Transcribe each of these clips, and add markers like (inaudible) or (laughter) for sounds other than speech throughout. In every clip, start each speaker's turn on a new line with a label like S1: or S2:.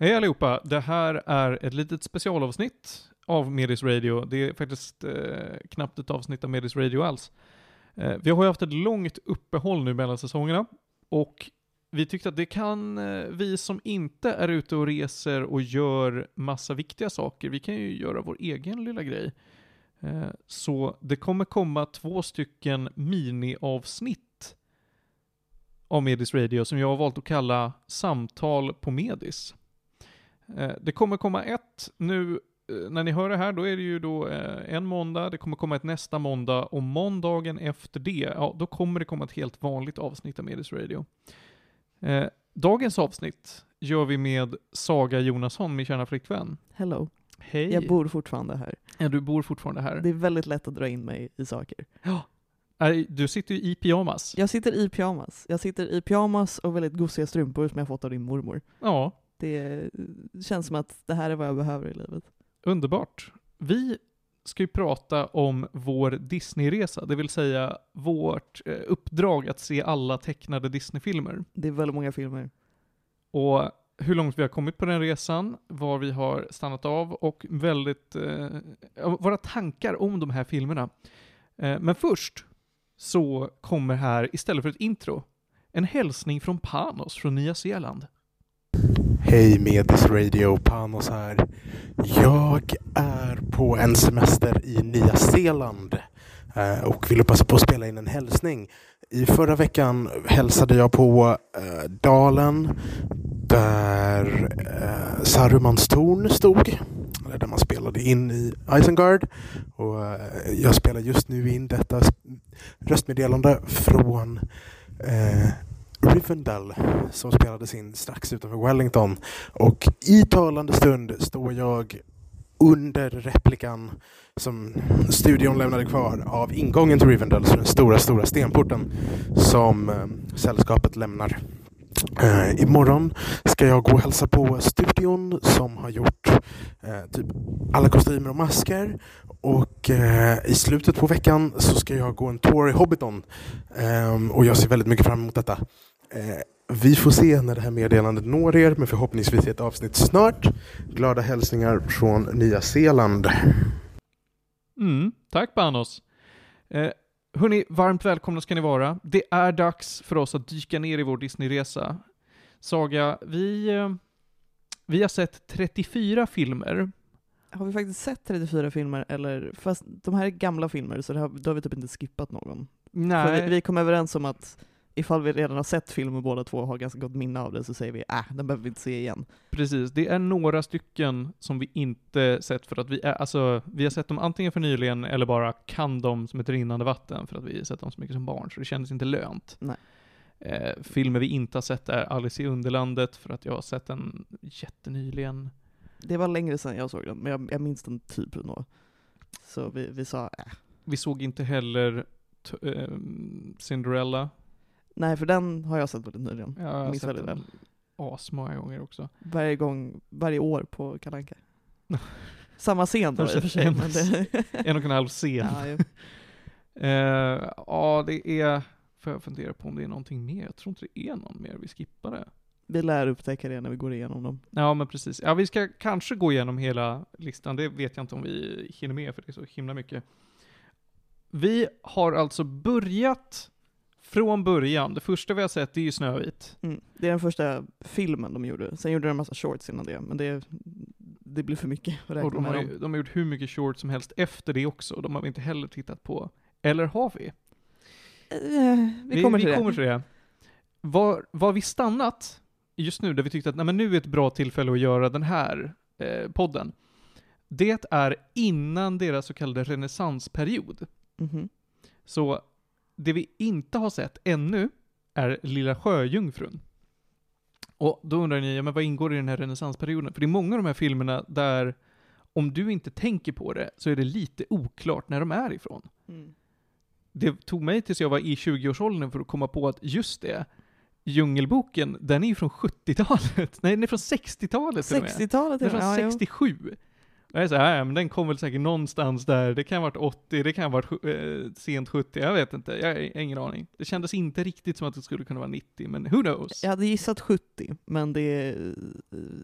S1: Hej allihopa! Det här är ett litet specialavsnitt av Medis Radio. Det är faktiskt eh, knappt ett avsnitt av Medis Radio alls. Eh, vi har ju haft ett långt uppehåll nu mellan säsongerna och vi tyckte att det kan eh, vi som inte är ute och reser och gör massa viktiga saker, vi kan ju göra vår egen lilla grej. Eh, så det kommer komma två stycken miniavsnitt av Medis Radio som jag har valt att kalla Samtal på Medis. Eh, Det kommer komma ett nu, eh, när ni hör det här, då är det ju då eh, en måndag, det kommer komma ett nästa måndag och måndagen efter det, ja då kommer det komma ett helt vanligt avsnitt av Medis Radio. Dagens avsnitt gör vi med Saga Jonasson, min kära flickvän.
S2: Hello.
S1: Hej!
S2: Jag bor fortfarande här.
S1: ja, du bor fortfarande här.
S2: Det är väldigt lätt att dra in mig i saker.
S1: Nej, Du sitter ju i pyjamas.
S2: Jag sitter i pyjamas. Jag sitter i pyjamas och väldigt gosiga strumpor som jag fått av din mormor.
S1: Ja,
S2: Det känns som att det här är vad jag behöver i livet.
S1: underbart. Vi ska ju prata om vår Disneyresa, det vill säga vårt eh, uppdrag att se alla tecknade Disneyfilmer.
S2: Det är väldigt många filmer.
S1: Och hur långt vi har kommit på den resan, var vi har stannat av och väldigt, eh, våra tankar om de här filmerna. Eh, men först så kommer här, istället för ett intro, en hälsning från Panos från Nya Zeeland.
S3: Hej Medis Radio, Panos här. Jag är på en semester i Nya Zeeland eh, och ville passa på att spela in en hälsning. I förra veckan hälsade jag på eh, dalen där eh, Sarumans torn stod, där man spelade in i Isengard. Och, eh, jag spelar just nu in detta röstmeddelande från eh, Rivendell som spelades in strax utanför Wellington. Och i talande stund står jag under replikan som studion lämnade kvar av ingången till Rivendell, så den stora, stora stenporten som eh, sällskapet lämnar. Eh, imorgon ska jag gå och hälsa på studion som har gjort eh, typ alla kostymer och masker. Och eh, i slutet på veckan så ska jag gå en tour i Hobbiton. Eh, och jag ser väldigt mycket fram emot detta. Eh, vi får se när det här meddelandet når er, men förhoppningsvis i ett avsnitt snart. Glada hälsningar från Nya Zeeland.
S1: Mm, tack Panos. Eh, Hörni, varmt välkomna ska ni vara. Det är dags för oss att dyka ner i vår Disneyresa. Saga, vi, eh, vi har sett 34 filmer.
S2: Har vi faktiskt sett 34 filmer eller, fast de här är gamla filmer så det har, då har vi typ inte skippat någon. För
S1: Nej,
S2: vi, vi kom överens om att ifall vi redan har sett filmen båda två och har ganska gott minne av det så säger vi äh, den behöver vi inte se igen.
S1: precis. Det är några stycken som vi inte sett för att vi är, alltså, vi har sett dem antingen för nyligen eller bara kan dem som ett rinnande vatten för att vi sett dem så mycket som barn, så det kändes inte lönt.
S2: Nej.
S1: Eh, filmer vi inte har sett är Alice i Underlandet, för att jag har sett den jättenyligen.
S2: Det var längre sedan jag såg den, men jag, jag minns den typ nog. Så vi, vi sa äh.
S1: Vi såg inte heller eh, Cinderella.
S2: Nej, för den har jag sett väldigt nyligen.
S1: Jag har
S2: minns
S1: sett
S2: väldigt
S1: den asmånga gånger också.
S2: Varje gång, varje år på Kalle Anka. (laughs) Samma scen då i och för sig.
S1: en-
S2: Men det,
S1: En och en halv scen.
S2: ja, ju. (laughs)
S1: Eh, ja, det är... Får jag fundera på om det är någonting mer? Jag tror inte det är någon mer vi skippade.
S2: vi lär upptäcka det när vi går igenom dem.
S1: Ja, men precis. Ja, vi ska kanske gå igenom hela listan. Det vet jag inte om vi hinner med, för det är så himla mycket. Vi har alltså börjat från början. Det första vi har sett, är ju Snövit.
S2: Mm. Det är den första filmen de gjorde. Sen gjorde de en massa shorts innan det, men det, det blir för mycket att
S1: Och
S2: räkna
S1: de
S2: med
S1: har,
S2: dem.
S1: ju, de har gjort hur mycket shorts som helst efter det också. De har vi inte heller tittat på. Eller har vi?
S2: Eh, vi kommer till
S1: vi
S2: det.
S1: kommer till det. Var, var vi stannat just nu, där vi tyckte att nej, men nu är ett bra tillfälle att göra den här eh, podden. Det är innan deras så kallade renässansperiod.
S2: Mhm.
S1: Så det vi inte har sett ännu är Lilla Sjöjungfrun. Och då undrar ni, ja, men vad ingår i den här renässansperioden? För det är många av de här filmerna där, om du inte tänker på det, så är det lite oklart när de är ifrån.
S2: Mm.
S1: Det tog mig tills jag var i 20-årsåldern för att komma på att just det, Djungelboken, den är ju från 70-talet. (laughs) Nej, den är från 60-talet till och med.
S2: 60-talet
S1: Den är från
S2: med. Ja, jo.
S1: 67. Jag är så här, men den kom väl säkert någonstans där, det kan ha varit 80, det kan ha varit eh, sent 70, jag vet inte, jag har ingen aning. Det kändes inte riktigt som att det skulle kunna vara 90, men who knows?
S2: Jag hade gissat 70, men det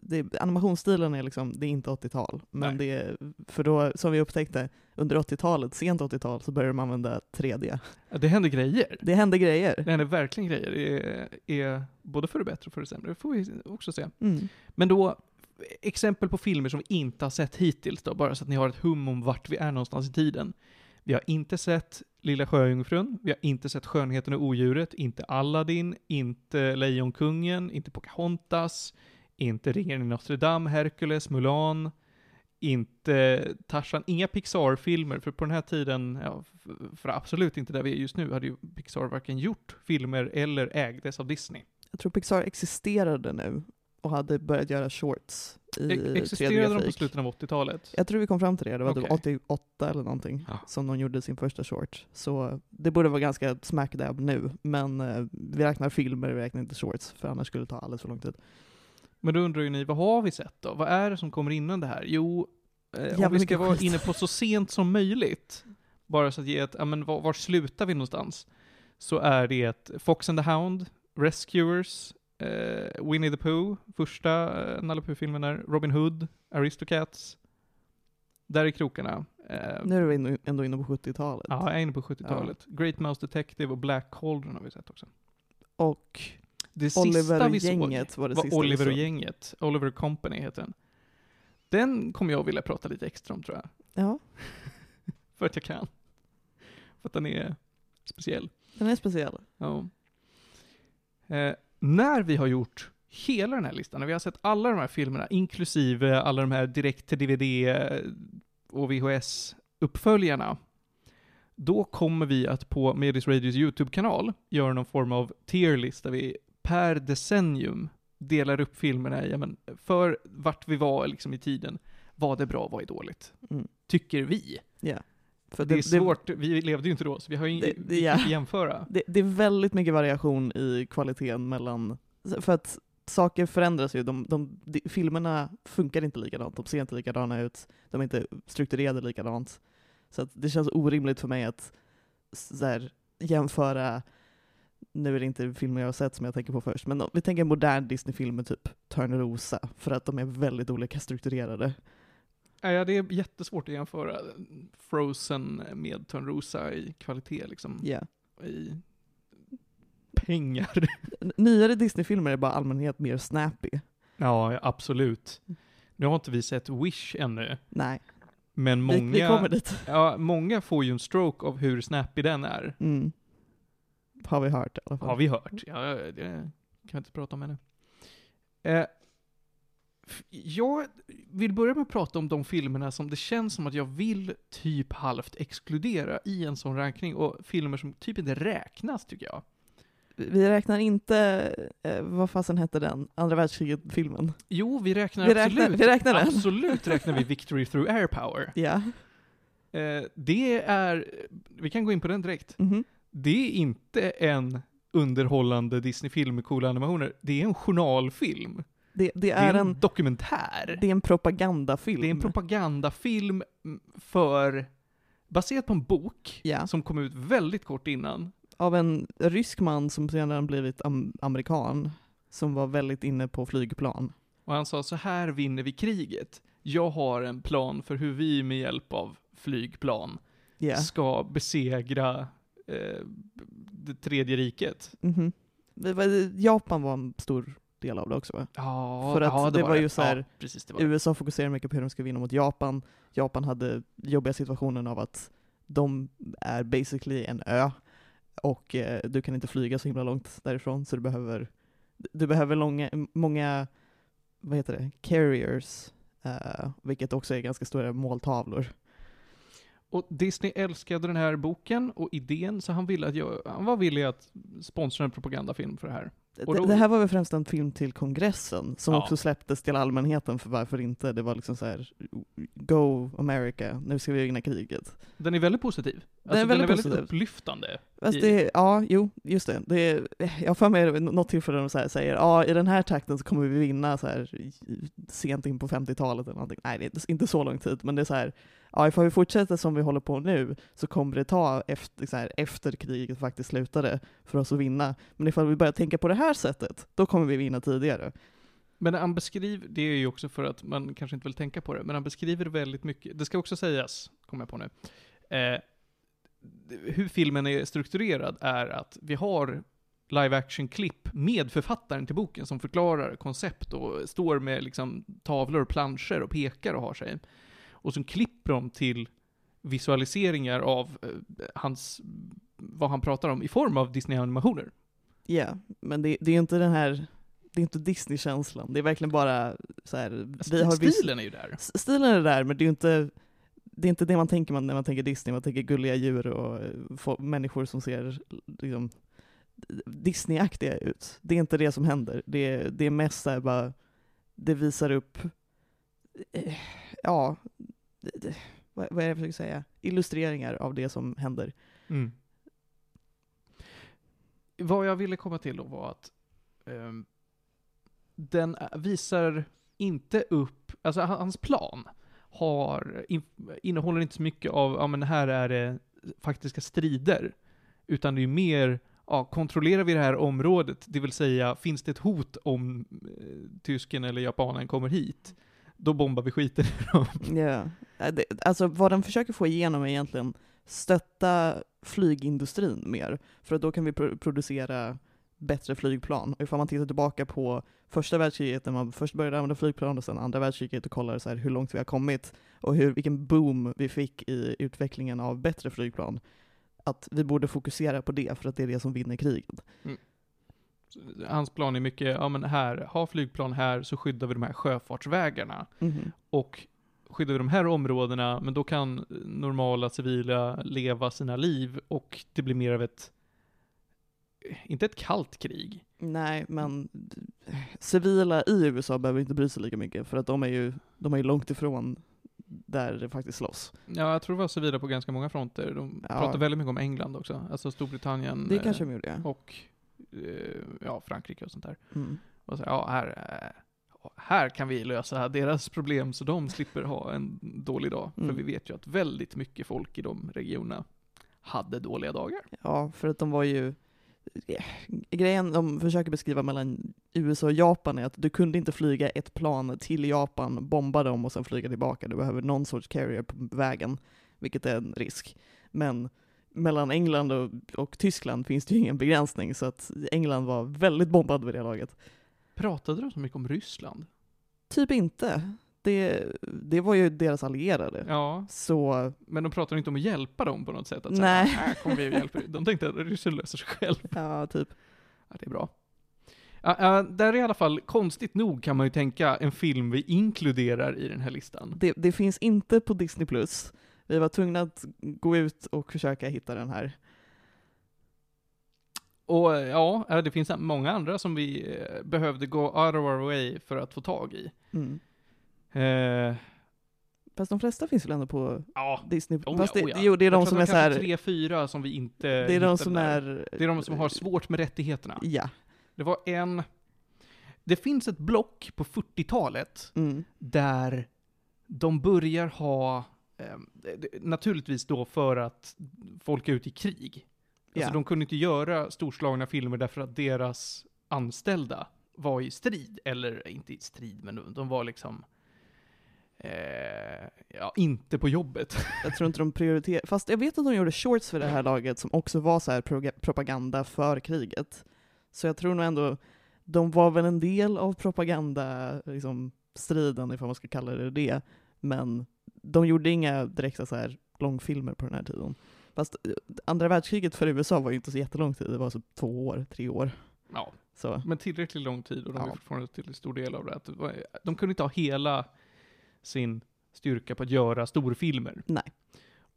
S2: det är, animationsstilen är liksom, det är inte 80-tal. Men
S1: Nej.
S2: det för då, som vi upptäckte, under 80-talet, sent 80-tal, så började de använda 3D.
S1: Ja, Det händer grejer.
S2: Det hände grejer.
S1: Det händer verkligen grejer. Det är, är både för det bättre och för det sämre. Det får vi också se.
S2: Mm.
S1: Men då, exempel på filmer som vi inte har sett hittills då, bara så att ni har ett hum om vart vi är någonstans i tiden. Vi har inte sett Lilla Sjöjungfrun, vi har inte sett Skönheten och Odjuret, inte Aladdin, inte Lejonkungen, inte Pocahontas, inte Ringen i Notre Dame, Hercules, Mulan, inte Tarzan, inga Pixar-filmer, för på den här tiden, ja, för absolut inte där vi är just nu, hade ju Pixar varken gjort filmer eller ägdes av Disney.
S2: Jag tror Pixar existerade nu och hade börjat göra shorts i
S1: Existerade de på
S2: 3D-grafik.
S1: slutet av 80-talet?
S2: Jag tror vi kom fram till det, det var typ
S1: Okej.
S2: 88 eller någonting
S1: Ja.
S2: som de gjorde sin första short. Så det borde vara ganska smack dab nu, men eh, vi räknar filmer, vi räknar inte shorts, för annars skulle det ta alldeles för lång tid.
S1: Men då undrar ju ni, vad har vi sett då? Vad är det som kommer innan det här? Jo, eh, om vi ska vara
S2: skit.
S1: inne på så sent som möjligt, bara så att ge ett, ja men var, var slutar vi någonstans? Så är det Fox and the Hound, Rescuers, eh, Winnie the Pooh, första eh, Nalle Puh-filmen där, Robin Hood, Aristocats. Där är krokarna. Eh,
S2: Nu är vi ändå- ändå inne på 70-talet.
S1: ja, jag är inne på 70-talet. Great Mouse Detective och Black Cauldron har vi sett också.
S2: Och
S1: Det
S2: Oliver och
S1: vi
S2: gänget var det
S1: var
S2: sista
S1: Oliver och gänget. Oliver Company heter den. Den kommer jag vilja prata lite extra om tror jag.
S2: Ja, (laughs)
S1: För att jag kan. För att den är speciell.
S2: den är speciell.
S1: Ja. Eh, när vi har gjort hela den här listan, när vi har sett alla de här filmerna, inklusive alla de här direkt till DVD och VHS-uppföljarna, då kommer vi att på Medis Radios YouTube-kanal göra någon form av tierlist där vi per decennium delar upp filmerna i, ja, men, för vart vi var liksom i tiden. Vad är bra, vad är dåligt?
S2: Mm.
S1: Tycker vi.
S2: För
S1: det, är svårt, vi levde ju inte då, så vi har ju
S2: Det-
S1: det,
S2: det- ja.
S1: inte jämföra.
S2: Det, det är väldigt mycket variation i kvaliteten mellan, för att saker förändras ju, de, de, de, filmerna funkar inte likadant, de ser inte likadana ut, de är inte strukturerade likadant. Så det känns orimligt för mig att här, jämföra, nu är det inte filmer jag har sett som jag tänker på först, men vi tänker modern Disney-film med typ Törnrosa, för att de är väldigt olika strukturerade.
S1: Ja, det är jättesvårt att jämföra Frozen med Törnrosa i kvalitet, liksom.
S2: Ja.
S1: I pengar.
S2: Nyare Disney-filmer är bara allmänhet mer snappy.
S1: Ja, absolut. Nu har inte vi sett Wish ännu,
S2: Nej,
S1: men
S2: vi,
S1: många,
S2: vi kommer dit.
S1: ja, många får ju en stroke av hur snappy den är.
S2: Mm. Har vi hört i alla fall.
S1: Har vi hört. Ja, det kan vi inte prata om ännu. Eh, jag vill börja med att prata om de filmerna som det känns som att jag vill typ halvt exkludera i en sån rankning, och filmer som typ inte räknas tycker jag.
S2: Vi räknar inte, eh, vad fasen hette den, andra världskriget-filmen?
S1: Jo, vi räknar
S2: Vi räknar-
S1: absolut.
S2: vi räknar den.
S1: Absolut räknar vi (laughs) Victory through Air Power.
S2: Ja.
S1: Eh, det är, vi kan gå in på den direkt.
S2: Mhm.
S1: Det är inte en underhållande Disney-film med coola animationer. Det är en journalfilm.
S2: Det, det,
S1: Det
S2: är
S1: är en
S2: en,
S1: dokumentär.
S2: det är en propagandafilm.
S1: Det är en propagandafilm mm, för, baserat på en bok
S2: Ja,
S1: som kom ut väldigt kort innan.
S2: av en rysk man som senare blivit am amerikan, som var väldigt inne på flygplan.
S1: Och han sa så här vinner vi kriget. Jag har en plan för hur vi med hjälp av flygplan
S2: Ja.
S1: ska besegra eh, det tredje riket.
S2: Det var, Japan var en stor del av det också va?
S1: Ja,
S2: För att
S1: ja,
S2: det var ju så här-
S1: Ja, precis, det var det.
S2: USA fokuserar mycket på hur de ska vinna mot Japan. Japan hade jobbiga situationen av att de är basically en ö och eh, du kan inte flyga så himla långt därifrån så du behöver, du behöver långa, många, vad heter det, carriers, eh, vilket också är ganska stora måltavlor.
S1: Och Disney älskade den här boken och idén, så han ville att jag, han var villig att sponsra en propagandafilm för det här. Då-
S2: Det, det här var väl främst en film till kongressen som
S1: Ja.
S2: också släpptes till allmänheten för varför inte, det var liksom så här Go America, nu ska vi vinna kriget.
S1: Den är väldigt positiv. Alltså,
S2: är väldigt
S1: den är väldigt
S2: positiv.
S1: upplyftande. I-
S2: det, ja, jo, just det. det är, jag har för mig något tillfälle de så här säger ja i den här takten så kommer vi vinna så här, sent in på 50-talet eller någonting. Nej, det är inte så lång tid, men det är så här, ja ifall vi fortsätter som vi håller på nu så kommer det ta efter, så här, efter kriget faktiskt slutade för oss att vinna. Men ifall vi börjar tänka på det här sättet, då kommer vi vinna tidigare.
S1: Men han beskriver, det är ju också för att man kanske inte vill tänka på det, men han beskriver väldigt mycket, det ska också sägas, kommer jag på nu, eh, hur filmen är strukturerad är att vi har live action-klipp med författaren till boken som förklarar koncept och står med liksom tavlor och planscher och pekar och har sig. Och så klipper de till visualiseringar av eh, hans, vad han pratar om i form av Disney-animationer.
S2: Ja, men det, det är inte den här, det är inte Disney-känslan. Det är verkligen bara så här, vi har viss-
S1: Stilen är ju där.
S2: Stilen är där, men det är inte det är inte det man tänker när man tänker Disney, man tänker gulliga djur och eh, människor som ser liksom, Disney-aktiga ut. Det är inte det som händer. Det, är- det är mest så här bara, det visar upp, eh, ja, vad, vad är det jag försöker säga? Illustreringar av det som händer.
S1: Mm. Vad jag ville komma till då var att ehm, den visar inte upp, alltså hans plan har, in, innehåller inte så mycket av, ja men här är det faktiska strider, utan det är mer, ja, kontrollerar vi det här området, det vill säga, finns det ett hot om eh, tysken eller japanen kommer hit, då bombar vi skiten ur dem. (laughs)
S2: Ja. Det- Alltså vad den försöker få igenom är egentligen stötta flygindustrin mer, för att då kan vi pro- producera bättre flygplan. Och ifall man tittar tillbaka på första världskriget, när man först började använda flygplan och sen andra världskriget och kollar så här hur långt vi har kommit och hur, vilken boom vi fick i utvecklingen av bättre flygplan, att vi borde fokusera på det, för att det är det som vinner kriget.
S1: Hans plan är mycket, ja men här, ha flygplan här så skyddar vi de här sjöfartsvägarna.
S2: Mhm.
S1: Och skyddar vi de här områdena, men då kan normala civila leva sina liv och det blir mer av ett, inte ett kallt krig.
S2: Nej, men civila i USA behöver inte bry sig lika mycket, för att de är ju, de är ju långt ifrån där det faktiskt slåss.
S1: Ja, jag tror det var civila på ganska många fronter. De
S2: Ja.
S1: pratar väldigt mycket om England också, alltså Storbritannien
S2: Det kanske de gjorde, ja.
S1: och eh, ja, Frankrike och sånt där.
S2: Mm.
S1: Och så, ja, här, eh, här kan vi lösa deras problem så de slipper ha en dålig dag.
S2: Mm.
S1: För vi vet ju att väldigt mycket folk i de regionerna hade dåliga dagar.
S2: Ja, för att de var ju... eh, Grejen de försöker beskriva mellan USA och Japan är att du kunde inte flyga ett plan till Japan, bomba dem och sen flyga tillbaka. Du behöver någon sorts carrier på vägen, vilket är en risk. Men mellan England och, och Tyskland finns det ju ingen begränsning, så att England var väldigt bombad vid det laget.
S1: Pratade de så mycket om Ryssland?
S2: Typ inte. Det, det var ju deras allierade.
S1: Ja,
S2: Så
S1: men de pratade inte om att hjälpa dem på något sätt. Att
S2: Nej.
S1: Säga, här kommer vi och hjälper er." De tänkte att Ryssland löser sig själv.
S2: ja, typ.
S1: Ja, det är bra. Ja, ja, där är i alla fall, konstigt nog kan man ju tänka, en film vi inkluderar i den här listan.
S2: Det, det finns inte på Disney+. Plus. Vi var tvungna att gå ut och försöka hitta den här.
S1: Och ja, eh, det finns många andra som vi eh, behövde gå out of our way för att få tag i.
S2: Mm.
S1: Eh,
S2: Fast de flesta finns väl ändå på
S1: ja,
S2: Disney+.
S1: oh,
S2: Fast det,
S1: oh ja.
S2: jo, det är de som är så här.
S1: tre, fyra som vi inte
S2: Det är de som
S1: där.
S2: är...
S1: Det är de som har svårt med rättigheterna.
S2: Ja.
S1: Det var en... Det finns ett block på 40-talet
S2: Mm.
S1: där de börjar ha, eh, naturligtvis då för att folk är ute i krig. Alltså
S2: Ja.
S1: de kunde inte göra storslagna filmer därför att deras anställda var i strid, eller inte i strid, men de, var liksom eh, ja, inte på jobbet. (laughs)
S2: Jag tror inte de prioriterar, fast jag vet att de gjorde shorts för det här laget som också var så här propaganda för kriget. Så jag tror nog ändå, de var väl en del av propaganda, liksom, striden, ifall man ska kalla det det, men de gjorde inga direkta så här långfilmer på den här tiden. Fast eh, andra världskriget för USA var ju inte så jättelång tid, det var så två år, tre år.
S1: Ja,
S2: Så,
S1: men tillräckligt lång tid och de
S2: Ja.
S1: är fortfarande till stor del av det. Att de kunde inte ha hela sin styrka på att göra storfilmer.
S2: nej.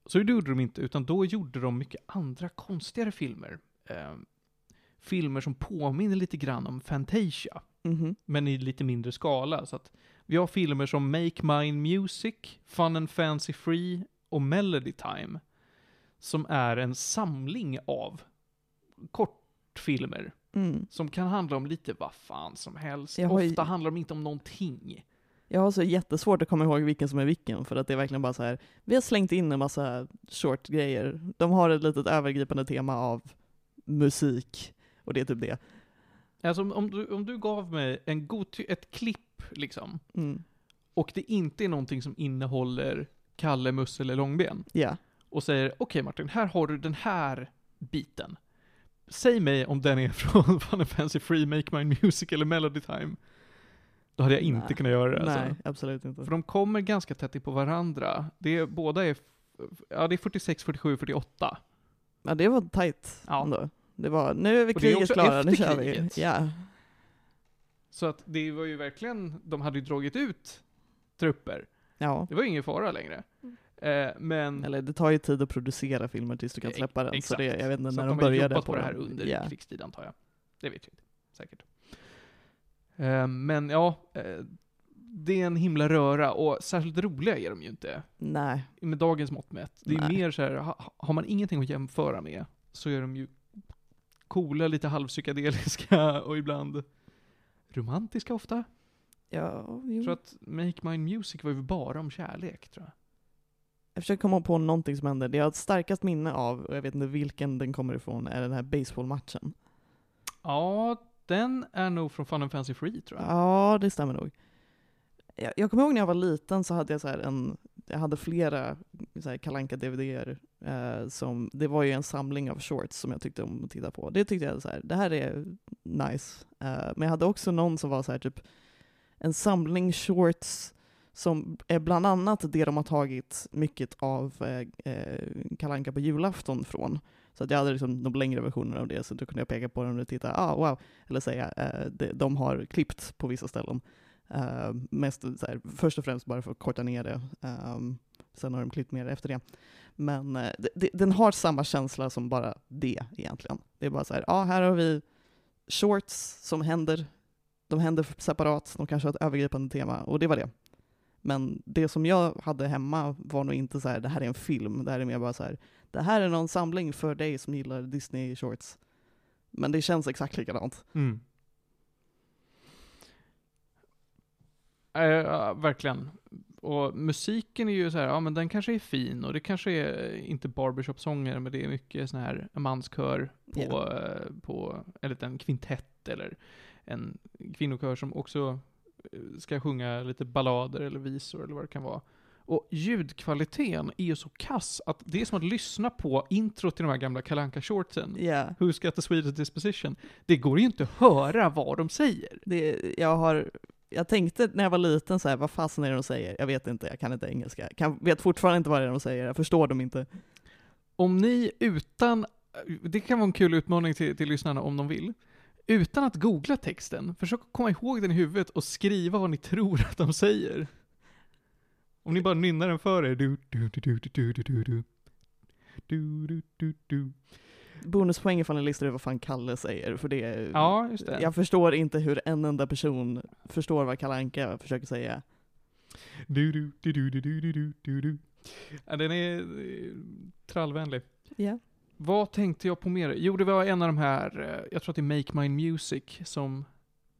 S1: Så det gjorde de inte, utan då gjorde de mycket andra konstigare filmer. Eh, filmer som påminner lite grann om Fantasia,
S2: Mhm.
S1: men i lite mindre skala. Så att vi har filmer som Make Mine Music, Fun and Fancy Free och Melody Time, som är en samling av kortfilmer
S2: Mm.
S1: som kan handla om lite vad fan som helst.
S2: Ju-
S1: Ofta handlar de inte om någonting.
S2: Jag har så jättesvårt att komma ihåg vilken som är vilken, för att det är verkligen bara så här. vi har slängt in en massa short-grejer. De har ett litet övergripande tema av musik, och det är typ det.
S1: Alltså om- du, om du gav mig en god, ett klipp liksom,
S2: Mm.
S1: och det inte är någonting som innehåller Kalle, Musse eller Långben,
S2: Ja.
S1: och säger okej Martin, här har du den här biten. Säg mig om den är (laughs) från Fun Fancy Free, Make My Music eller Melody Time. Då hade jag inte
S2: Nej.
S1: kunnat göra det
S2: Nej,
S1: alltså.
S2: absolut inte.
S1: För de kommer ganska tätt på varandra. Det är, båda är, ja det är 46, 47, 48.
S2: Ja, det var tight
S1: Ja.
S2: ändå. Det var, nu är vi kriget klara, nu kör vi. Ja.
S1: Så att det var ju verkligen, de hade ju dragit ut trupper.
S2: ja.
S1: Det var ju ingen fara längre. Eh, men
S2: Eller det tar ju tid att producera filmer tills du kan släppa den, så
S1: Exakt.
S2: det, jag vet inte
S1: så
S2: när de
S1: de
S2: började på,
S1: på det här
S2: den.
S1: under
S2: Ja.
S1: krigstid antar jag. Det vet vi inte. Säkert. Eh, men ja, eh, det är en himla röra och särskilt roliga är de ju inte.
S2: Nej.
S1: Med dagens mått mätt. Det är
S2: Nej.
S1: mer så här, ha, har man ingenting att jämföra med så är de ju coola, lite halvpsykadeliska (laughs) och ibland romantiska ofta.
S2: Ja, jo.
S1: Jag tror att Make My Music var ju bara om kärlek tror jag.
S2: Jag försöker komma på någonting som hände. Det jag har ett starkast minne av, och jag vet inte vilken den kommer ifrån, är den här baseballmatchen.
S1: Ja, den är nog från Fun and Fancy Free tror jag.
S2: Ja, det stämmer nog. Jag, jag kommer ihåg när jag var liten så hade jag så här en, jag hade flera så här kalanka dvd Uh, som, det var ju en samling av shorts som jag tyckte om att titta på. Det tyckte jag så här, det här är nice. Uh, men jag hade också någon som var så här typ en samling shorts som är bland annat det de har tagit mycket av eh, eh, kalanka på julafton från. Så att jag hade liksom de längre versionerna av det, så då kunde jag peka på dem och titta, ah wow, eller säga, eh, de, de har klippt på vissa ställen. Uh, mest så här, först och främst bara för att korta ner det. Um, sen har de klippt mer efter det. Men eh, uh, de, de, den har samma känsla som bara det egentligen. Det är bara så här, ja här har vi shorts som händer. De händer separat, de kanske har ett övergripande tema och det var det. Men det som jag hade hemma var nog inte så här, det här är en film, det här är mer bara så här, det här är någon samling för dig som gillar Disney shorts. Men det känns exakt likadant.
S1: Mm. Eh, ja, verkligen. Och musiken är ju så här, ja men den kanske är fin och det kanske är inte barbershop-sånger men det är mycket sån här manskör på, eh, på en kvintett eller en kvinnokör som också eh, ska sjunga lite ballader eller visor eller vad det kan vara. Och ljudkvaliteten är ju så kass att det är som att lyssna på intro till de här gamla kalanka shortsen
S2: Ja.
S1: Who's got the sweetest disposition? Det går ju inte att höra vad de säger.
S2: Det, jag, har, jag tänkte när jag var liten så här, vad fasen är det de säger? Jag vet inte, jag kan inte engelska. Kan, vet fortfarande inte vad det är de säger, jag förstår dem inte.
S1: Om ni utan, det kan vara en kul utmaning till, till lyssnarna om de vill. Utan att googla texten, försök att komma ihåg den i huvudet och skriva vad ni tror att de säger. Om ni bara nynnar den för er. Du, du, du, du, du, du, du, du. Du, du, du, du.
S2: Bonuspoäng ifall ni listar ut vad fan Kalle säger, för det
S1: Ja, just det.
S2: Jag förstår inte hur en enda person förstår vad Kalle Anka försöker säga.
S1: Du, du, du, du, du, du, du, du, du. Ja, den är eh, trallvänlig.
S2: Ja.
S1: Vad tänkte jag på mer? Jo, det var en av de här, eh, jag tror att det är Make Mine Music, som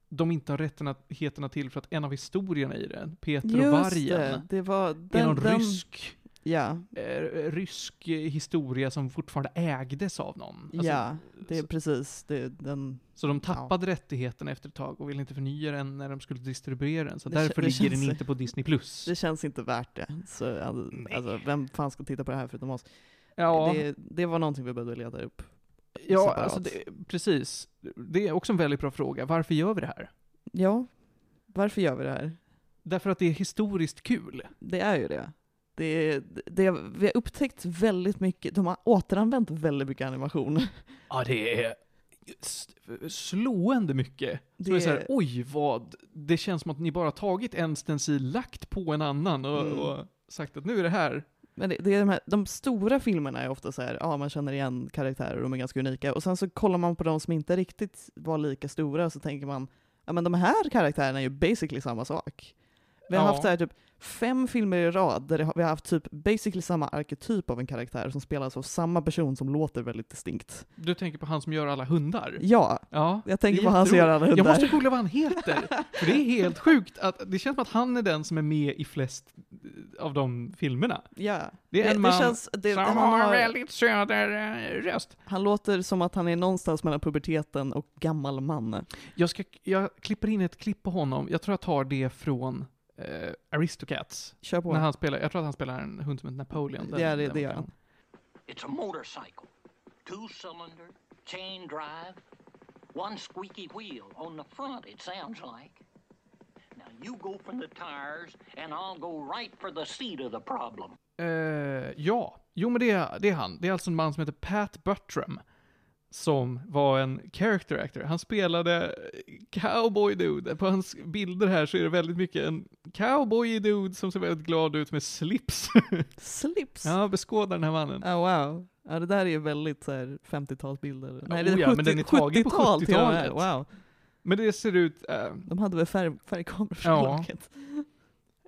S1: de inte har rättigheterna till för att en av historierna i den, Peter och
S2: Just
S1: vargen,
S2: det, det var
S1: är någon
S2: den, den,
S1: rysk,
S2: Ja,
S1: eh, rysk historia som fortfarande ägdes av någon. Alltså,
S2: ja, det är precis, det, den,
S1: så de tappade rättigheten efter ett tag och ville inte förnya den när de skulle distribuera den, så
S2: Det
S1: därför
S2: det
S1: ligger den inte på Disney+. Plus.
S2: det känns inte värt det. Så, alltså, alltså, vem fan ska titta på det här förutom oss?
S1: Ja.
S2: Det, det var någonting vi behövde leta upp.
S1: Ja,
S2: separat.
S1: alltså det, precis. Det är också en väldigt bra fråga. Varför gör vi det här?
S2: Ja, varför gör vi det här?
S1: Därför att det är historiskt kul.
S2: Det är ju det. Det, det. Vi har upptäckt väldigt mycket, de har återanvänt väldigt mycket animation. (laughs)
S1: Ja, det är slående mycket. Det,
S2: Det-
S1: är så här, oj vad, det känns som att ni bara tagit en stencil, lagt på en annan och,
S2: Mm.
S1: och sagt att nu är det här.
S2: Men det, det är de, här, de stora filmerna är ofta så här, ja man känner igen karaktärer och de är ganska unika. Och sen så kollar man på de som inte riktigt var lika stora så tänker man, ja men de här karaktärerna är ju basically samma sak. Vi har
S1: Ja.
S2: haft så här, typ fem filmer i rad där vi har haft typ basically samma arketyp av en karaktär som spelas av samma person som låter väldigt distinkt.
S1: Du tänker på han som gör alla hundar?
S2: Ja,
S1: Ja.
S2: jag tänker på han som gör alla hundar.
S1: Jag måste googla vad han heter. för det är helt sjukt att det känns som att han är den som är med i flest eh, av de filmerna.
S2: Ja.
S1: Det är en man
S2: det känns, det,
S1: som
S2: han,
S1: har, väldigt söder eh, röst.
S2: han låter som att han är någonstans mellan puberteten och gammal man.
S1: Jag, ska, jag klipper in ett klipp på honom, jag tror jag tar det från eh, Aristocats.
S2: Kör på.
S1: När han spelar, jag tror att han spelar en hund som heter Napoleon. Den-
S2: Ja, det-
S1: den
S2: det gör
S1: versionen.
S4: It's a motorcycle. Two cylinder, chain drive, one squeaky wheel on the front, it sounds like. Now you go for the tires, and I'll go right for the seat of the problem.
S1: Eh, ja, jo men det är, det är han. Det är alltså en man som heter Pat Buttram. Som var en character actor. Han spelade cowboy dude. På hans bilder här så är det väldigt mycket en cowboy dude som ser väldigt glad ut med slips. (laughs)
S2: Slips!
S1: ja, beskåda den här mannen.
S2: Oh, wow. Ja, det där är ju väldigt så här 50-talsbilder. Nej, det
S1: oh
S2: är
S1: ja, men den är tagen på
S2: 70-tal till och med.
S1: 70-talet.
S2: Wow.
S1: Men det ser ut, eh,
S2: De hade väl färg, färgkameror för
S1: Ja.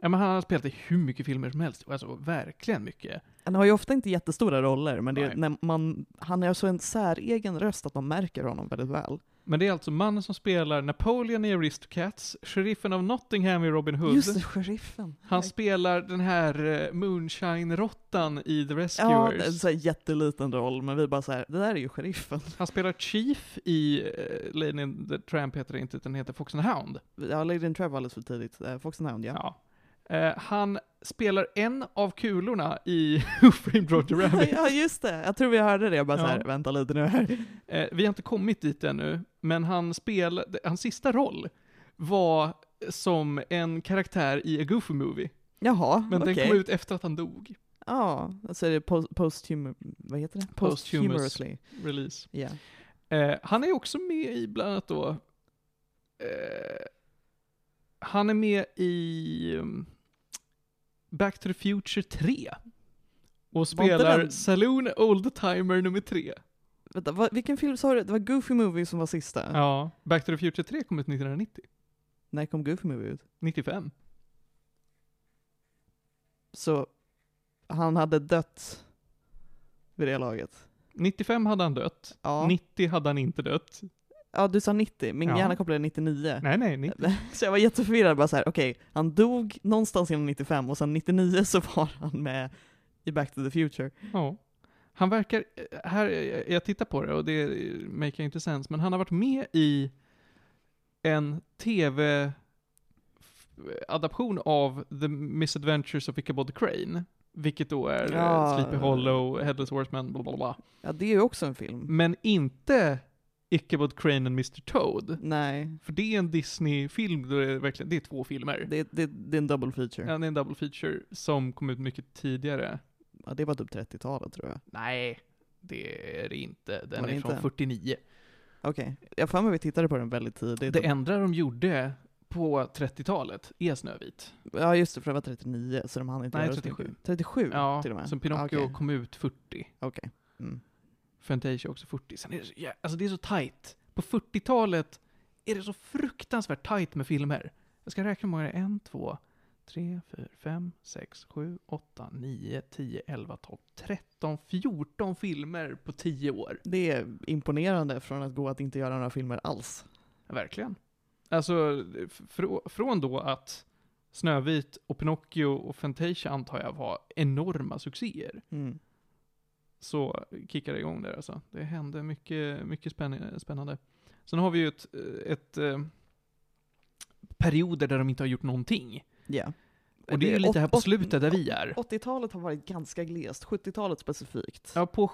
S1: ja men han har spelat i hur mycket filmer som helst. Alltså verkligen mycket.
S2: Han har ju ofta inte jättestora roller, men det, när man, han har så en säregen röst att man märker honom väldigt väl.
S1: Men det är alltså mannen som spelar Napoleon i Aristocats, sheriffen av Nottingham i Robin Hood.
S2: Just det, sheriffen.
S1: Han spelar den här eh, Moonshine-råttan i The
S2: Ja,
S1: Rescuers.
S2: det är en så jätteliten roll, men vi bara så här, det där är ju sheriffen.
S1: Han spelar Chief i uh, Lady and the Tramp heter det inte, utan heter Fox and the Hound.
S2: Ja, Lady and Trev var alldeles för tidigt. Uh, Fox and Hound, ja.
S1: Ja. Eh, han spelar en av kulorna i (laughs) Who Framed Roger (laughs) Rabbit.
S2: ja, just det. Jag tror vi hörde det. Jag bara så här,
S1: Ja.
S2: vänta lite nu här.
S1: Eh, vi har inte kommit dit ännu, men han spelade, hans sista roll var som en karaktär i A Goofy Movie.
S2: Jaha,
S1: Men
S2: okej.
S1: den kom ut efter att han dog.
S2: Ja, alltså är det post, posthum... Vad heter det?
S1: Posthumous.
S2: Posthumously.
S1: Release.
S2: Ja.
S1: Eh, han är också med i bland annat då, eh, han är med i um, Back to the Future 3. Och spelar Saloon Old Timer nummer 3.
S2: Vänta, vad, vilken film sa du? Det var Goofy Movie som var sista?
S1: Ja, Back to the Future 3 kom ut 1990.
S2: När kom Goofy Movie ut?
S1: 95.
S2: Så han hade dött vid det laget?
S1: 95 hade han dött.
S2: Ja.
S1: 90 hade han inte dött.
S2: Ja, du sa 90. Min
S1: Ja.
S2: hjärna kopplade 99.
S1: Nej, nej, 90. (laughs)
S2: Så jag var jätteförvirrad, bara så här, okej, han dog någonstans inom 95 och sen 99 så var han med i Back to the Future.
S1: Ja. Han verkar, här, jag tittar på det och det make inte sense, men han har varit med i en tv-adaption av The Misadventures of Ichabod Crane. Vilket då är
S2: ja.
S1: Sleepy Hollow, Headless Horseman, bla bla bla.
S2: Ja, det är ju också en film.
S1: Men inte Ichabod Crane and Mr. Toad.
S2: Nej,
S1: För det är en Disney-film, då är det, verkligen, det är två filmer.
S2: det, det, det är en double feature.
S1: Ja, det är en double feature som kom ut mycket tidigare.
S2: Ja, det var typ 30-talet tror jag.
S1: Nej, det är det inte. Den
S2: Var det
S1: är från
S2: inte?
S1: 49.
S2: Okej, jag har för mig vi tittade på den väldigt tidigt.
S1: Det enda de gjorde på 30-talet är Snövit.
S2: Ja just det, för det var 39, så de hann inte
S1: Nej,
S2: göra så
S1: 37.
S2: mycket. 37
S1: Ja,
S2: till och med?
S1: som Pinocchio
S2: Ah, Okej,
S1: kom ut 40.
S2: okej. Mm.
S1: Fantasia också 40. Sen är det så, ja, alltså det är så tight. På 40-talet är det så fruktansvärt tight med filmer. Jag ska räkna hur många det är. 1, 2, 3, 4, 5, 6, 7, 8, 9, 10, 11, 12, 13, 14 filmer på 10 år.
S2: Det är imponerande från att gå att inte göra några filmer alls.
S1: Ja, Verkligen. Alltså, fr- från då att Snövit och Pinocchio och Fantasia antar jag var enorma succéer.
S2: Mm.
S1: Så kickade det igång där alltså. Det hände mycket, mycket spänn- spännande. Sen har vi ju ett, ett eh, perioder där de inte har gjort någonting.
S2: Ja.
S1: Och det är ju lite här på slutet där vi är.
S2: 80-talet har varit ganska glest, 70-talet specifikt.
S1: Ja, på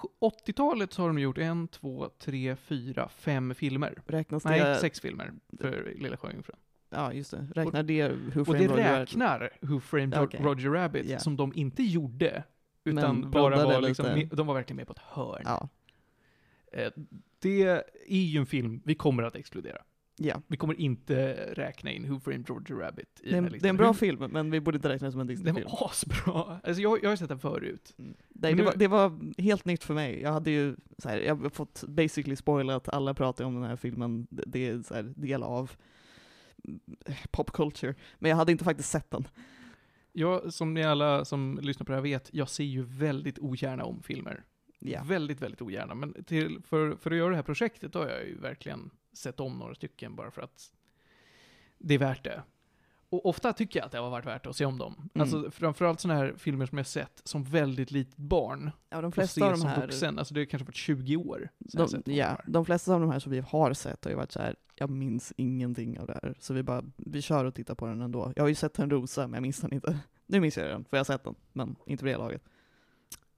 S1: 80-talet så har de gjort en, två, tre, fyra, fem filmer.
S2: Räknas
S1: Nej,
S2: det...
S1: sex filmer för Lilla Sjöjungfrun.
S2: Ja, just det. Räknar det Who
S1: Och
S2: Framed
S1: det
S2: Roger Rabbit?
S1: räknar Who Framed
S2: okej.
S1: Roger Rabbit,
S2: Ja.
S1: som de inte gjorde. Utan bara var liksom,
S2: lite.
S1: de var verkligen med på ett hörn.
S2: Ja.
S1: Eh, Det är ju en film vi kommer att exkludera.
S2: ja.
S1: Vi kommer inte räkna in Who Framed Roger Rabbit i
S2: Det är,
S1: den
S2: en,
S1: här
S2: det är en bra
S1: Hur-
S2: film, men vi borde inte räkna det som en
S1: Den
S2: Disney-film.
S1: var asbra. Alltså jag, jag har sett den förut.
S2: Mm. Nej, det,
S1: nu-
S2: var, det var helt nytt för mig. Jag hade ju så här, jag har fått basically spoilat, alla pratar om den här filmen, det är så här, del av eh, pop culture. Men jag hade inte faktiskt sett den.
S1: Jag, som ni alla som lyssnar på det här vet, jag ser ju väldigt ogärna om filmer.
S2: Ja.
S1: Väldigt, väldigt ogärna. Men till, för, för att göra det här projektet har jag ju verkligen sett om några stycken bara för att det är värt det. Och ofta tycker jag att det har varit värt att se om dem.
S2: Mm.
S1: Alltså framförallt sådana här filmer som jag sett som väldigt litet barn.
S2: Ja, de flesta av de
S1: som
S2: här,
S1: vuxen. Alltså det har kanske varit 20 år
S2: de, ja, de flesta av de här som vi har sett har ju varit så här jag minns ingenting av det här. Så vi bara, vi kör och tittar på den ändå. Jag har ju sett en rosa, men jag minns den inte. (laughs) Nu minns jag den, för jag har sett den, men inte vid det laget.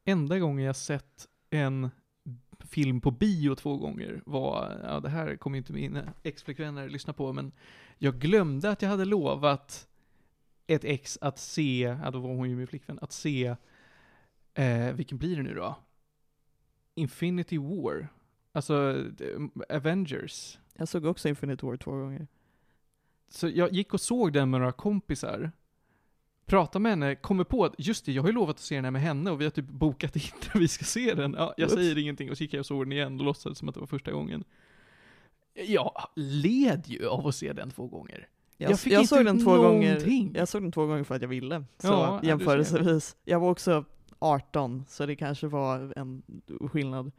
S1: Enda gången jag sett en film på bio två gånger var, ja det här kommer inte mina ex-flickvänner lyssna på, men jag glömde att jag hade lovat ett ex att se, ja då var hon ju min flickvän, att se, eh, vilken blir det nu då? Infinity War. Alltså, Avengers.
S2: Jag såg också Infinite War två gånger.
S1: Så jag gick och såg den med några kompisar. Pratade med henne, kommer på att just det, jag har ju lovat att se den här med henne och vi har typ bokat in där vi ska se den. Ja, jag
S2: Oops.
S1: säger ingenting och så gick jag och såg den igen och låtsades som att det var första gången. Jag led ju av att se den två gånger.
S2: Jag,
S1: Jag
S2: jag såg den två
S1: någonting.
S2: gånger. Jag såg den två gånger för att jag ville. Så
S1: Ja,
S2: jämförelsevis. Jag var också 18, så det kanske var en skillnad.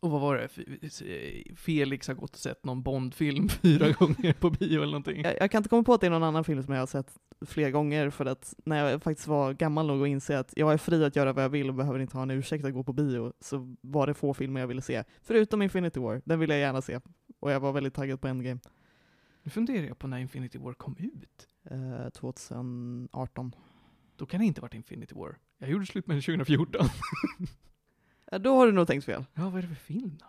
S1: Och vad var det? F- Felix har gått och sett någon Bond-film (laughs) fyra gånger på bio eller någonting.
S2: Jag, jag kan inte komma på att det är någon annan film som jag har sett fler gånger, för att när jag faktiskt var gammal nog att inse att jag är fri att göra vad jag vill och behöver inte ha en ursäkt att gå på bio, så var det få filmer jag ville se. Förutom Infinity War, den ville jag gärna se. Och jag var väldigt taggad på Endgame.
S1: Nu funderar jag på när Infinity War kom ut.
S2: Eh, 2018.
S1: Då kan det inte ha varit Infinity War. Jag gjorde slut med den 2014. (laughs)
S2: Ja, då har du nog tänkt fel.
S1: Ja, vad är det för film då?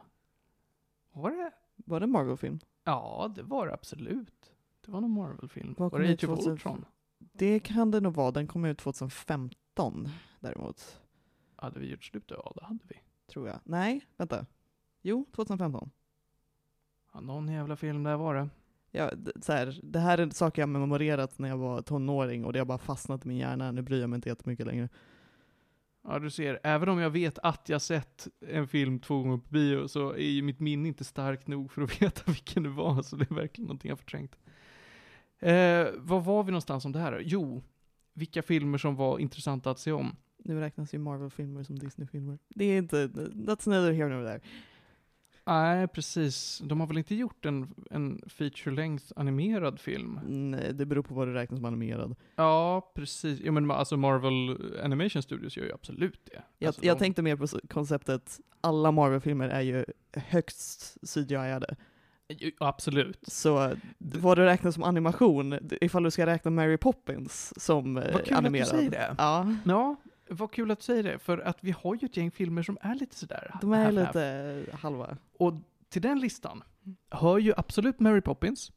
S1: Var det?
S2: Var det en Marvel-film?
S1: Ja, det var det absolut. Det var någon Marvel-film. Var
S2: kom
S1: det Age of
S2: 2000?
S1: Ultron?
S2: Det kan det nog vara, den kom ut 2015 däremot.
S1: Hade vi gjort slut då? Ja, det hade vi.
S2: Tror jag. Nej, vänta. Jo, 2015.
S1: Ja, någon jävla film där var det.
S2: Ja, så här, det här är saker jag memorerat när jag var tonåring och det har bara fastnat i min hjärna. Nu bryr jag mig inte jättemycket längre.
S1: Ja, du ser. Även om jag vet att jag sett en film två gånger på bio så är ju mitt minne inte starkt nog för att (laughs) veta vilken det var. Så det är verkligen någonting jag förträngt. Eh, var var vi någonstans om det här? Jo, vilka filmer som var intressanta att se om.
S2: Nu räknas ju Marvel-filmer som Disney-filmer. Det är inte, that's neither here nor there.
S1: Nej, precis. De har väl inte gjort en, en feature-length animerad film?
S2: Nej, det beror på vad du räknar som animerad.
S1: Ja, precis. Ja, men alltså Marvel Animation Studios gör ju absolut det.
S2: Jag,
S1: alltså,
S2: jag
S1: de-
S2: tänkte mer på konceptet, alla Marvel-filmer är ju högst CGI-ade.
S1: Absolut.
S2: Så vad du räknar som animation, ifall du ska räkna Mary Poppins som eh,
S1: Vad kul
S2: animerad.
S1: att du säger det.
S2: Ja,
S1: Ja, vad kul att du säger det. För att vi har ju ett gäng filmer som är lite sådär.
S2: de är
S1: half-half.
S2: lite halva.
S1: Och till den listan hör ju absolut Mary Poppins.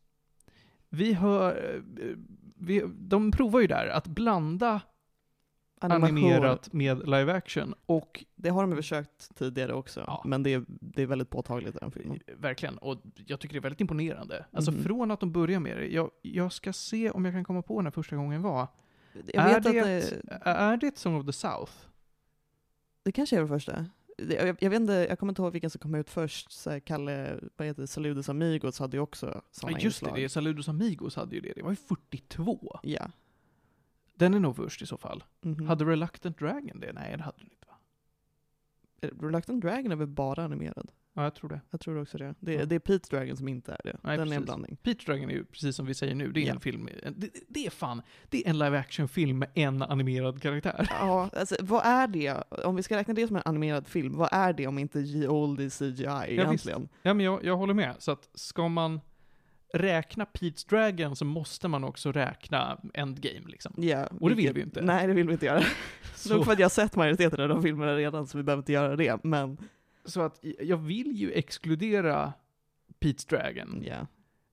S1: Vi hör, eh, vi, de provar ju där att blanda
S2: Animation,
S1: animerat med live action. Och
S2: det har de försökt tidigare också,
S1: Ja.
S2: men det är, det är väldigt påtagligt i den filmen.
S1: verkligen, och jag tycker det är väldigt imponerande. Alltså
S2: Mhm.
S1: från att de börjar med det, jag, jag ska se om jag kan komma på när första gången var.
S2: Jag
S1: är,
S2: vet att
S1: det,
S2: det,
S1: är det Song of the South?
S2: det kanske är det första. Det- Jag, jag vet inte, jag kommer inte ihåg vilken som kom ut först. Så här, Kalle, vad heter det, Saludos Amigos hade ju också
S1: Ja,
S2: sådana
S1: just det,
S2: inslag.
S1: det Saludos Amigos hade ju det. Det var ju 42.
S2: Ja.
S1: Den är nog först i så fall.
S2: Mhm.
S1: Hade Reluctant Dragon det? Nej, det hade den inte va?
S2: Reluctant Dragon är väl bara animerad?
S1: Ja, jag tror det.
S2: Jag tror också det. Det,
S1: Ja.
S2: det är Pete's Dragon som inte är det.
S1: Nej,
S2: Den är en
S1: precis.
S2: blandning.
S1: Peach Dragon är ju, precis som vi säger nu, det är
S2: Ja.
S1: en film, det, det är fan, det är en live action-film med en animerad karaktär.
S2: Ja, alltså vad är det? Om vi ska räkna det som en animerad film, vad är det om inte G-Oldie CGI egentligen?
S1: Ja, men jag, jag håller med. Så att ska man räkna Pete's Dragon så måste man också räkna Endgame liksom.
S2: Ja,
S1: Och det vill
S2: vilket-
S1: vi ju inte.
S2: Nej, det vill vi inte göra. (laughs) Nog för att jag har sett majoriteten av de filmerna redan, så vi behöver inte göra det. Men,
S1: så att jag vill ju exkludera Pete's Dragon.
S2: ja.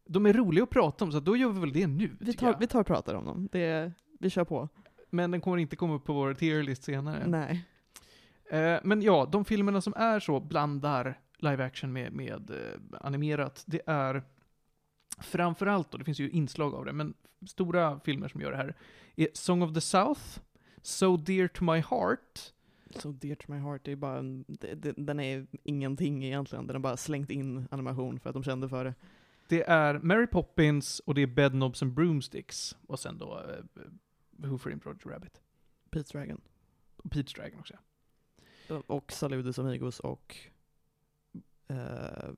S1: De är roliga att prata om, så då gör vi väl det nu,
S2: Vi tar, vi tar och pratar om dem. Det, vi kör på.
S1: Men den kommer inte komma upp på vår tier-list senare.
S2: Nej.
S1: Eh, men ja, de filmerna som är så blandar live action med, med eh, animerat, det är framförallt då, det finns ju inslag av det, men stora filmer som gör det här är Song of the South, So Dear to My Heart,
S2: So dear to my heart, det är bara en, det, det, den är ingenting egentligen. Den har bara slängt in animation för att de kände för det.
S1: Det är Mary Poppins och det är Bedknobs and Broomsticks. Och sen då uh, Who Framed Roger Rabbit.
S2: Pete's Dragon.
S1: Och Pete's Dragon också.
S2: Och Saludos Amigos och eh,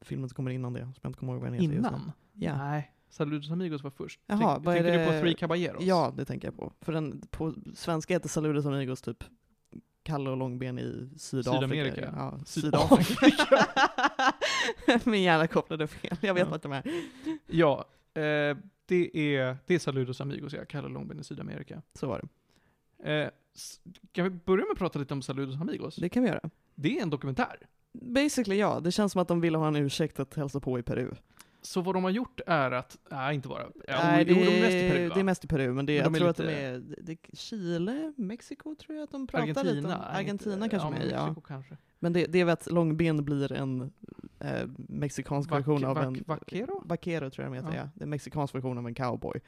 S2: filmen som kommer innan det, som jag inte kommer ihåg vad den heter.
S1: Innan?
S2: Ja.
S1: Nej, Saludos Amigos var först.
S2: Jaha,
S1: Tänk,
S2: vad
S1: tänker du på
S2: det-
S1: Three Caballeros?
S2: Ja, det tänker jag på. För den på svenska heter Saludos Amigos typ Kalle och Långben i Sydafrika.
S1: Sydamerika.
S2: Ja,
S1: Sydafrika. (laughs)
S2: Min hjärna kopplade fel, jag vet
S1: Ja.
S2: vart de är.
S1: Ja, eh, det, är, det är Saludos Amigos, ja. Kalle Långben i Sydamerika.
S2: Så var det.
S1: Eh, kan vi börja med att prata lite om Saludos Amigos?
S2: Det kan vi göra.
S1: Det är en dokumentär.
S2: Basically ja, det känns som att de ville ha en ursäkt att hälsa på i Peru.
S1: Så vad de har gjort är att, nej inte bara, ja,
S2: Nej,
S1: jo,
S2: det,
S1: de är mest i Peru va?
S2: det är mest i Peru, men det,
S1: Men
S2: jag
S1: de är
S2: tror att de
S1: lite-
S2: är, det, Chile, Mexiko tror jag att de pratar
S1: Argentina?
S2: lite om. Argentina
S1: inte-
S2: kanske
S1: ja,
S2: med, ja.
S1: Kanske.
S2: Men det, det är väl att Långben blir en eh, mexikansk
S1: Vac-
S2: version av en...
S1: vaquero?
S2: Vaquero tror jag de heter,
S1: Ja.
S2: ja. Det är en mexikansk version av en cowboy.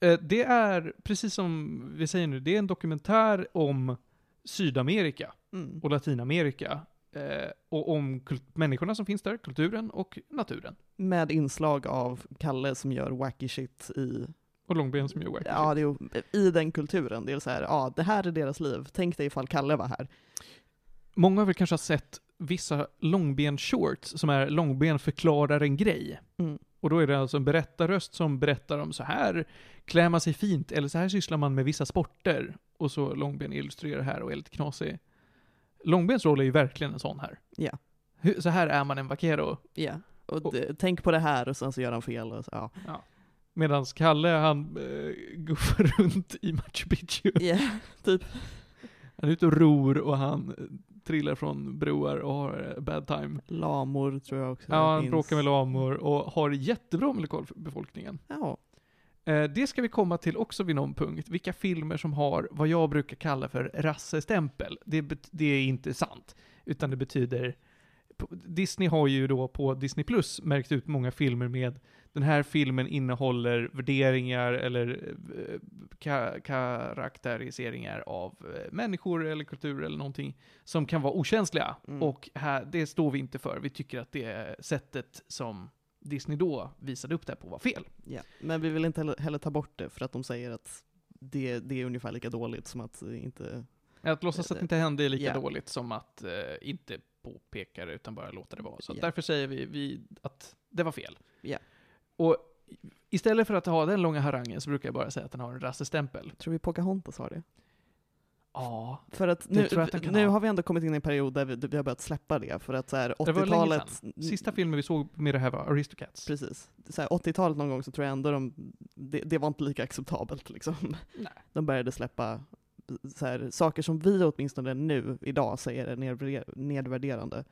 S1: Eh, det är, precis som vi säger nu, det är en dokumentär om Sydamerika
S2: Mm.
S1: och Latinamerika. Eh, och om människorna som finns där, kulturen och naturen.
S2: Med inslag av Kalle som gör wacky shit i,
S1: Och Långben som gör wacky
S2: ja,
S1: shit.
S2: ju- i den kulturen. Det är så här, ja, det här är deras liv. Tänk dig ifall Kalle var här.
S1: Många har väl kanske ha sett vissa Långben-shorts som är Långben förklarar en grej.
S2: Mm.
S1: Och då är det alltså en berättarröst som berättar om så här klär man sig fint, eller så här sysslar man med vissa sporter. Och så Långben illustrerar här och är lite knasig. Långbens roll är ju verkligen en sån här.
S2: Ja.
S1: Hur- Så här är man en vaquero.
S2: Ja. Och,
S1: Och-
S2: tänk på det här och sen så gör han fel. Och så, ja.
S1: Medan Kalle, han äh, guffar (laughs) runt i Machu Picchu.
S2: Ja, typ.
S1: Han är ute och ror och han eh, trillar från broar och har eh, bad time.
S2: Lamor tror jag också.
S1: Ja, han
S2: finns.
S1: bråkar med lamor och har jättebra med lokalbefolkningen.
S2: Ja.
S1: Eh, Det ska vi komma till också vid någon punkt. Vilka filmer som har vad jag brukar kalla för rassestämpel. Det, det är inte sant. Utan det betyder... Disney har ju då på Disney Plus märkt ut många filmer med den här filmen innehåller värderingar eller eh, ka- karaktäriseringar av eh, människor eller kultur eller någonting som kan vara okänsliga.
S2: Mm.
S1: Och här, det står vi inte för. Vi tycker att det sättet som Disney då visade upp det på var fel.
S2: ja. Men vi vill inte heller, heller ta bort det för att de säger att det, det är ungefär lika dåligt som att inte...
S1: Att låtsas att det inte hände är lika
S2: Ja.
S1: dåligt som att eh, inte påpeka det utan bara låta det vara. Så
S2: Ja.
S1: därför säger vi, vi att det var fel.
S2: Ja.
S1: Och istället för att ha den långa harangen så brukar jag bara säga att den har en rassestämpel.
S2: Tror vi Pocahontas har det?
S1: Ja.
S2: För att nu,
S1: att
S2: nu
S1: ha.
S2: har vi ändå kommit in i en period där vi, vi har börjat släppa det. För att så här,
S1: Det var länge
S2: 80-talet...
S1: sedan. Sista filmen vi såg med det här var Aristocats.
S2: Precis. Så här, 80-talet någon gång så tror jag ändå de, det, det var inte lika acceptabelt liksom.
S1: Nej.
S2: De började släppa här, saker som vi åtminstone nu, idag, säger är nedvärder- nedvärderande.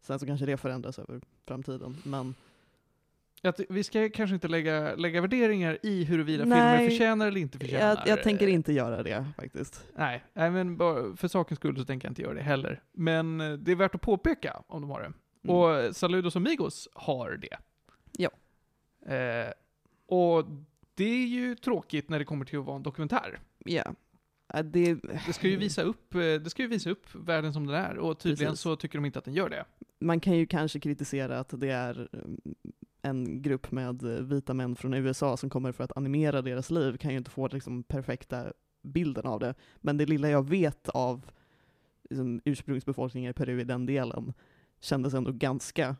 S2: Sen så kanske det förändras över framtiden, men
S1: Att vi ska kanske inte lägga, lägga värderingar i huruvida
S2: Nej.
S1: filmer förtjänar eller inte förtjänar.
S2: jag, jag tänker inte göra det faktiskt.
S1: Nej, nej men för sakens skull så tänker jag inte göra det heller. Men eh, det är värt att påpeka om de har det.
S2: Mm.
S1: Och Saludos Amigos har det.
S2: Ja.
S1: Eh, och det är ju tråkigt när det kommer till att vara en dokumentär.
S2: Ja. Det,
S1: Det ska ju visa upp, eh, det ska ju visa upp världen som den är och tydligen
S2: Precis.
S1: så tycker de inte att den gör det.
S2: man kan ju kanske kritisera att det är mm, en grupp med eh, vita män från USA som kommer för att animera deras liv, kan ju inte få liksom perfekta bilden av det. Men det lilla jag vet av liksom, ursprungsbefolkningen i Peru i den delen kändes ändå ganska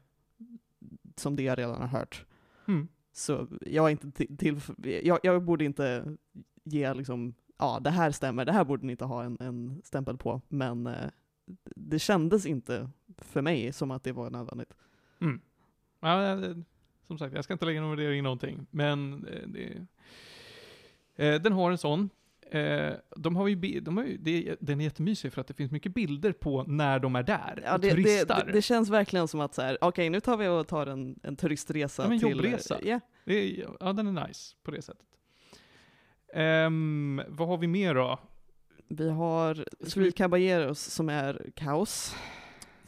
S2: som det jag redan har hört.
S1: Mm.
S2: Så jag är inte till, till jag, jag borde inte ge liksom, ja det här stämmer, det här borde ni inte ha en, en stämpel på, men eh, det kändes inte för mig som att det var nödvändigt.
S1: Mm. Ja, som sagt, jag ska inte lägga någon värdering i någonting, men eh, det, eh, den har en sån. Eh, de har ju, de har ju det, den är jättemysig för att det finns mycket bilder på när de är där
S2: Ja,
S1: och
S2: det, det,
S1: turistar.
S2: det, det känns verkligen som att så här, okej nu tar vi och tar en, en turistresa
S1: Ja,
S2: till...
S1: jobbresa.
S2: Ja,
S1: Det är, ja, den är nice på det sättet. Ehm, vad har vi mer då?
S2: vi har Three Caballeros som är kaos.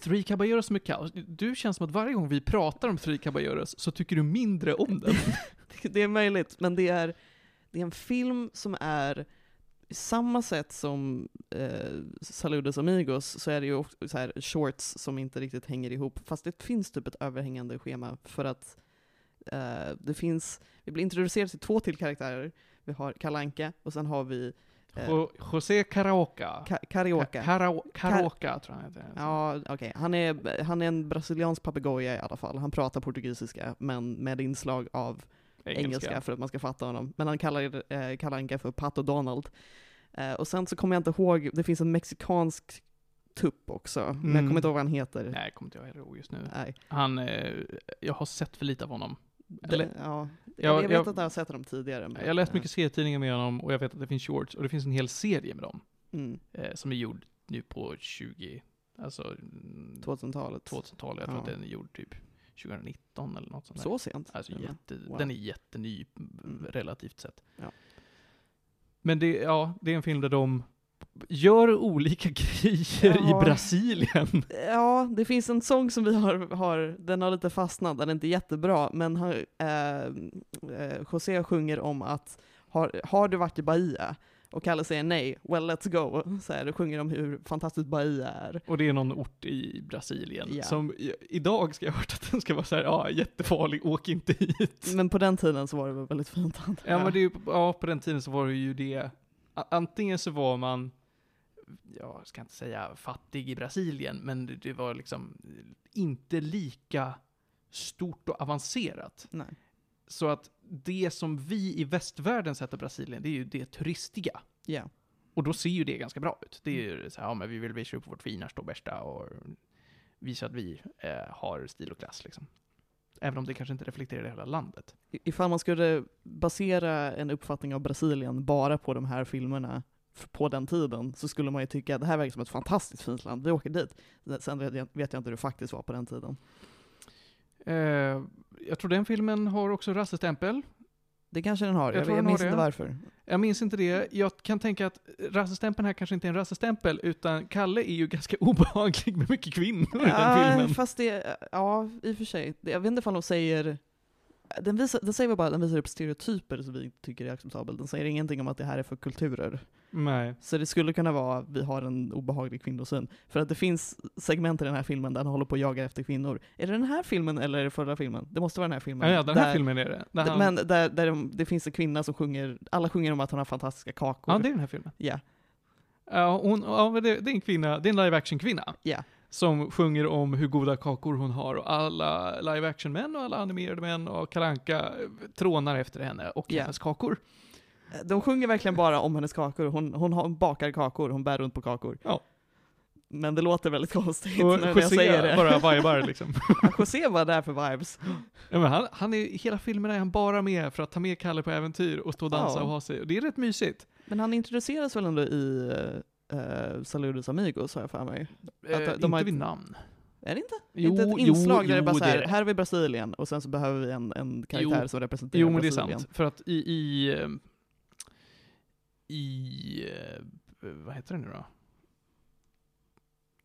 S1: Three Caballeros med kaos. Du känns som att varje gång vi pratar om Three Caballeros så tycker du mindre om den. (laughs)
S2: det är möjligt, men det är, det är en film som är samma sätt som eh, Saludos Amigos så är det ju också så här shorts som inte riktigt hänger ihop, fast det finns typ ett överhängande schema för att Eh, det finns, vi blir introducerade till två till karaktärer. Vi har Kalanka och sen har vi eh,
S1: Jo- José Caraoca.
S2: Ka-.
S1: Ka- Carao- Caraoca tror jag han heter.
S2: Ja, okej. Han, är, han är en brasiliansk papegoja i alla fall. Han pratar portugisiska, men med inslag av engelska, för att man ska fatta honom. Men han kallar eh, Kalle Anka för Pato Donald. Eh, och sen så kommer jag inte ihåg, det finns en mexikansk tupp också, men jag
S1: Mm.
S2: kommer inte ihåg vad han heter.
S1: Nej, kommer inte jag ihåg just nu.
S2: Nej.
S1: Han, eh, jag har sett för lite av honom.
S2: Det, ja.
S1: Ja,
S2: jag, jag vet
S1: jag-
S2: att jag har sett dem tidigare. Men,
S1: Jag läst mycket serietidningar med honom och jag vet att det finns shorts och det finns en hel serie med dem.
S2: Mm,
S1: Eh, som är gjord nu på 20, alltså mm,
S2: 2000-talet.
S1: 2000-talet. Jag tror
S2: Ja.
S1: att den är gjord typ 2019 eller något sånt där.
S2: Så sent?
S1: Alltså
S2: Ja.
S1: jätte,
S2: Wow.
S1: den är jätteny
S2: Mm.
S1: relativt sett.
S2: Ja.
S1: Men det, ja, det är en film där de gör olika (laughs) grejer
S2: Ja.
S1: i Brasilien.
S2: Ja, det finns en sång som vi har, har den har lite fastnat, den är inte jättebra, men han, eh, eh, José sjunger om att har, har du varit i Bahia? Och Kalle säger nej, well let's go. Så här, sjunger om hur fantastiskt Bahia är.
S1: Och det är någon ort i Brasilien
S2: Ja.
S1: som idag ska jag ha hört att den ska vara så här, ja, jättefarlig, åk inte hit.
S2: Men på den tiden så var det väl väldigt fint antar
S1: Ja, men det ja, på den tiden så var det ju det. Antingen så var man, jag ska inte säga fattig i Brasilien, men det, var liksom inte lika stort och avancerat.
S2: Nej.
S1: Så att det som vi i västvärlden sätter Brasilien, det är ju det turistiga.
S2: Ja.
S1: Och då ser ju det ganska bra ut. Det är ju så här, ja men vi vill visa upp vårt finaste och bästa och visa att vi eh, har stil och klass liksom. Även om det kanske inte reflekterar hela landet.
S2: Ifall man skulle basera en uppfattning av Brasilien bara på de här filmerna på den tiden så skulle man ju tycka att det här verkar som ett fantastiskt fint land, vi åker dit. Sen vet jag, vet jag inte hur det faktiskt var på den tiden.
S1: Eh, jag tror den filmen har också rassestämpel.
S2: Det kanske den har,
S1: Jag
S2: jag,
S1: tror
S2: jag,
S1: den har
S2: minns
S1: det.
S2: inte varför.
S1: Jag minns inte det. Jag kan tänka att rassestämpeln här kanske inte är en rassestämpel, utan Kalle är ju ganska (laughs) obehaglig med mycket kvinnor i den filmen.
S2: fast det, ja i och för sig. Jag vet inte ifall de säger, den, visar, den säger bara den visar upp stereotyper som vi tycker är acceptabelt. Den säger ingenting om att det här är för kulturer.
S1: Nej.
S2: Så det skulle kunna vara, vi har en obehaglig kvinnosyn. För att det finns segment i den här filmen där han håller på och jagar efter kvinnor. Är det den här filmen eller är det förra filmen? Det måste vara den här filmen.
S1: Ja, ja, den här
S2: där,
S1: filmen är det. Där han,
S2: Men där, där de, det finns en kvinna som sjunger, alla sjunger om att hon har fantastiska kakor.
S1: ja, det är den här filmen.
S2: ja.
S1: Hon, ja men det, det är en kvinna, det är en live action kvinna.
S2: Ja.
S1: Som sjunger om hur goda kakor hon har och alla live action män och alla animerade män och Kalanka trånar efter henne och
S2: Ja.
S1: hennes kakor.
S2: De sjunger verkligen bara om hennes kakor. Hon, hon bakar kakor, hon bär runt på kakor.
S1: Ja.
S2: Men det låter väldigt konstigt
S1: Och
S2: när jag säger
S1: José
S2: det.
S1: bara vibar liksom. (laughs)
S2: José var där för vibes.
S1: Ja, men han, han är, hela filmen är han bara med för att ta med Kalle på äventyr och stå och dansa
S2: Ja.
S1: och ha sig. Och det är rätt mysigt.
S2: Men han introduceras väl ändå i uh, Saludos Amigos har jag för mig.
S1: Eh,
S2: de
S1: inte
S2: har ett-
S1: vid namn.
S2: Är det inte?
S1: Jo,
S2: inte ett
S1: jo,
S2: inslag där det
S1: jo,
S2: bara så här,
S1: det.
S2: här är vi Brasilien och sen så behöver vi en, en karaktär
S1: Jo.
S2: som representerar
S1: Jo, men det är
S2: Brasilien.
S1: sant. För att i, i, eh, i, eh, vad heter det nu då?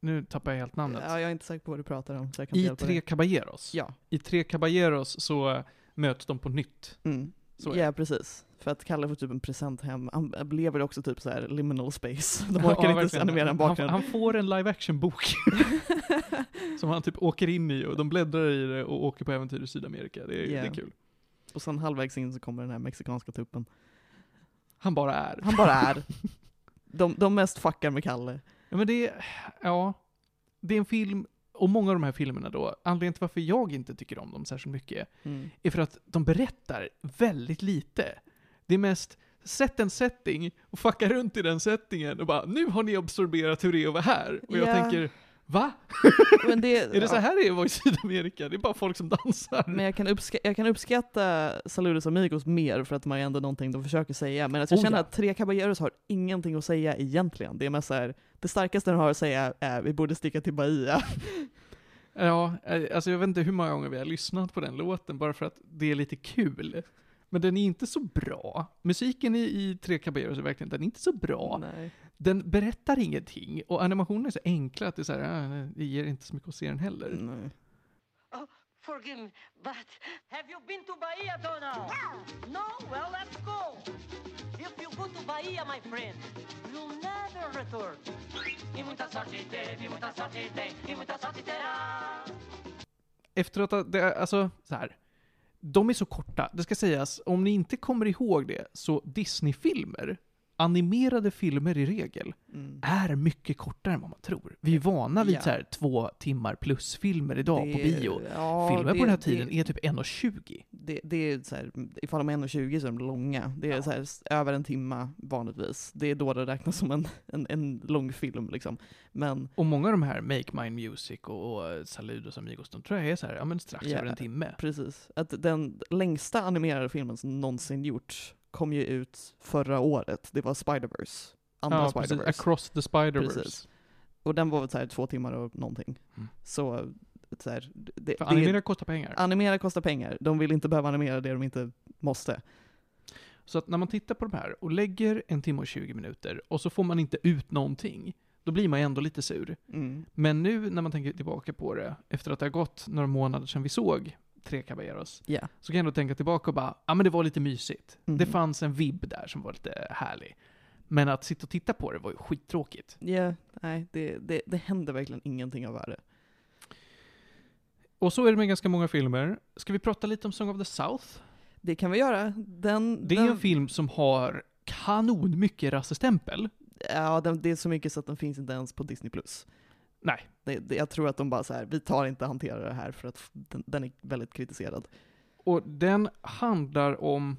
S1: Nu tappar jag helt namnet.
S2: Ja, jag är inte säker på vad du pratar om, inte
S1: I Tre. Caballeros.
S2: Ja.
S1: I Tre Caballeros så eh, möts de på nytt.
S2: Mm.
S1: Så är
S2: ja, precis. För att Kalle får typ en present hem. Han lever också typ så här liminal space. (laughs) De
S1: Ja,
S2: orkar inte ens
S1: verkligen.
S2: animera en
S1: han,
S2: bakgrund.
S1: han får en live action-bok (laughs) som han typ åker in i och de bläddrar i det och åker på äventyr i Sydamerika. Det är,
S2: Ja.
S1: det är kul.
S2: och sen halvvägs in så kommer den här mexikanska tuppen.
S1: Han bara är.
S2: Han bara är. (laughs) De, de mest fuckar med Kalle.
S1: Ja, men det är, ja, det är en film, och många av de här filmerna då, anledningen till varför jag inte tycker om dem särskilt mycket,
S2: Mm.
S1: är för att de berättar väldigt lite. Det är mest, sätt en setting och fucka runt i den settingen och bara, nu har ni absorberat hur det är att vara här. Och jag
S2: Ja.
S1: tänker, va? (laughs)
S2: Men det, (laughs)
S1: Är det så här det är vara i Sydamerika? Det är bara folk som dansar.
S2: Men jag kan, uppska jag kan uppskatta Saludos Amigos mer för att de har ändå någonting de försöker säga. Men att jag
S1: Oh,
S2: känner
S1: ja.
S2: att Tre Caballeros har ingenting att säga egentligen. Det är mest så här, det starkaste de har att säga är vi borde sticka till Bahia. (laughs)
S1: Ja, eh, alltså jag vet inte hur många gånger vi har lyssnat på den låten bara för att det är lite kul. Men den är inte så bra. Musiken i, i Tre Caballeros är verkligen, den är inte så bra.
S2: Nej.
S1: Den berättar ingenting och animationen är så enkla att det är så här, äh, det ger inte så mycket att se den heller.
S2: Nej.
S5: Forgive me, but have you been to Bahia, Donald? No. No? Well, let's go. If you go to Bahia, my friend, you'll never return. E muita sorte teve, muita sorte tem, e muita sorte terá.
S1: Efter att ha- det, alltså så här. de är så korta. Det ska sägas, om ni inte kommer ihåg det, så Disney-filmer, animerade filmer i regel,
S2: Mm.
S1: är mycket kortare än vad man tror. Vi är vana vid
S2: Ja.
S1: så här två timmar plus filmer idag på
S2: Det-
S1: bio.
S2: ja,
S1: Filmer
S2: det-
S1: på den här
S2: det-
S1: tiden är typ 1.20.
S2: Det, det är så här, ifall de är 1,20 så är de långa. Det är
S1: Ja.
S2: så här, över en timma vanligtvis. Det är då det räknas som en, en, en lång film liksom. Men
S1: Och många av de här Make Mine Music och, och Saludos Amigos, de tror jag är så här, ja men strax över en timme.
S2: precis, att den längsta animerade filmen som någonsin gjorts kom ju ut förra året. Det var Spider-Verse. Andra
S1: Ja, precis.
S2: Spider-Verse.
S1: Across the Spider-Verse.
S2: Precis. Och den var väl så här två timmar och någonting.
S1: Mm.
S2: Så, så här, det,
S1: För
S2: det-
S1: animera kostar pengar.
S2: animera kostar pengar. De vill inte behöva animera det de inte måste.
S1: Så att när man tittar på de här och lägger en timme och 20 minuter och så får man inte ut någonting, då blir man ju ändå lite sur.
S2: Mm.
S1: Men nu när man tänker tillbaka på det, efter att det har gått några månader sedan vi såg Tre Caballeros,
S2: Ja.
S1: så kan jag ändå tänka tillbaka och bara, ja men det var lite mysigt.
S2: Mhm.
S1: Det fanns en vibb där som var lite härlig. Men att sitta och titta på det var ju skittråkigt.
S2: Ja, nej, det, det, det händer verkligen ingenting av värde.
S1: Och så är det med ganska många filmer. Ska vi prata lite om Song of the South?
S2: Det kan vi göra. Den,
S1: Det är
S2: den,
S1: en film som har kanon mycket rassestämpel.
S2: Ja, den, det är så mycket så att den finns inte ens på Disney+.
S1: Nej.
S2: Det, det, jag tror att de bara så här, vi tar inte hantera det här för att den, den är väldigt kritiserad.
S1: Och den handlar om,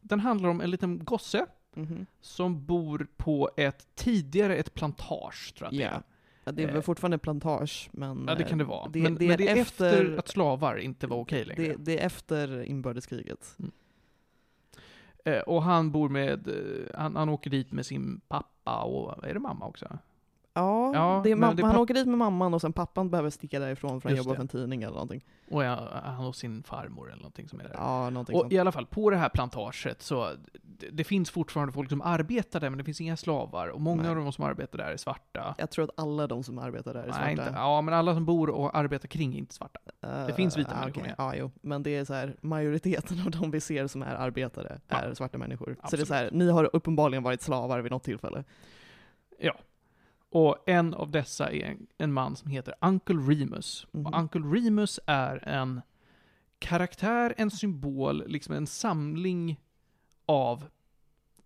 S1: den handlar om en liten gosse
S2: Mhm.
S1: som bor på ett, tidigare ett plantage tror jag att det är.
S2: Ja, det är väl
S1: Eh.
S2: fortfarande plantage, men...
S1: Ja det kan det
S2: eh,
S1: vara.
S2: Det,
S1: men,
S2: det,
S1: men det är efter,
S2: efter,
S1: att slavar inte var okej längre.
S2: det, det är efter inbördeskriget.
S1: Eh, och han bor med, han, han åker dit med sin pappa och, är det mamma också?
S2: Ja,
S1: Ja,
S2: det är
S1: men
S2: mam-
S1: det är
S2: han åker dit med mamman och sen pappan behöver sticka därifrån för att
S1: Just
S2: jobba
S1: det.
S2: för en tidning eller någonting.
S1: Och ja, han och sin farmor eller någonting som är där.
S2: Ja, någonting
S1: Och
S2: sånt.
S1: i alla fall, på det här plantaget så, det, det finns fortfarande folk som arbetar där, men det finns inga slavar. Och många
S2: Nej.
S1: av de som arbetar där är svarta.
S2: Jag tror att alla de som arbetar där är svarta.
S1: Nej, inte, ja, men alla som bor och arbetar kring är inte svarta.
S2: Eh,
S1: finns vita
S2: ah,
S1: människor med.
S2: Ja, jo. Men det är så här, majoriteten av de vi ser som är arbetare
S1: Ja.
S2: är svarta människor. Så det är
S1: Absolut.
S2: så här, ni har uppenbarligen varit slavar vid något tillfälle.
S1: Ja. Och en av dessa är en, en man som heter Uncle Remus.
S2: Mhm.
S1: Och Uncle Remus är en karaktär, en symbol, liksom en samling av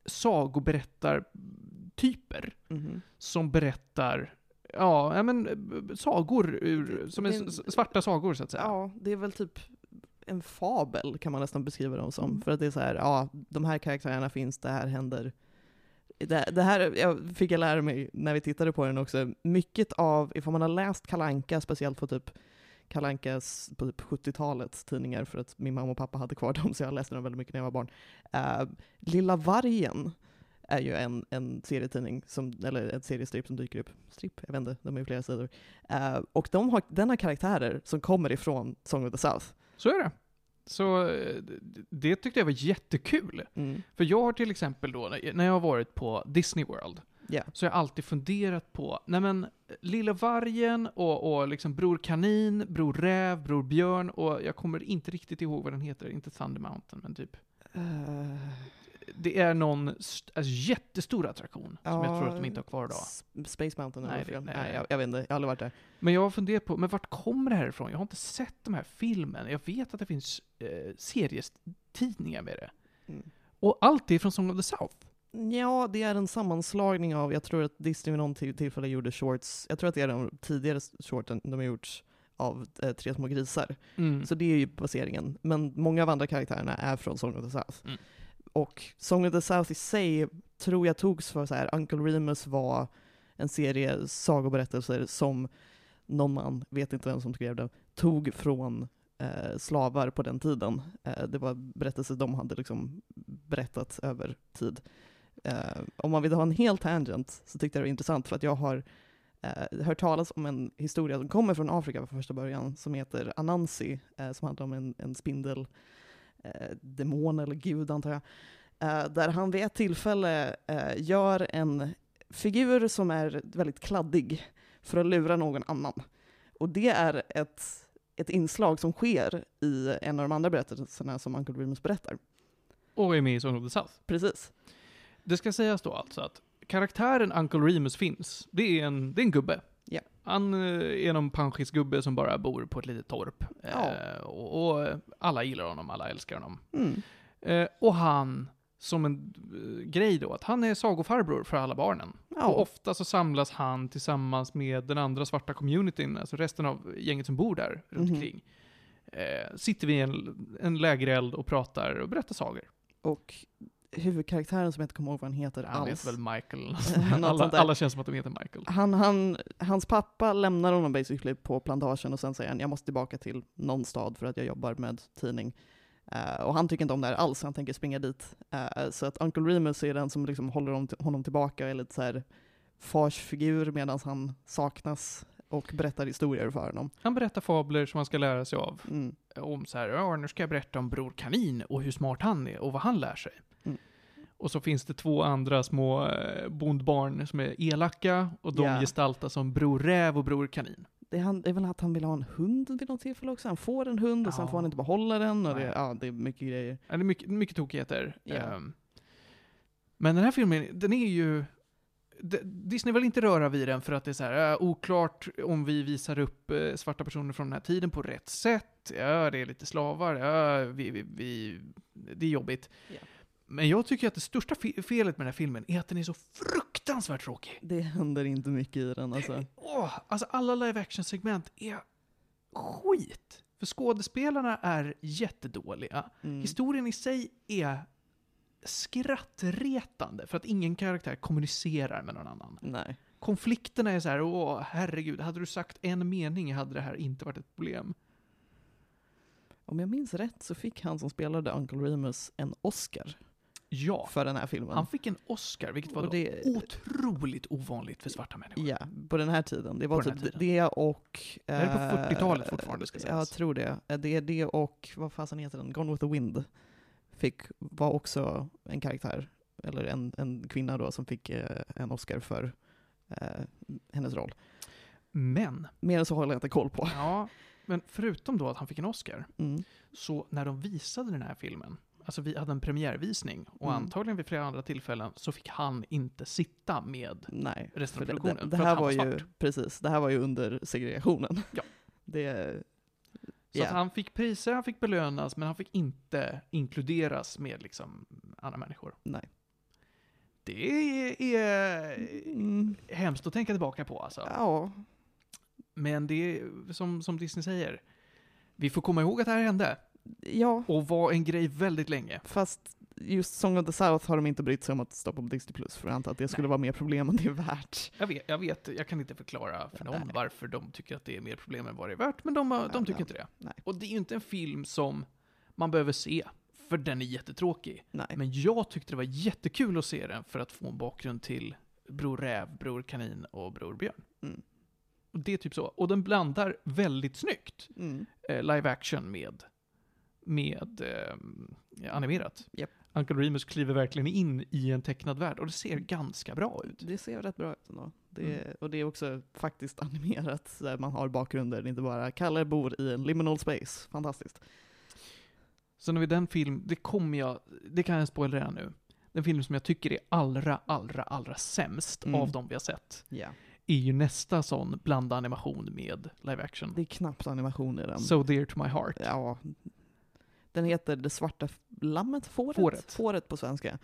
S1: sagoberättartyper
S2: Mhm.
S1: som berättar Ja, men sagor, ur, som är svarta sagor så att säga.
S2: Ja, det är väl typ en fabel kan man nästan beskriva dem som.
S1: Mm.
S2: För att det är så här, ja, de här karaktärerna finns, det här händer. Det, det här jag fick jag lära mig när vi tittade på den också. Mycket av, ifall man har läst Kalanka, speciellt på typ Kalankas på typ 70-talets tidningar, för att min mamma och pappa hade kvar (laughs) dem, så jag läste dem väldigt mycket när jag var barn. Uh, Lilla Vargen är ju en, en serietidning, som, eller en seriestripp som dyker upp. Stripp? Jag vet inte, de är ju flera sidor. Uh, och de har, den har karaktärer som kommer ifrån Song of the South.
S1: Så är det. Så eh, det tyckte jag var jättekul.
S2: Mm.
S1: För jag har till exempel då, när jag har varit på Disney World,
S2: Ja.
S1: så har jag alltid funderat på, nej men, Lilla Vargen och, och liksom Bror Kanin, Bror Räv, Bror Björn och jag kommer inte riktigt ihåg vad den heter, inte Thunder Mountain, men typ.
S2: Eh,
S1: Det är någon alltså, jättestor attraktion som jag
S2: Ja,
S1: tror att de inte har kvar idag.
S2: Space Mountain
S1: Nej,
S2: eller
S1: det-
S2: fel.
S1: nej,
S2: Nej,
S1: nej.
S2: jag, jag vet inte, jag har aldrig varit där.
S1: Men jag har funderat på, men vart kommer det här ifrån? Jag har inte sett de här filmen. Jag vet att det finns eh, serietidningar med det.
S2: Mm.
S1: Och allt är från Song of the South.
S2: Ja, det är en sammanslagning av, jag tror att Disney vid någon till- tillfälle gjorde shorts, jag tror att det är de tidigare shorten de har gjort av eh, Tre små grisar.
S1: Mm.
S2: Så det är ju baseringen. Men många av andra karaktärerna är från Song of the South.
S1: Mm.
S2: Och Song of the South i sig tror jag togs för så här, Uncle Remus var en serie sagoberättelser som någon man, vet inte vem som skrev den, tog från eh, slavar på den tiden. Eh, det var berättelser de hade liksom berättat över tid. Eh, om man vill ha en hel tangent så tyckte jag det var intressant för att jag har eh, hört talas om en historia som kommer från Afrika från första början som heter Anansi, eh, som handlar om en, en spindel, eh, demon eller gud antar jag, eh, där han vid ett tillfälle eh, gör en figur som är väldigt kladdig för att lura någon annan. Och det är ett, ett inslag som sker i en av de andra berättelserna som Uncle Remus berättar.
S1: Och är med i Song of the South.
S2: Precis.
S1: Det ska sägas då alltså att karaktären Uncle Remus finns. Det är en, det är en gubbe. Han eh, är någon panschisgubbe som bara bor på ett litet torp.
S2: Ja.
S1: Eh, och, och alla gillar honom, alla älskar honom.
S2: Mm.
S1: Eh, och han, som en eh, grej då, att han är sagofarbror för alla barnen. Och
S2: Ja.
S1: ofta så samlas han tillsammans med den andra svarta communityn, alltså resten av gänget som bor där runt
S2: Mhm.
S1: omkring. Eh, sitter vid en, en lägereld och pratar och berättar sagor.
S2: Och huvudkaraktären som jag inte kommer ihåg vad han heter
S1: Han
S2: alls.
S1: heter väl Michael. (laughs) Alla, alla känns som att de heter Michael.
S2: Han, han, hans pappa lämnar honom basically på plantagen och sen säger han jag måste tillbaka till någon stad för att jag jobbar med tidning. Eh, och han tycker inte om det här alls, han tänker springa dit. Eh, så att Uncle Remus är den som liksom håller honom, honom tillbaka och är lite så här farsfigur medan han saknas och berättar historier för honom.
S1: Han berättar fabler som han ska lära sig av.
S2: Mm.
S1: Om så här, ja nu ska jag berätta om Bror Kanin och hur smart han är och vad han lär sig.
S2: Mm.
S1: Och så finns det två andra små eh, bondbarn som är elaka och de
S2: Ja.
S1: gestaltas som Bror Räv och Bror Kanin.
S2: Det, är han, det är väl att han vill ha en hund vid något tillfälle också. Han får en hund och sen får han inte behålla den. Och det, ja, det är mycket grejer.
S1: Ja, det är mycket, mycket tokigheter.
S2: Ja.
S1: Ehm, men den här filmen, den är ju... Disney vill inte röra vid den för att det är så här, äh, oklart om vi visar upp eh, svarta personer från den här tiden på rätt sätt. Ja, det är lite slavar. Ja, vi, vi, vi, det är jobbigt.
S2: Ja.
S1: Men jag tycker att det största fe- felet med den här filmen är att den är så fruktansvärt tråkig.
S2: Det händer inte mycket i den alltså.
S1: Åh, alltså alla live action-segment är skit. För skådespelarna är jättedåliga.
S2: Mm.
S1: Historien i sig är skrattretande för att ingen karaktär kommunicerar med någon annan.
S2: Nej.
S1: Konflikterna är så här, åh herregud, hade du sagt en mening hade det här inte varit ett problem.
S2: Om jag minns rätt så fick han som spelade Uncle Remus en Oscar
S1: Ja,
S2: för den här filmen.
S1: han fick en Oscar, vilket var
S2: Och
S1: då
S2: det-
S1: otroligt ovanligt för svarta människor.
S2: Ja, på den här tiden. Det var typ
S1: tiden.
S2: det och...
S1: Det är på
S2: eh,
S1: 40-talet fortfarande, ska sägas.
S2: Jag tror det. Eh, Det är det och, vad fasen heter den? Gone with the Wind. Fick, var också en karaktär, eller en, en kvinna då, som fick eh, en Oscar för eh, hennes roll.
S1: Men,
S2: Mer än så håller jag inte koll på.
S1: ja, men förutom då att han fick en Oscar,
S2: Mm.
S1: så när de visade den här filmen, alltså vi hade en premiärvisning, och
S2: Mm.
S1: antagligen vid flera andra tillfällen, så fick han inte sitta med
S2: Nej.
S1: resten av
S2: det,
S1: produktionen.
S2: det, det
S1: att
S2: här var
S1: var
S2: ju, precis, det här var ju under segregationen.
S1: Ja. (laughs)
S2: Det, Ja.
S1: att han fick priser, han fick belönas, men han fick inte inkluderas med liksom andra människor.
S2: nej.
S1: Det är, är
S2: Mm.
S1: hemskt att tänka tillbaka på alltså.
S2: Ja,
S1: Men det är som, som Disney säger, vi får komma ihåg att det här hände
S2: ja,
S1: och var en grej väldigt länge.
S2: fast just Song of the South har de inte brytt sig om att stoppa på Disney Plus, för jag antar att det skulle
S1: Nej.
S2: vara mer problem än det är värt.
S1: Jag vet, jag vet, jag kan inte förklara för dem
S2: Nej.
S1: varför de tycker att det är mer problem än vad det är värt, men de, de tycker
S2: nej.
S1: inte det. Och det är ju inte en film som man behöver se, för den är jättetråkig. Men jag tyckte det var jättekul att se den för att få en bakgrund till Bror Räv, Bror Kanin och Bror Björn.
S2: Mm.
S1: Och det är typ så. Och den blandar väldigt snyggt
S2: Mm.
S1: eh, live action med, med eh, animerat.
S2: Japp.
S1: Uncle Remus kliver verkligen in i en tecknad värld och det ser ganska bra ut.
S2: Det ser rätt bra ut ändå. Det,
S1: Mm.
S2: Och det är också faktiskt animerat, där man har bakgrunder, inte bara Kalle bor i en liminal space. Fantastiskt.
S1: Så när vi den film, det kommer jag, det kan jag spoila redan nu. Den film som jag tycker är allra, allra, allra sämst
S2: Mm.
S1: av de vi har sett
S2: Ja.
S1: är ju nästa sån blanda animation med live action.
S2: Det är knappt animation i den.
S1: So dear to my heart.
S2: Ja. Den heter Det svarta lammet? Fåret?
S1: Fåret.
S2: Fåret på svenska.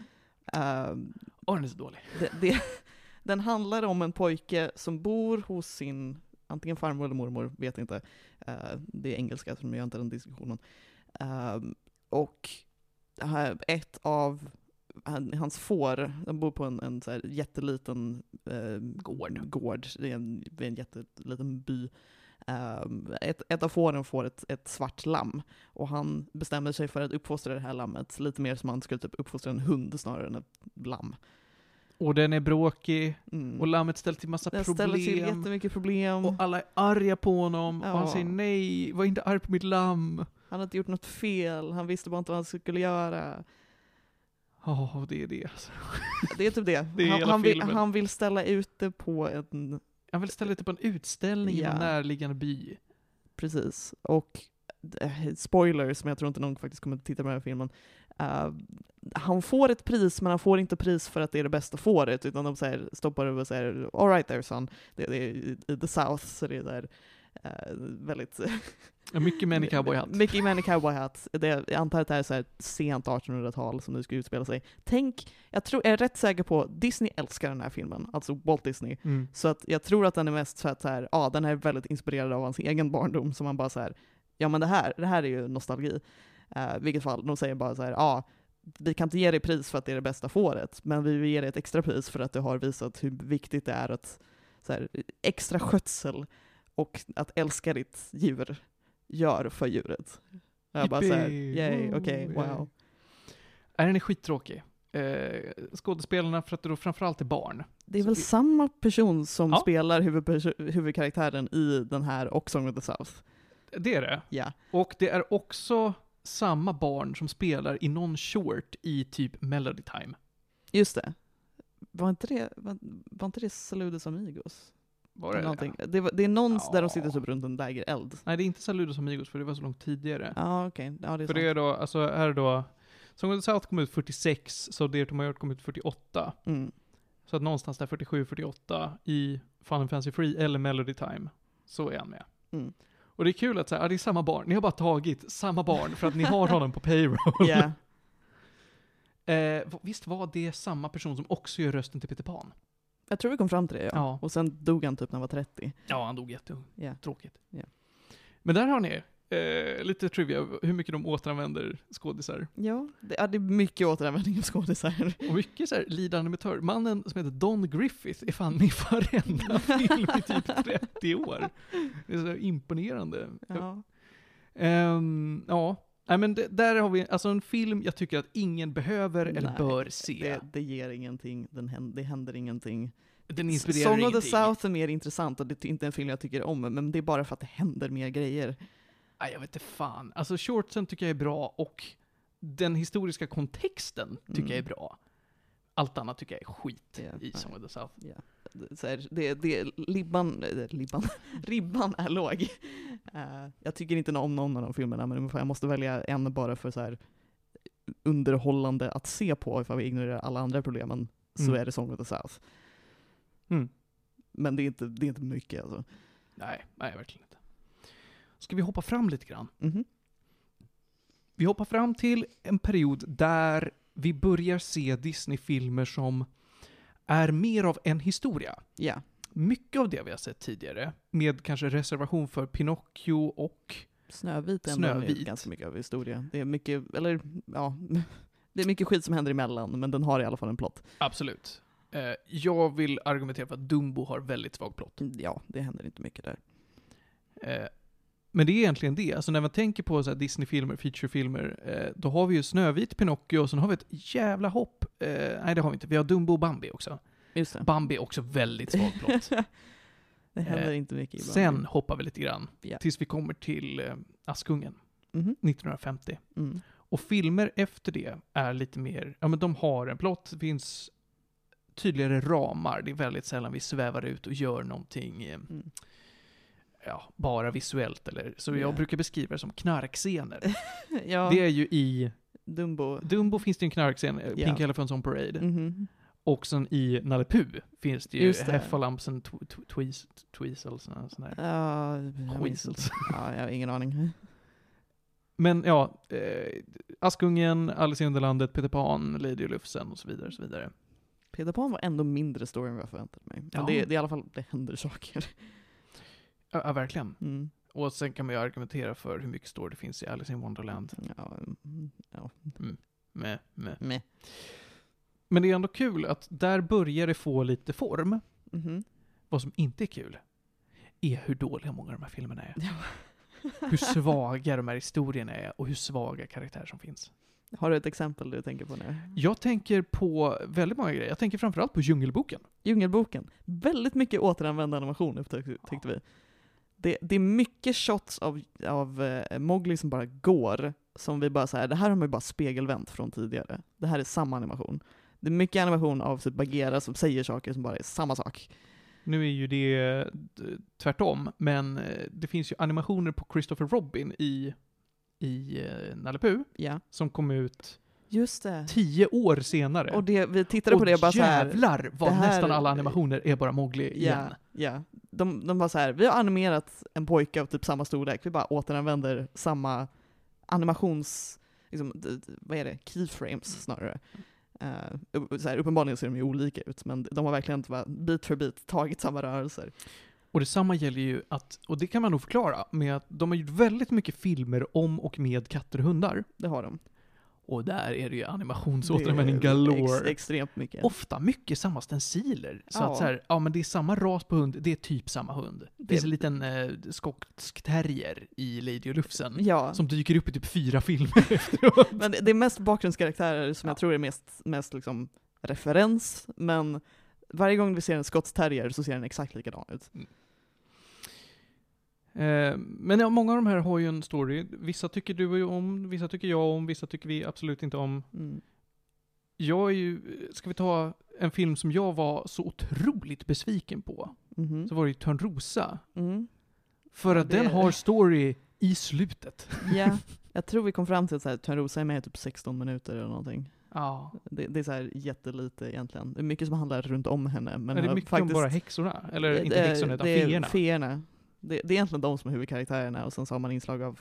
S2: Ehm,
S1: Åh, den är så dålig.
S2: det, det, (laughs) den handlar om en pojke som bor hos sin, antingen farmor eller mormor, vet inte. Eh, det är engelska, så de gör inte den diskussionen. Ehm, och ett av han, hans får, de bor på en, en så jätteliten eh,
S1: Gård.
S2: gård. Det är en, en jätteliten by. Ehm, ett, ett av fåren får ett, ett svart lamm och han bestämmer sig för att uppfostra det här lammet lite mer som han skulle typ uppfostra en hund snarare än ett lamm.
S1: Och den är bråkig,
S2: Mm.
S1: och lammet ställer till massa
S2: Den
S1: problem.
S2: ställer till jättemycket problem.
S1: och alla är arga på honom, och han
S2: Ja.
S1: säger nej, var inte arg på mitt lamm.
S2: Han hade inte gjort något fel, han visste bara inte vad han skulle göra.
S1: Ja, det är det alltså.
S2: Det är typ det. (laughs)
S1: Det är
S2: han, han, vill, han vill ställa ut det på en...
S1: Jag vill ställa lite på en utställning i
S2: Ja.
S1: en närliggande by.
S2: Precis. Och eh, spoiler, som jag tror inte någon faktiskt kommer att titta på den här filmen. Eh, han får ett pris, men han får inte pris för att det är det bästa fåret, utan de säger, stoppar över och säger ”All right there son”. Det, det är i i the South, så det är där, eh, väldigt...
S1: Mycket män i (laughs) cowboyhatt.
S2: Mycket män i cowboyhatt. Det, jag antar att det här är så sent 1800-tal som nu ska utspela sig. Tänk, jag, tror, jag är rätt säker på, Disney älskar den här filmen, alltså Walt Disney.
S1: Mm.
S2: Så att jag tror att den är mest för att så här, ja, den är väldigt inspirerad av hans egen barndom, så man bara så här, ja men det här, det här är ju nostalgi. Uh, vilket fall, de säger bara så här, ja, vi kan inte ge dig pris för att det är det bästa fåret, men vi vill ge dig ett extra pris för att du har visat hur viktigt det är att så här, extra skötsel och att älska ditt djur gör för djuret. Jag bara såhär,
S1: Yippee!
S2: yay, okej,
S1: yay.
S2: wow.
S1: Är den är skittråkig. Eh, skådespelarna, för att det då framförallt är barn.
S2: Det är
S1: Så
S2: väl
S1: vi-
S2: samma person som
S1: Ja.
S2: spelar huvudkaraktären i den här och Song of the South.
S1: Det är det.
S2: Ja.
S1: Och det är också samma barn som spelar i någon short i typ Melody Time.
S2: Just det. Var inte det, var, var inte det Saludos Amigos?
S1: Var det.
S2: Det, var, det är någon där de sitter
S1: Ja.
S2: typ runt en lägereld.
S1: Nej, det är inte Saludos Amigos, för det var så långt tidigare.
S2: Ja, okej. Ja, det är
S1: för
S2: sant.
S1: det är då, alltså här är då, Song of the South kom ut 46, så Dear to My Heart kom ut 48.
S2: Mm.
S1: Så att någonstans där 47-48 i Fun and Fancy Free eller Melody Time, så är han med.
S2: Mm.
S1: Och det är kul att säga, ja, det är samma barn, ni har bara tagit samma barn för att ni har (laughs) honom på payroll.
S2: Ja, (laughs)
S1: Eh, visst var det samma person som också gör rösten till Peter Pan?
S2: Jag tror vi kom fram till det ja.
S1: Ja.
S2: Och sen dog han typ när han var 30.
S1: Ja, han dog jätteung.
S2: Ja.
S1: Tråkigt.
S2: Ja.
S1: Men där har ni eh, lite trivia, hur mycket de återanvänder skådisar.
S2: Ja, det, ja, det är mycket återanvändning av skådisar.
S1: Och mycket så här lidande animatör. Mannen som heter Don Griffith är fan med i varenda (laughs) film i typ 30 år. Det är så imponerande.
S2: Ja.
S1: Ehm, ja. Nej men det, där har vi alltså en film jag tycker att ingen behöver eller
S2: Nej,
S1: bör se.
S2: Det, det ger ingenting, Den händer, det händer ingenting.
S1: Den inspirerar
S2: Song of
S1: ingenting.
S2: the South är mer intressant och det är inte en film jag tycker om, men det är bara för att det händer mer grejer.
S1: Nej, jag vet inte fan. Alltså shortsen tycker jag är bra och den historiska kontexten tycker
S2: Mm.
S1: jag är bra. Allt annat tycker jag är skit
S2: Ja,
S1: i. Song of the South.
S2: Det- Så här, det, det, libban, libban, (laughs) ribban är låg. Eh, jag tycker inte om någon av de filmerna, men jag måste välja en bara för så här underhållande att se på, ifall vi ignorerar alla andra problemen, så
S1: Mm.
S2: är det Song of the South.
S1: Mm.
S2: Men det är inte, det är inte mycket alltså.
S1: Nej, nej verkligen inte. Ska vi hoppa fram lite grann?
S2: Mhm.
S1: Vi hoppar fram till en period där vi börjar se Disney-filmer som är mer av en historia.
S2: Ja.
S1: Mycket av det vi har sett tidigare, med kanske reservation för Pinocchio och
S2: Snövit är
S1: Snövit.
S2: ganska mycket av historia. Det är mycket, eller ja, (laughs) det är mycket skit som händer emellan, men den har i alla fall en plott.
S1: Absolut. Eh, jag vill argumentera för att Dumbo har väldigt svag plott.
S2: Ja, det händer inte mycket där.
S1: Men det är egentligen det. Alltså när man tänker på så Disney-filmer, feature-filmer, eh, då har vi ju Snövit, Pinocchio och sen har vi ett jävla hopp. Eh, nej, det har vi inte. Vi har Dumbo och Bambi också. Bambi är också väldigt svag plott. (laughs)
S2: det händer
S1: Eh,
S2: inte mycket i
S1: Sen
S2: Bambi.
S1: hoppar vi lite grann,
S2: Ja.
S1: tills vi kommer till eh, Askungen,
S2: Mhm.
S1: 1950.
S2: Mm.
S1: Och filmer efter det är lite mer, ja men de har en plott, det finns tydligare ramar, det är väldigt sällan vi svävar ut och gör någonting, eh,
S2: Mm.
S1: Ja, bara visuellt eller, så jag
S2: Ja.
S1: brukar beskriva det som knarkscener. (laughs)
S2: ja,
S1: Det är ju i
S2: Dumbo.
S1: Dumbo finns det ju en knarkscen,
S2: Ja.
S1: Pink Elephants on Parade.
S2: Mhm.
S1: Och sen i Nalle Puh finns det ju tw- tweez- Tweezels, sån där. Weasels.
S2: inte. Ja, jag har ingen aning.
S1: Men ja, eh, Askungen, Alice i Underlandet, Peter Pan, Lady och Lufsen och så vidare. Och så vidare.
S2: Peter Pan var ändå mindre story än vad jag förväntade mig. Men
S1: Ja.
S2: det, det är i alla fall, det händer saker.
S1: Ja, ja, verkligen.
S2: Mm.
S1: Och sen kan man ju argumentera för hur mycket story det finns i Alice in Wonderland.
S2: Ja, mm, ja.
S1: Med, med.
S2: Meh.
S1: Men det är ändå kul att där börjar det få lite form.
S2: Mhm.
S1: Vad som inte är kul är hur dåliga många av de här filmerna är.
S2: Ja.
S1: Hur svaga de här historierna är och hur svaga karaktärer som finns.
S2: Har du ett exempel du tänker på nu?
S1: Jag tänker på väldigt många grejer. Jag tänker framförallt på Djungelboken.
S2: Djungelboken. Väldigt mycket återanvänd animation upptäckte tyckte vi. Det, det är mycket shots av, av eh, Mowgli som bara går, som vi bara säger, det här har man ju bara spegelvänt från tidigare. Det här är samma animation. Det är mycket animation av typ Bagheera som säger saker som bara är samma sak.
S1: Nu är ju det eh, tvärtom, men eh, det finns ju animationer på Christopher Robin i, i eh, Nalle Puh,
S2: Ja,
S1: som kom ut
S2: Just det.
S1: tio år senare.
S2: Och det, vi tittade på det och bara så här.
S1: jävlar vad
S2: här-
S1: nästan alla animationer är bara Mowgli igen.
S2: Ja, ja. De, de var så här, vi har animerat en pojke av typ samma storlek, vi bara återanvänder samma animations, liksom, vad är det, keyframes snarare. Uh, så här, uppenbarligen ser de ju olika ut, men de har verkligen bara, bit för bit tagit samma rörelser.
S1: Och detsamma gäller ju att, och det kan man nog förklara, med att de har gjort väldigt mycket filmer om och med katter och hundar.
S2: Det har de.
S1: Och där är det ju animationsåteranvändning galore.
S2: Ex, extremt mycket.
S1: Ofta mycket samma stenciler. Så
S2: Ja.
S1: att så här, ja men det är samma ras på hund, det är typ samma hund. Det finns en liten eh, skotsk terrier i Lady och Lufsen.
S2: Ja,
S1: Som dyker upp i typ fyra filmer (laughs) efteråt.
S2: men det, det är mest bakgrundskaraktärer som
S1: Ja.
S2: jag tror är mest, mest liksom referens, men varje gång vi ser en skottsterrier så ser den exakt likadan ut.
S1: Eh, men ja, många av de här har ju en story. Vissa tycker du om, vissa tycker jag om, vissa tycker vi absolut inte om.
S2: Mm.
S1: Jag är ju, ska vi ta en film som jag var så otroligt besviken på,
S2: Mhm.
S1: så var det ju Törnrosa.
S2: Mm.
S1: För
S2: Ja,
S1: att den har story i slutet. (laughs)
S2: Ja, jag tror vi kom fram till att Törnrosa är med i typ 16 minuter eller någonting.
S1: Ja.
S2: Det, det är så här jättelite egentligen. Det är mycket som handlar runt om henne. Men
S1: är det mycket om
S2: faktiskt,
S1: bara häxorna? Eller inte
S2: det-
S1: häxorna, utan feerna.
S2: Det, det är egentligen de som är huvudkaraktärerna och sen så har man inslag av,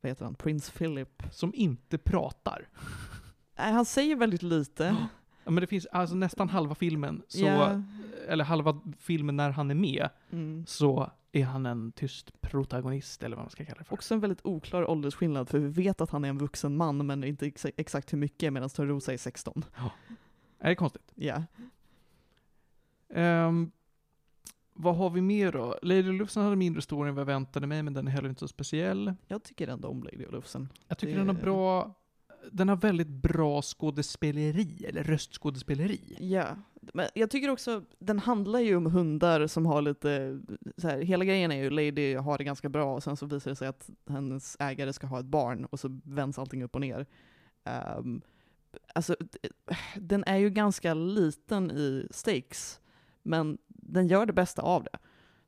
S2: vad heter han, Prince Philip.
S1: Som inte pratar. (laughs)
S2: Nej, han säger väldigt lite.
S1: Ja, men det finns alltså nästan halva filmen, så,
S2: Ja.
S1: eller halva filmen när han är med,
S2: Mm.
S1: så är han en tyst protagonist, eller vad man ska kalla det för.
S2: Också en väldigt oklar åldersskillnad, för vi vet att han är en vuxen man, men inte exa- exakt hur mycket, medan Törnrosa är 16.
S1: Är det konstigt?
S2: Ja.
S1: Ehm, vad har vi mer då? Lady Lufsen hade mindre story än vad jag väntade mig, men den är heller inte så speciell.
S2: Jag tycker ändå om Lady Lufsen.
S1: Jag tycker
S2: Det-
S1: den har bra, den har väldigt bra skådespeleri, eller röstskådespeleri.
S2: Ja, men jag tycker också, den handlar ju om hundar som har lite, så här, hela grejen är ju Lady har det ganska bra och sen så visar det sig att hennes ägare ska ha ett barn och så vänds allting upp och ner. Um, alltså, den är ju ganska liten i stakes, men den gör det bästa av det.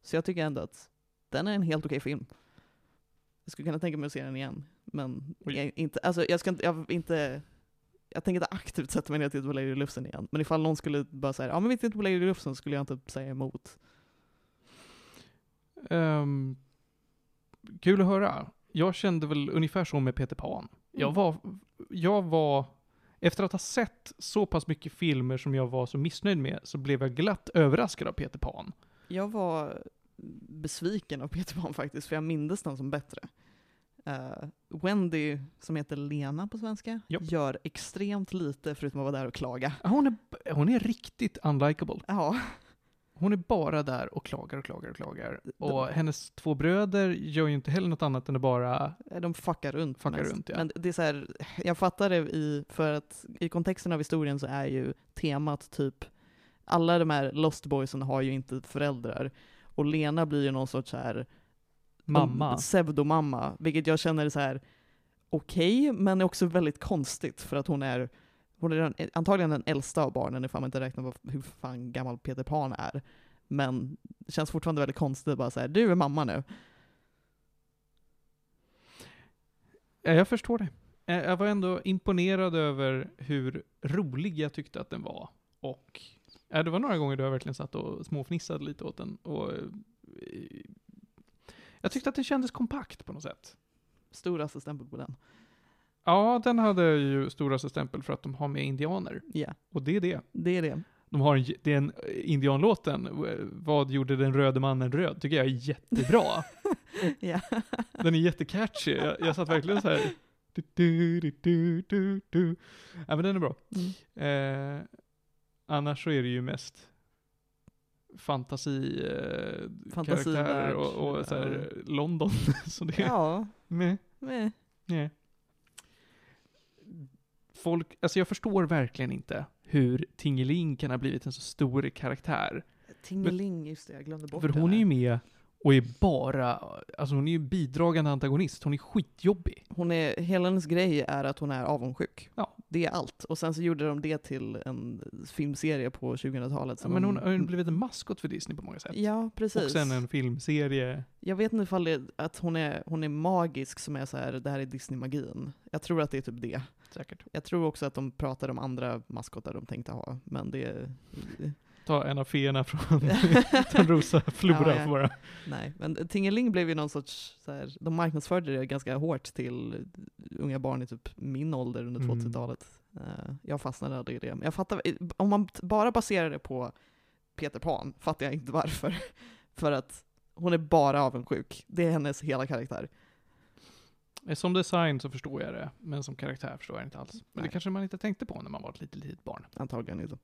S2: Så jag tycker ändå att den är en helt okej film. Jag skulle kunna tänka mig att se den igen, men jag, inte, alltså, jag ska inte, jag, inte jag tänker inte aktivt sätta mig ner och titta på Lady Lufsen igen. Men ifall någon skulle bara säga ja men vi tittar på Lady Lufsen skulle jag inte säga emot.
S1: Ehm, kul att höra. Jag kände väl ungefär så med Peter Pan. Jag
S2: Mm.
S1: var, jag var, efter att ha sett så pass mycket filmer som jag var så missnöjd med, så blev jag glatt överraskad av Peter Pan.
S2: Jag var besviken av Peter Pan faktiskt, för jag mindes den som bättre. Eh, Wendy, som heter Lena på svenska,
S1: Japp.
S2: gör extremt lite förutom att vara där och klaga.
S1: Hon är, hon är riktigt unlikable.
S2: Ja,
S1: Hon är bara där och klagar och klagar och klagar. Och
S2: De-
S1: hennes två bröder gör ju inte heller något annat än att bara...
S2: de fuckar runt.
S1: Fuckar
S2: mest.
S1: runt, ja.
S2: Men det är så här, jag fattar det i, för att i kontexten av historien så är ju temat typ, alla de här Lost Boysen har ju inte föräldrar. Och Lena blir ju någon sorts så här
S1: Mamma.
S2: pseudomamma, vilket jag känner är så här okej, men är också väldigt konstigt för att hon är hon är den, antagligen den äldsta av barnen ifall man inte räknar på hur fan gammal Peter Pan är. Men det känns fortfarande väldigt konstigt bara så här, du är mamma nu.
S1: Ja, jag förstår det. Eh, Jag var ändå imponerad över hur rolig jag tyckte att den var. Och ja, det var några gånger då jag verkligen satt och småfnissade lite åt den. Och, eh, jag tyckte att den kändes kompakt på något sätt.
S2: Storaste stämpel på den.
S1: Ja, den hade ju storaste stämpel för att de har med indianer.
S2: Ja,
S1: Och det är det.
S2: det är det.
S1: De har en, det är en indianlåten, eh, Vad gjorde den röde mannen röd? Tycker jag är jättebra. (laughs)
S2: ja.
S1: Den är jättecatchy. Jag, jag satt verkligen så här. Du, du, du, du, du. Ja, men den är bra.
S2: Mm.
S1: Eh, annars så är det ju mest fantasi, eh,
S2: Fantasivärld,
S1: karaktärer och, och så här, London. (laughs) så det är
S2: Ja,
S1: med,
S2: men,
S1: nej. Folk, alltså jag förstår verkligen inte hur Tingeling kan ha blivit en så stor karaktär.
S2: Tingeling, just det, jag glömde bort
S1: För
S2: det
S1: hon är ju med och är bara, alltså hon är ju bidragande antagonist. Hon är skitjobbig.
S2: Hon är, hela hennes grej är att hon är avundsjuk.
S1: Ja.
S2: Det är allt. Och sen så gjorde de det till en filmserie på 2000-talet.
S1: Ja, men hon har ju blivit en maskot för Disney på många sätt.
S2: Ja, precis.
S1: Och sen en filmserie.
S2: Jag vet inte ifall det, att hon är, hon är magisk som är så här, det här är Disney-magin. Jag tror att det är typ det.
S1: Säkert.
S2: Jag tror också att de pratade om andra maskotar de tänkte ha, men det...
S1: Ta en av feerna från (laughs) (laughs) Törnrosa flora
S2: Ja,
S1: bara.
S2: Nej, men Tingeling blev ju någon sorts, så här, de marknadsförde det ganska hårt till unga barn i typ min ålder under
S1: Mm.
S2: 2000-talet. Eh, jag fastnade aldrig i det. Men jag fattar, om man bara baserar det på Peter Pan fattar jag inte varför. (laughs) För att hon är bara avundsjuk. Det är hennes hela karaktär.
S1: Eh, Som design så förstår jag det, men som karaktär förstår jag inte alls. Men det
S2: Nej.
S1: kanske man inte tänkte på när man var ett litet, litet barn.
S2: Antagligen inte.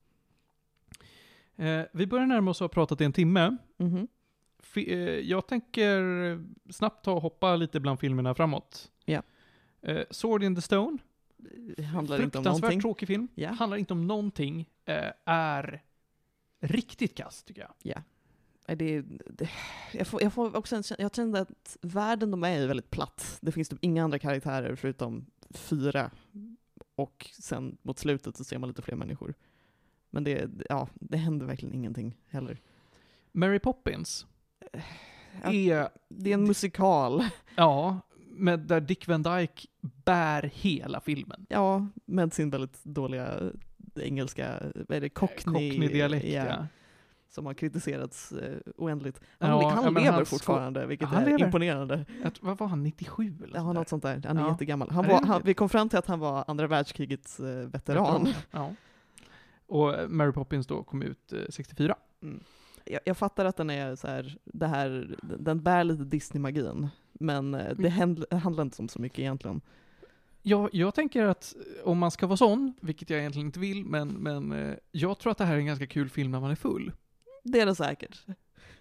S1: Eh, vi börjar närma oss och ha pratat i en timme.
S2: Mhm.
S1: Fi- eh, jag tänker snabbt ta och hoppa lite bland filmerna framåt.
S2: Ja.
S1: Eh, Sword in the Stone,
S2: Det handlar inte om någonting.
S1: tråkig film.
S2: Ja.
S1: Handlar inte om någonting. Eh, är riktigt kass tycker jag.
S2: Nej, Det, det, jag, får, jag, får också en, jag kände att världen de är i är väldigt platt. Det finns typ inga andra karaktärer förutom fyra. Och sen mot slutet så ser man lite fler människor. Men det, ja, det händer verkligen ingenting heller.
S1: Mary Poppins
S2: Ja,
S1: är,
S2: Det är en musikal.
S1: ja, med där Dick Van Dyke bär hela filmen.
S2: Ja, med sin väldigt dåliga engelska, vad är det, cockney,
S1: Cockney-dialekt,
S2: ja,
S1: ja.
S2: Som har kritiserats eh, oändligt. Han,
S1: Ja,
S2: han lever
S1: hans
S2: fortfarande, vilket
S1: Han
S2: är
S1: lever.
S2: imponerande.
S1: Att, vad var han, 97 eller
S2: Ja, något sånt där. Han är
S1: Ja.
S2: jättegammal. Han var, han, vi kom fram till att han var andra världskrigets eh, veteran.
S1: Ja. Och eh, Mary Poppins då kom ut eh, 64.
S2: Mm. Jag, jag fattar att den är så här, det här, den bär lite Disney-magin. Men eh, det
S1: Mm.
S2: händ, handlar inte om så mycket egentligen.
S1: Jag, jag tänker att eh, om man ska vara sån, vilket jag egentligen inte vill, men, men jag tror att det här är en ganska kul film när man är full.
S2: Det är det säkert.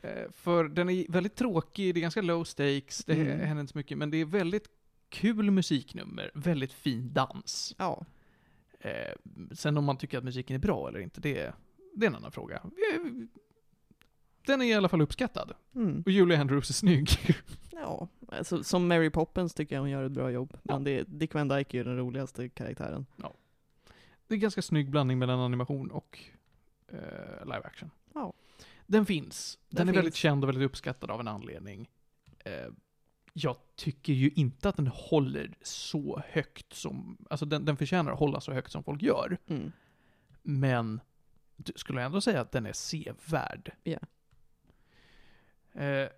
S1: Eh, För den är väldigt tråkig, det är ganska low stakes, det
S2: Mm.
S1: händer inte så mycket, men det är väldigt kul musiknummer, väldigt fin dans.
S2: Ja.
S1: Eh, sen om man tycker att musiken är bra eller inte, det, är- det är en annan fråga. Eh, Den är i alla fall uppskattad.
S2: Mm.
S1: Och Julie Andrews är snygg. (laughs)
S2: Ja, alltså, som Mary Poppins tycker jag hon gör ett bra jobb.
S1: Ja.
S2: Men det, Dick Van Dyke är ju den roligaste karaktären.
S1: Det är en ganska snygg blandning mellan animation och eh, live action.
S2: Ja.
S1: Den finns. Den,
S2: Den
S1: är väldigt
S2: finns.
S1: känd och väldigt uppskattad av en anledning. Eh, jag tycker ju inte att den håller så högt som, alltså den, den förtjänar att hålla så högt som folk gör.
S2: Mm.
S1: Men skulle ändå säga att den är sevärd.
S2: Ja.
S1: Eh,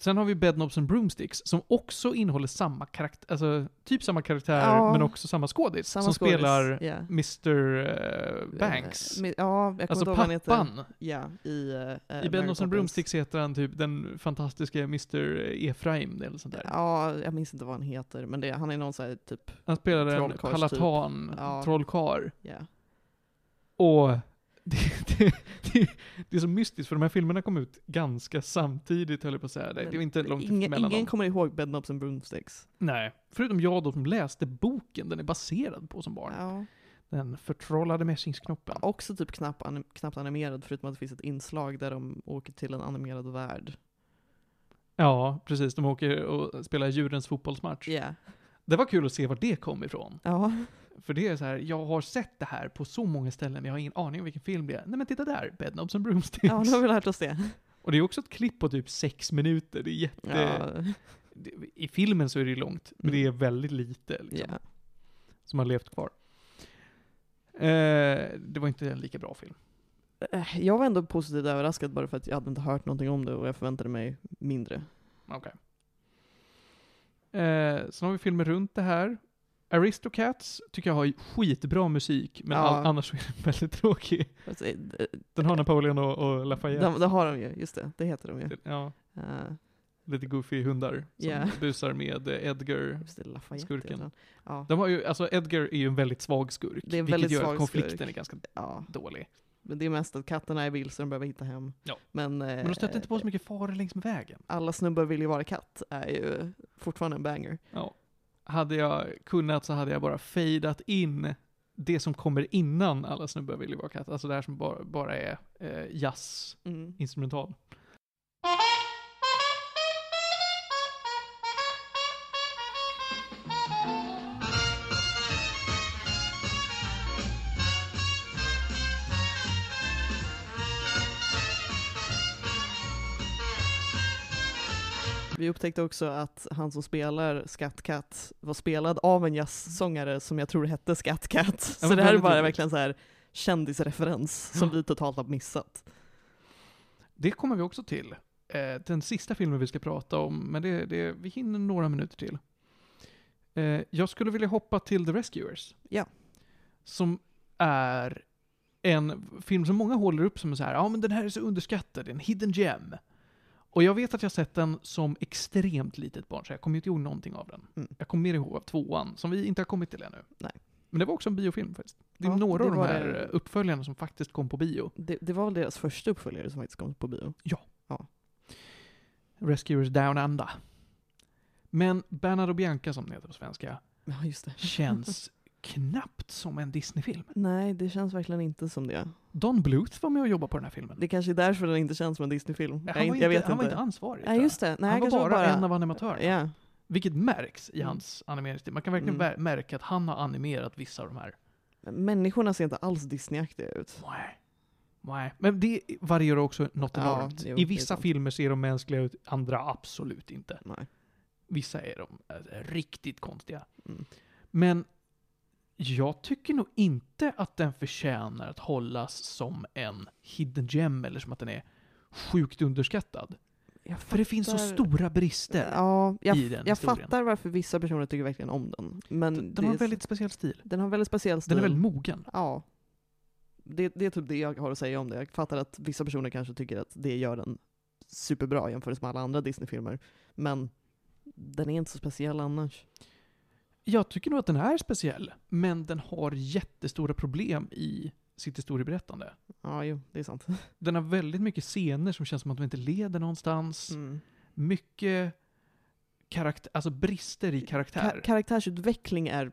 S1: sen har vi Bedknobs and Broomsticks som också innehåller samma karaktär, alltså typ samma karaktär
S2: Ja.
S1: men också samma skådis.
S2: Samma
S1: som
S2: skådis,
S1: spelar. Mr eh, Banks.
S2: Eh, Ja, jag kommer
S1: alltså
S2: inte han heter.
S1: pappan.
S2: Ja, i, uh,
S1: I Bedknobs and Broomsticks heter han typ den fantastiska Mr Efraim eller sånt där.
S2: Ja, jag minns inte vad han heter, men det, han är någon sån här typ,
S1: Han spelar en palatan,
S2: Ja.
S1: trollkarl.
S2: ja.
S1: Och det, (laughs) det, det, det är så mystiskt för de här filmerna kom ut ganska samtidigt höll jag på att säga. Det, det var inte långt
S2: ingen,
S1: mellan
S2: ingen
S1: dem.
S2: kommer ihåg Bedknobs and Broomsticks.
S1: Nej, förutom jag då som läste boken den är baserad på som barn.
S2: Ja.
S1: Den förtrollade mässingsknoppen.
S2: Också typ knapp, anim, knappt animerad, förutom att det finns ett inslag där de åker till en animerad värld.
S1: Ja, precis. De åker och spelar djurens fotbollsmatch.
S2: Ja.
S1: Det var kul att se var det kom ifrån.
S2: Ja.
S1: För det är så här, jag har sett det här på så många ställen, jag har ingen aning om vilken film det är. Nej men titta där, Bedknobs and Broomsticks.
S2: ja, nu har vi lärt oss det.
S1: Och det är också ett klipp på typ sex minuter, det är jätte...
S2: Ja.
S1: I filmen så är det ju långt, men det är
S2: Mm.
S1: väldigt lite liksom,
S2: ja.
S1: som har levt kvar. Eh, det var inte en lika bra film.
S2: Eh, Jag var ändå positivt överraskad bara för att jag hade inte hört någonting om det och jag förväntade mig mindre.
S1: Okej. Eh, sen har vi filmer runt det här. Aristocats tycker jag har skitbra musik, men
S2: Ja.
S1: all, annars är den (laughs) väldigt tråkig.
S2: Alltså, eh,
S1: Den har Napoleon och, och Lafayette.
S2: de, det har de ju, just det. Det heter de ju.
S1: Ja,
S2: Uh,
S1: lite goofy hundar som
S2: Ja. (laughs)
S1: busar med eh, Edgar.
S2: just det, Lafayette
S1: Skurken.
S2: heter han. Ja.
S1: De har ju, alltså Edgar är ju en väldigt svag skurk,
S2: Det är en
S1: vilket gör
S2: svag
S1: att konflikten
S2: skurk.
S1: är ganska
S2: ja.
S1: dålig.
S2: Men det är mest att katterna är vilse, de behöver hitta hem.
S1: Ja.
S2: Men, eh,
S1: Men de stöter inte på så mycket faror längs med vägen.
S2: Alla snubbar vill ju vara katt är ju fortfarande en banger.
S1: Ja. Hade jag kunnat så hade jag bara fejdat in det som kommer innan alla snubbar vill ju vara katt. Alltså det här som bara, bara är eh, jazz,
S2: Mm.
S1: instrumental.
S2: Upptäckte också att han som spelar Scat Cat var spelad av en jazzsångare som jag tror hette Scat Cat. Så det här är bara verkligen så här kändisreferens som vi totalt har missat.
S1: Det kommer vi också till. Eh, den sista filmen vi ska prata om, men det, det, vi hinner några minuter till. Eh, jag skulle vilja hoppa till The Rescuers.
S2: Ja.
S1: Som är en film som många håller upp som så här, ja men den här är så underskattad, en hidden gem. Och jag vet att jag sett den som extremt litet barn, så jag kommer inte ihåg någonting av den.
S2: Mm.
S1: Jag kommer mer ihåg av tvåan, som vi inte har kommit till ännu.
S2: Nej.
S1: Men det var också en biofilm faktiskt. Det är
S2: Ja,
S1: några
S2: det
S1: av de här
S2: det.
S1: uppföljarna som faktiskt kom på bio.
S2: Det, det var väl deras första uppföljare som faktiskt kom på bio.
S1: Rescuers Down Under. Men Bernard och Bianca som den heter på svenska,
S2: Ja, just det.
S1: känns (laughs) knappt som en Disney-film.
S2: Nej, det känns verkligen inte som det.
S1: Don Bluth var med och jobbade på den här filmen.
S2: Det kanske är därför den inte känns som en Disney-film.
S1: han,
S2: Jag,
S1: var inte, han var
S2: inte.
S1: inte ansvarig.
S2: Nej, just det. Nej,
S1: han var
S2: kanske
S1: bara, en av animatörerna.
S2: Ja.
S1: Vilket märks i
S2: Mm.
S1: hans animeringsstil. Man kan verkligen
S2: Mm.
S1: märka att han har animerat vissa av de här.
S2: Människorna ser inte alls Disney-aktiga ut.
S1: Nej. Nej. Men det varierar också något
S2: Ja,
S1: enormt.
S2: jo,
S1: I
S2: är
S1: vissa filmer ser de mänskliga ut, andra absolut inte.
S2: Nej.
S1: Vissa är de eh, riktigt konstiga.
S2: Mm.
S1: Men jag tycker nog inte att den förtjänar att hållas som en hidden gem eller som att den är sjukt underskattad.
S2: Jag
S1: För det finns så stora brister.
S2: Ja, jag,
S1: i den
S2: jag
S1: historien.
S2: fattar varför vissa personer tycker verkligen om den. Men
S1: Den, den har en väldigt speciell stil.
S2: den har en väldigt speciell stil.
S1: Den är väldigt mogen.
S2: Ja. Det, det är typ det jag har att säga om det. Jag fattar att vissa personer kanske tycker att det gör den superbra jämfört med alla andra Disney-filmer. Men den är inte så speciell annars.
S1: Jag tycker nog att den är speciell, men den har jättestora problem i sitt historieberättande.
S2: Ja, jo, det är sant. (laughs)
S1: Den har väldigt mycket scener som känns som att de inte leder någonstans.
S2: Mm.
S1: Mycket karaktär, alltså brister i karaktär.
S2: Ka- karaktärsutveckling är... eh.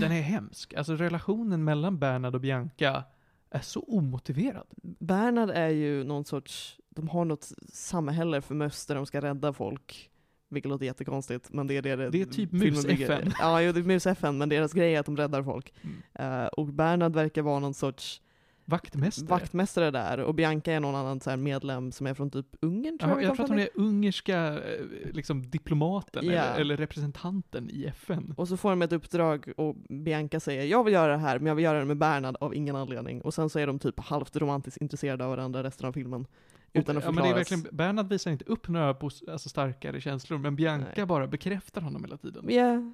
S1: Den är hemsk. Alltså relationen mellan Bernard och Bianca är så omotiverad.
S2: Bernhard är ju någon sorts... De har något samhälle för möss där de ska rädda folk. Vilket låter jättekonstigt, men det är det
S1: Det är typ
S2: filmen
S1: Mus
S2: bygger-
S1: FN.
S2: Ja, det är Mus-FN, men deras grej är att de räddar folk.
S1: Mm.
S2: Eh, och Bernhard verkar vara någon sorts
S1: Vaktmästare.
S2: vaktmästare där, och Bianca är någon annan så medlem som är från typ Ungern tror
S1: Ja,
S2: jag
S1: jag tror att hon är ungerska eh, liksom, diplomaten
S2: Ja.
S1: eller, eller representanten i FN.
S2: Och så får de ett uppdrag och Bianca säger jag vill göra det här, men jag vill göra det med Bernhard av ingen anledning. Och sen så är de typ halvt romantiskt intresserade av varandra resten av filmen. Utan att
S1: ja, men det är verkligen, Bernhard visar inte upp några alltså, starkare känslor, men Bianca
S2: Nej.
S1: bara bekräftar honom hela tiden.
S2: Ja,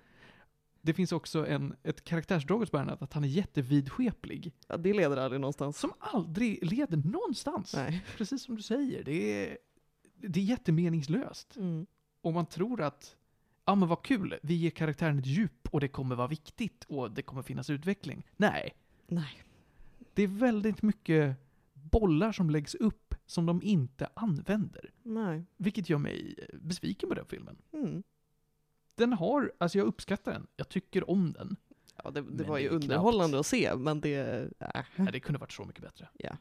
S1: Det finns också en, ett karaktärsdrag hos Bernhard, att han är jättevidskeplig.
S2: ja, det leder aldrig någonstans.
S1: Som aldrig leder någonstans.
S2: Nej.
S1: Precis som du säger, det är, det är jättemeningslöst.
S2: Mm.
S1: Och man tror att, ja men vad kul, vi ger karaktären ett djup och det kommer vara viktigt och det kommer finnas utveckling. Nej,
S2: Nej.
S1: det är väldigt mycket bollar som läggs upp som de inte använder.
S2: Nej.
S1: Vilket gör mig besviken på den filmen.
S2: Mm.
S1: Den har, alltså jag uppskattar den, jag tycker om den.
S2: Ja, det, det var
S1: det
S2: ju
S1: är knappt.
S2: underhållande att se, men det... Äh.
S1: Nej, det kunde varit så mycket bättre.
S2: Ja.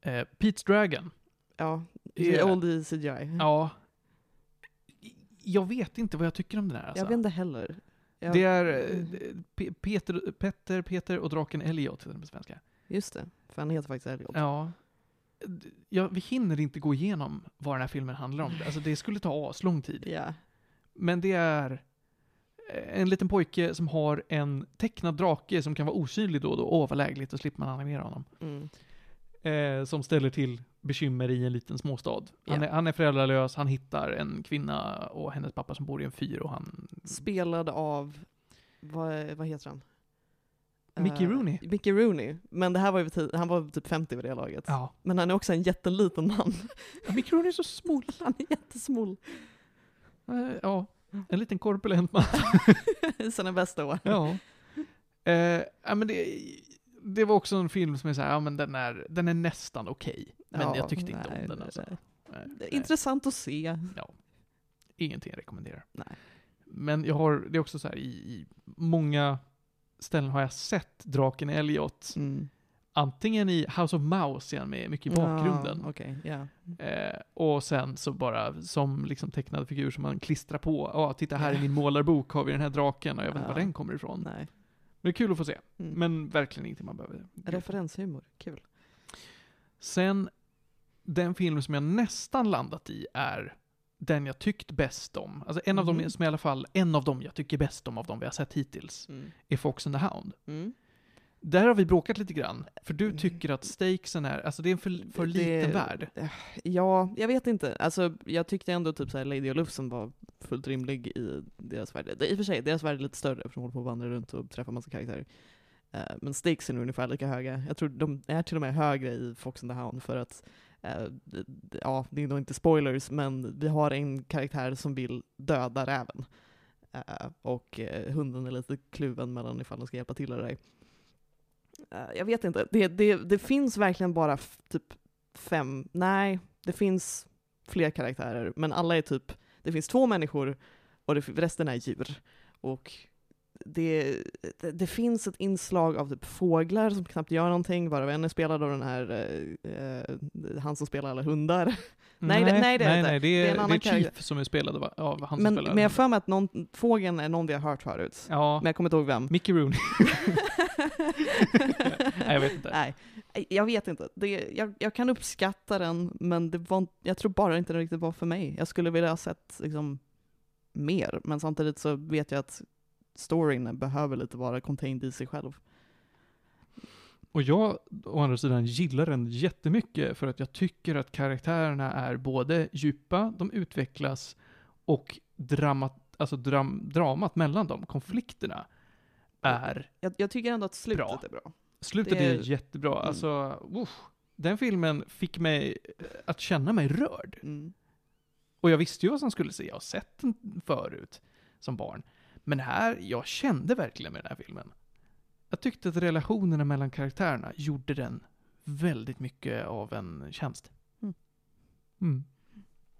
S1: Eh, Pete's Dragon.
S2: Ja,
S1: Ja.
S2: old i CGI.
S1: Ja. Jag vet inte vad jag tycker om den här alltså.
S2: Jag vet inte heller. Jag,
S1: Det är eh,
S2: Mm.
S1: Pe- Peter, Petter, Peter och draken Elliot heter den på svenska.
S2: Just det, för han heter faktiskt Elliot.
S1: Ja. Ja. Vi hinner inte gå igenom vad den här filmen handlar om. Alltså det skulle ta aslång tid.
S2: Ja.
S1: Men det är eh, en liten pojke som har en tecknad drake som kan vara osynlig då och då. Åh, vad lägligt, då slipper man animera honom.
S2: Mm.
S1: Eh, som ställer till bekymmer i en liten småstad. Han,
S2: Ja.
S1: är, han är föräldralös, han hittar en kvinna och hennes pappa som bor i en fyr och han...
S2: Spelad av, vad, vad heter han?
S1: Mickey
S2: Eh,
S1: Rooney.
S2: Mickey Rooney. Men det här var ju, han var typ 50 vid det laget.
S1: Ja.
S2: Men han är också en jätteliten man.
S1: ja Mickey Rooney är så smoll. (laughs)
S2: Han är jättesmoll.
S1: Eh, ja, en liten korpulent man.
S2: I (laughs) sina bästa år.
S1: ja. Eh, ja, men det, det var också en film som är så här, ja men den är, den är nästan okej. Men
S2: Ja,
S1: jag tyckte inte
S2: nej,
S1: om den alltså.
S2: nej. Intressant att se.
S1: Ingenting jag rekommenderar.
S2: Nej.
S1: Men jag har, det är också så här, i, i många ställen har jag sett draken Elliot.
S2: Mm.
S1: Antingen i House of Mouse igen med mycket i bakgrunden.
S2: Ja, okej, ja.
S1: Eh, och sen så bara som liksom tecknad figur som man klistrar på. Ja, titta här i min målarbok har vi den här draken och jag vet inte
S2: Ja.
S1: var den kommer ifrån.
S2: Nej.
S1: Men det är kul att få se.
S2: Mm.
S1: Men verkligen inte man behöver.
S2: Referenshumor, kul.
S1: Sen den film som jag nästan landat i är den jag tyckt bäst om. Alltså en av
S2: Mhm.
S1: dem som i alla fall, en av dem jag tycker bäst om av dem vi har sett hittills,
S2: Mm.
S1: är Fox and the Hound.
S2: Mm.
S1: Där har vi bråkat lite grann, för du
S2: Mm.
S1: tycker att stakesen är, alltså det är en för, för
S2: Det-
S1: liten värld.
S2: Ja, jag vet inte. Alltså, jag tyckte ändå typ såhär Lady och Lufsen var fullt rimlig i deras värld. Det- I och för sig, deras värld är lite större för de håller på att vandra runt och träffa massa karaktärer. Eh, men stakesen är ungefär lika höga. Jag tror de är till och med högre i Fox and the Hound för att, Eh, ja, det är nog inte spoilers, men vi har en karaktär som vill döda räven. Eh, och eh, hunden är lite kluven mellan ifall den ska hjälpa till eller ej. Jag vet inte, det, det, det finns verkligen bara typ fem, nej, det finns fler karaktärer, men alla är typ, det finns två människor och det, resten är djur. Och det, det, det finns ett inslag av typ fåglar som knappt gör någonting, varav en är spelad av den här, eh, eh, han som spelar alla hundar. (laughs) Nej, det- nej, det är
S1: nej, nej, det
S2: Det är
S1: det är, Chief som är spelad av, av han som
S2: Men,
S1: spelar
S2: men jag har för mig att någon, fågeln är någon vi har hört förut.
S1: Ja,
S2: Men jag kommer inte ihåg vem.
S1: Mickey Rooney. (laughs) Nej, jag vet inte.
S2: Nej, jag vet inte. Det, jag, jag kan uppskatta den, men det var, jag tror bara inte det riktigt var för mig. Jag skulle vilja ha sett liksom, mer, men samtidigt så vet jag att storyn behöver lite vara contained i sig själv.
S1: Och jag, å andra sidan, gillar den jättemycket för att jag tycker att karaktärerna är både djupa, de utvecklas och dramat, alltså dram, dramat mellan dem, konflikterna, är
S2: Jag, jag tycker ändå att slutet
S1: Bra.
S2: är bra.
S1: Slutet
S2: Det
S1: är,
S2: är-
S1: jättebra.
S2: Mm.
S1: Alltså, uff, den filmen fick mig eh, att känna mig rörd.
S2: Mm.
S1: Och jag visste ju vad som skulle se. Jag har sett den förut som barn. Men här, jag kände verkligen med den här filmen. Jag tyckte att relationerna mellan karaktärerna gjorde den väldigt mycket av en tjänst.
S2: Mm.
S1: Mm.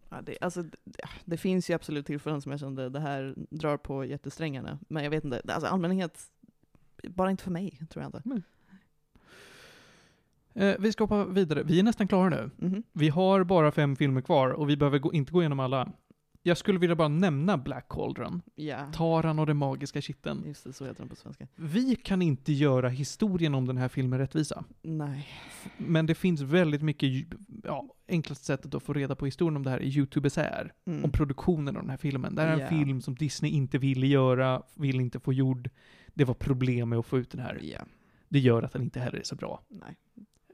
S2: Ja, det, alltså, det, det finns ju absolut tillfällen som jag kände, det här drar på hjärtesträngarna. Men jag vet inte, alltså allmänhet, bara inte för mig, tror jag inte.
S1: Eh, vi ska hoppa vidare. Vi är nästan klara nu.
S2: Mhm.
S1: Vi har bara fem filmer kvar och vi behöver gå, inte gå igenom alla. Jag skulle vilja bara nämna Black Cauldron.
S2: Ja,
S1: Taran och den magiska kitteln.
S2: just det, så heter den på svenska.
S1: Vi kan inte göra historien om den här filmen rättvisa.
S2: Nej.
S1: Men det finns väldigt mycket, ja, enklaste sättet att få reda på historien om det här är YouTube SR.
S2: Mm.
S1: Om produktionen av den här filmen. Det här är en
S2: Ja.
S1: film som Disney inte ville göra, vill inte få gjord. Det var problem med att få ut den här.
S2: Ja,
S1: Det gör att den inte heller är så bra.
S2: nej.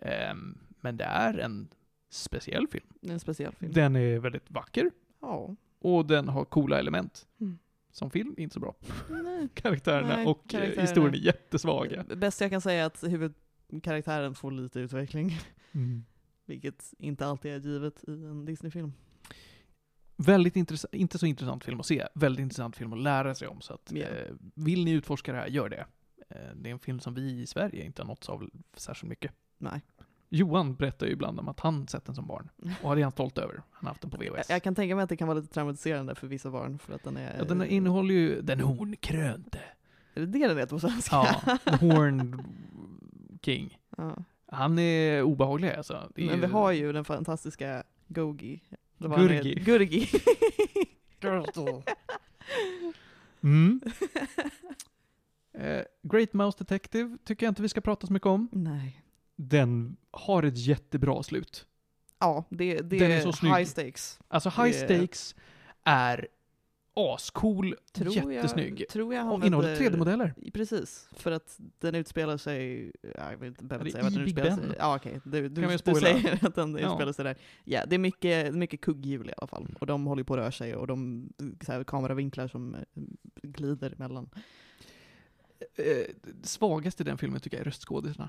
S1: Ehm, men det är en speciell film.
S2: Det är en speciell film.
S1: Den är väldigt vacker
S2: Ja.
S1: Och den har coola element.
S2: Mm.
S1: Som film, inte så bra.
S2: Nej. (laughs)
S1: Karaktärerna
S2: Nej,
S1: och eh,
S2: karaktärerna.
S1: historien är jättesvaga.
S2: Det bästa jag kan säga är att huvudkaraktären får lite utveckling.
S1: Mm. (laughs)
S2: Vilket inte alltid är givet i en Disney-film.
S1: Väldigt intressant, inte så intressant film att se, väldigt intressant film att lära sig om. Så att,
S2: Ja.
S1: eh, vill ni utforska det här, gör det. Eh, det är en film som vi i Sverige inte har nåtts av särskilt mycket.
S2: Nej.
S1: Johan berättar ju ibland om att han sett den som barn. (laughs) Och det är han stolt över. Han har haft den på VHS.
S2: jag kan tänka mig att det kan vara lite traumatiserande för vissa barn för att den är...
S1: Ja, den innehåller ju Den hornkrönte.
S2: Är det det den heter på svenska?
S1: Ja, (laughs) The Horned King.
S2: Ja.
S1: Han är obehaglig alltså. Är
S2: Men vi
S1: ju-
S2: har ju den fantastiska Gogi.
S1: Gurgi.
S2: Gurgi. (laughs)
S1: Mm. Eh, Great Mouse Detective tycker jag inte vi ska prata så mycket om.
S2: Nej.
S1: Den har ett jättebra slut.
S2: Ja, det, det
S1: Den är så snygg.
S2: high stakes.
S1: Alltså High
S2: Det-
S1: Stakes är ascool,
S2: Tror
S1: jättesnygg.
S2: Jag, tror jag
S1: och innehåller 3D-modeller.
S2: Precis, för att den utspelar sig, ja, jag vill inte
S1: Ja, det
S2: säga vart den utspelar sig. Ja okej, du, du, du
S1: spoila?
S2: säger (laughs) att den
S1: Ja.
S2: utspelar sig där. Ja, det är mycket, mycket kugghjul i alla fall. Och de håller på att röra sig och de så här, kameravinklar som eh, glider emellan.
S1: Eh, svagast i den filmen tycker jag är röstskådisarna.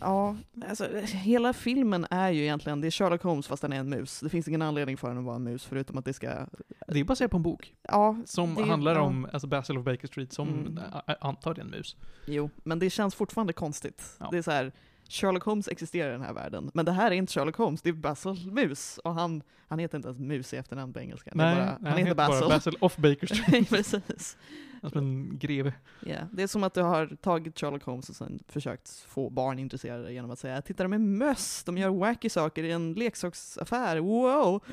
S2: Ja, alltså hela filmen är ju egentligen, det är Sherlock Holmes fast den är en mus. Det finns ingen anledning för den att vara en mus förutom att det ska,
S1: Det är baserat på en bok
S2: ja.
S1: som
S2: det-
S1: handlar
S2: ja.
S1: om alltså Basil of Baker Street som
S2: Mm.
S1: mm. antar det är en mus.
S2: Jo, men det känns fortfarande konstigt.
S1: Ja.
S2: Det är så här, Sherlock Holmes existerar i den här världen, men det här är inte Sherlock Holmes, det är Basil Mus. Och han, han heter inte ens Mus i efternamn på engelska. Är bara, han,
S1: nej,
S2: heter Basil.
S1: bara Basil of Baker Street. (laughs)
S2: Precis.
S1: alltså en greve.
S2: Ja, Det är som att du har tagit Sherlock Holmes och sen försökt få barn intresserade genom att säga titta de är möss, de gör wacky saker i en leksaksaffär, wow!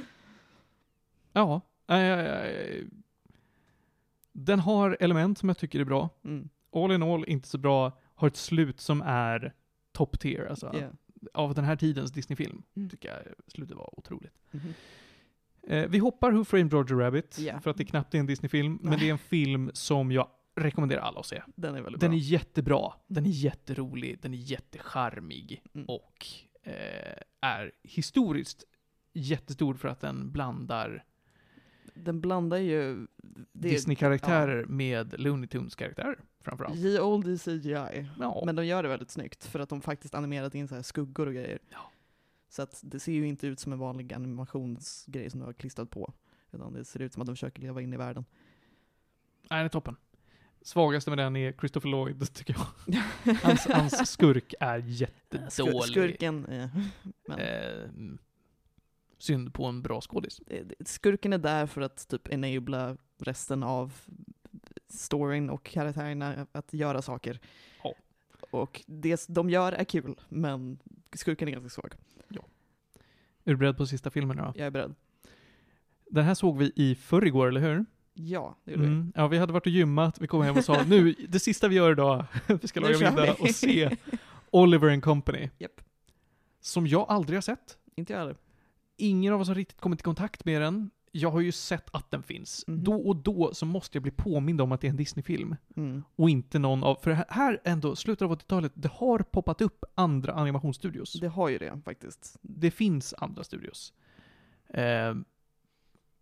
S1: Ja. den har element som jag tycker är bra.
S2: Mm.
S1: All in all inte så bra. Har ett slut som är top tier. Alltså.
S2: ja.
S1: av den här tidens Disney-film.
S2: Mm.
S1: Tycker jag slutet var otroligt.
S2: Mhm.
S1: Eh, vi hoppar Who Framed Roger Rabbit,
S2: Ja.
S1: för att det knappt är en Disney-film, men det är en film som jag rekommenderar alla att se.
S2: Den är väldigt
S1: Den
S2: bra.
S1: är jättebra, den är jätterolig, den är jättecharmig
S2: Mm.
S1: och eh, är historiskt jättestor för att den blandar
S2: Den blandar ju...
S1: Disney-karaktärer med Looney Tunes-karaktärer framförallt.
S2: Ge old i CGI.
S1: Ja,
S2: Men de gör det väldigt snyggt för att de faktiskt animerat in så här skuggor och grejer.
S1: Ja.
S2: Så att det ser ju inte ut som en vanlig animationsgrej som du har klistrat på. Utan det ser ut som att de försöker leva in i världen.
S1: Nej, den är toppen. Svagaste med den är Christopher Lloyd, tycker jag. (laughs) Hans, hans skurk är jättedålig.
S2: Skurken, eh, men,
S1: Eh, synd på en bra skådis.
S2: det- skurken är där för att typ enabla resten av storyn och karaktärerna att göra saker.
S1: Ja.
S2: Och det de gör är kul, men skurken är ganska svag.
S1: Är du beredd på sista filmen då?
S2: Jag är beredd.
S1: Den här såg vi i förrgår, eller hur?
S2: Ja, det gjorde vi.
S1: Mm. Ja, vi hade varit och gymmat, vi kom hem och sa nu, det sista vi gör idag, (laughs) vi ska laga middag
S2: vi.
S1: och se (laughs) Oliver and Company.
S2: Japp.
S1: Som jag aldrig har sett.
S2: Inte jag heller.
S1: Ingen av oss har riktigt kommit i kontakt med den. Jag har ju sett att den finns.
S2: Mhm.
S1: Då och då så måste jag bli påmind om att det är en Disney-film.
S2: Mm.
S1: Och inte någon av, för här- här ändå, slutet av 80-talet, det har poppat upp andra animationsstudios. Det,
S2: Det har ju det faktiskt.
S1: finns andra studios. Eh,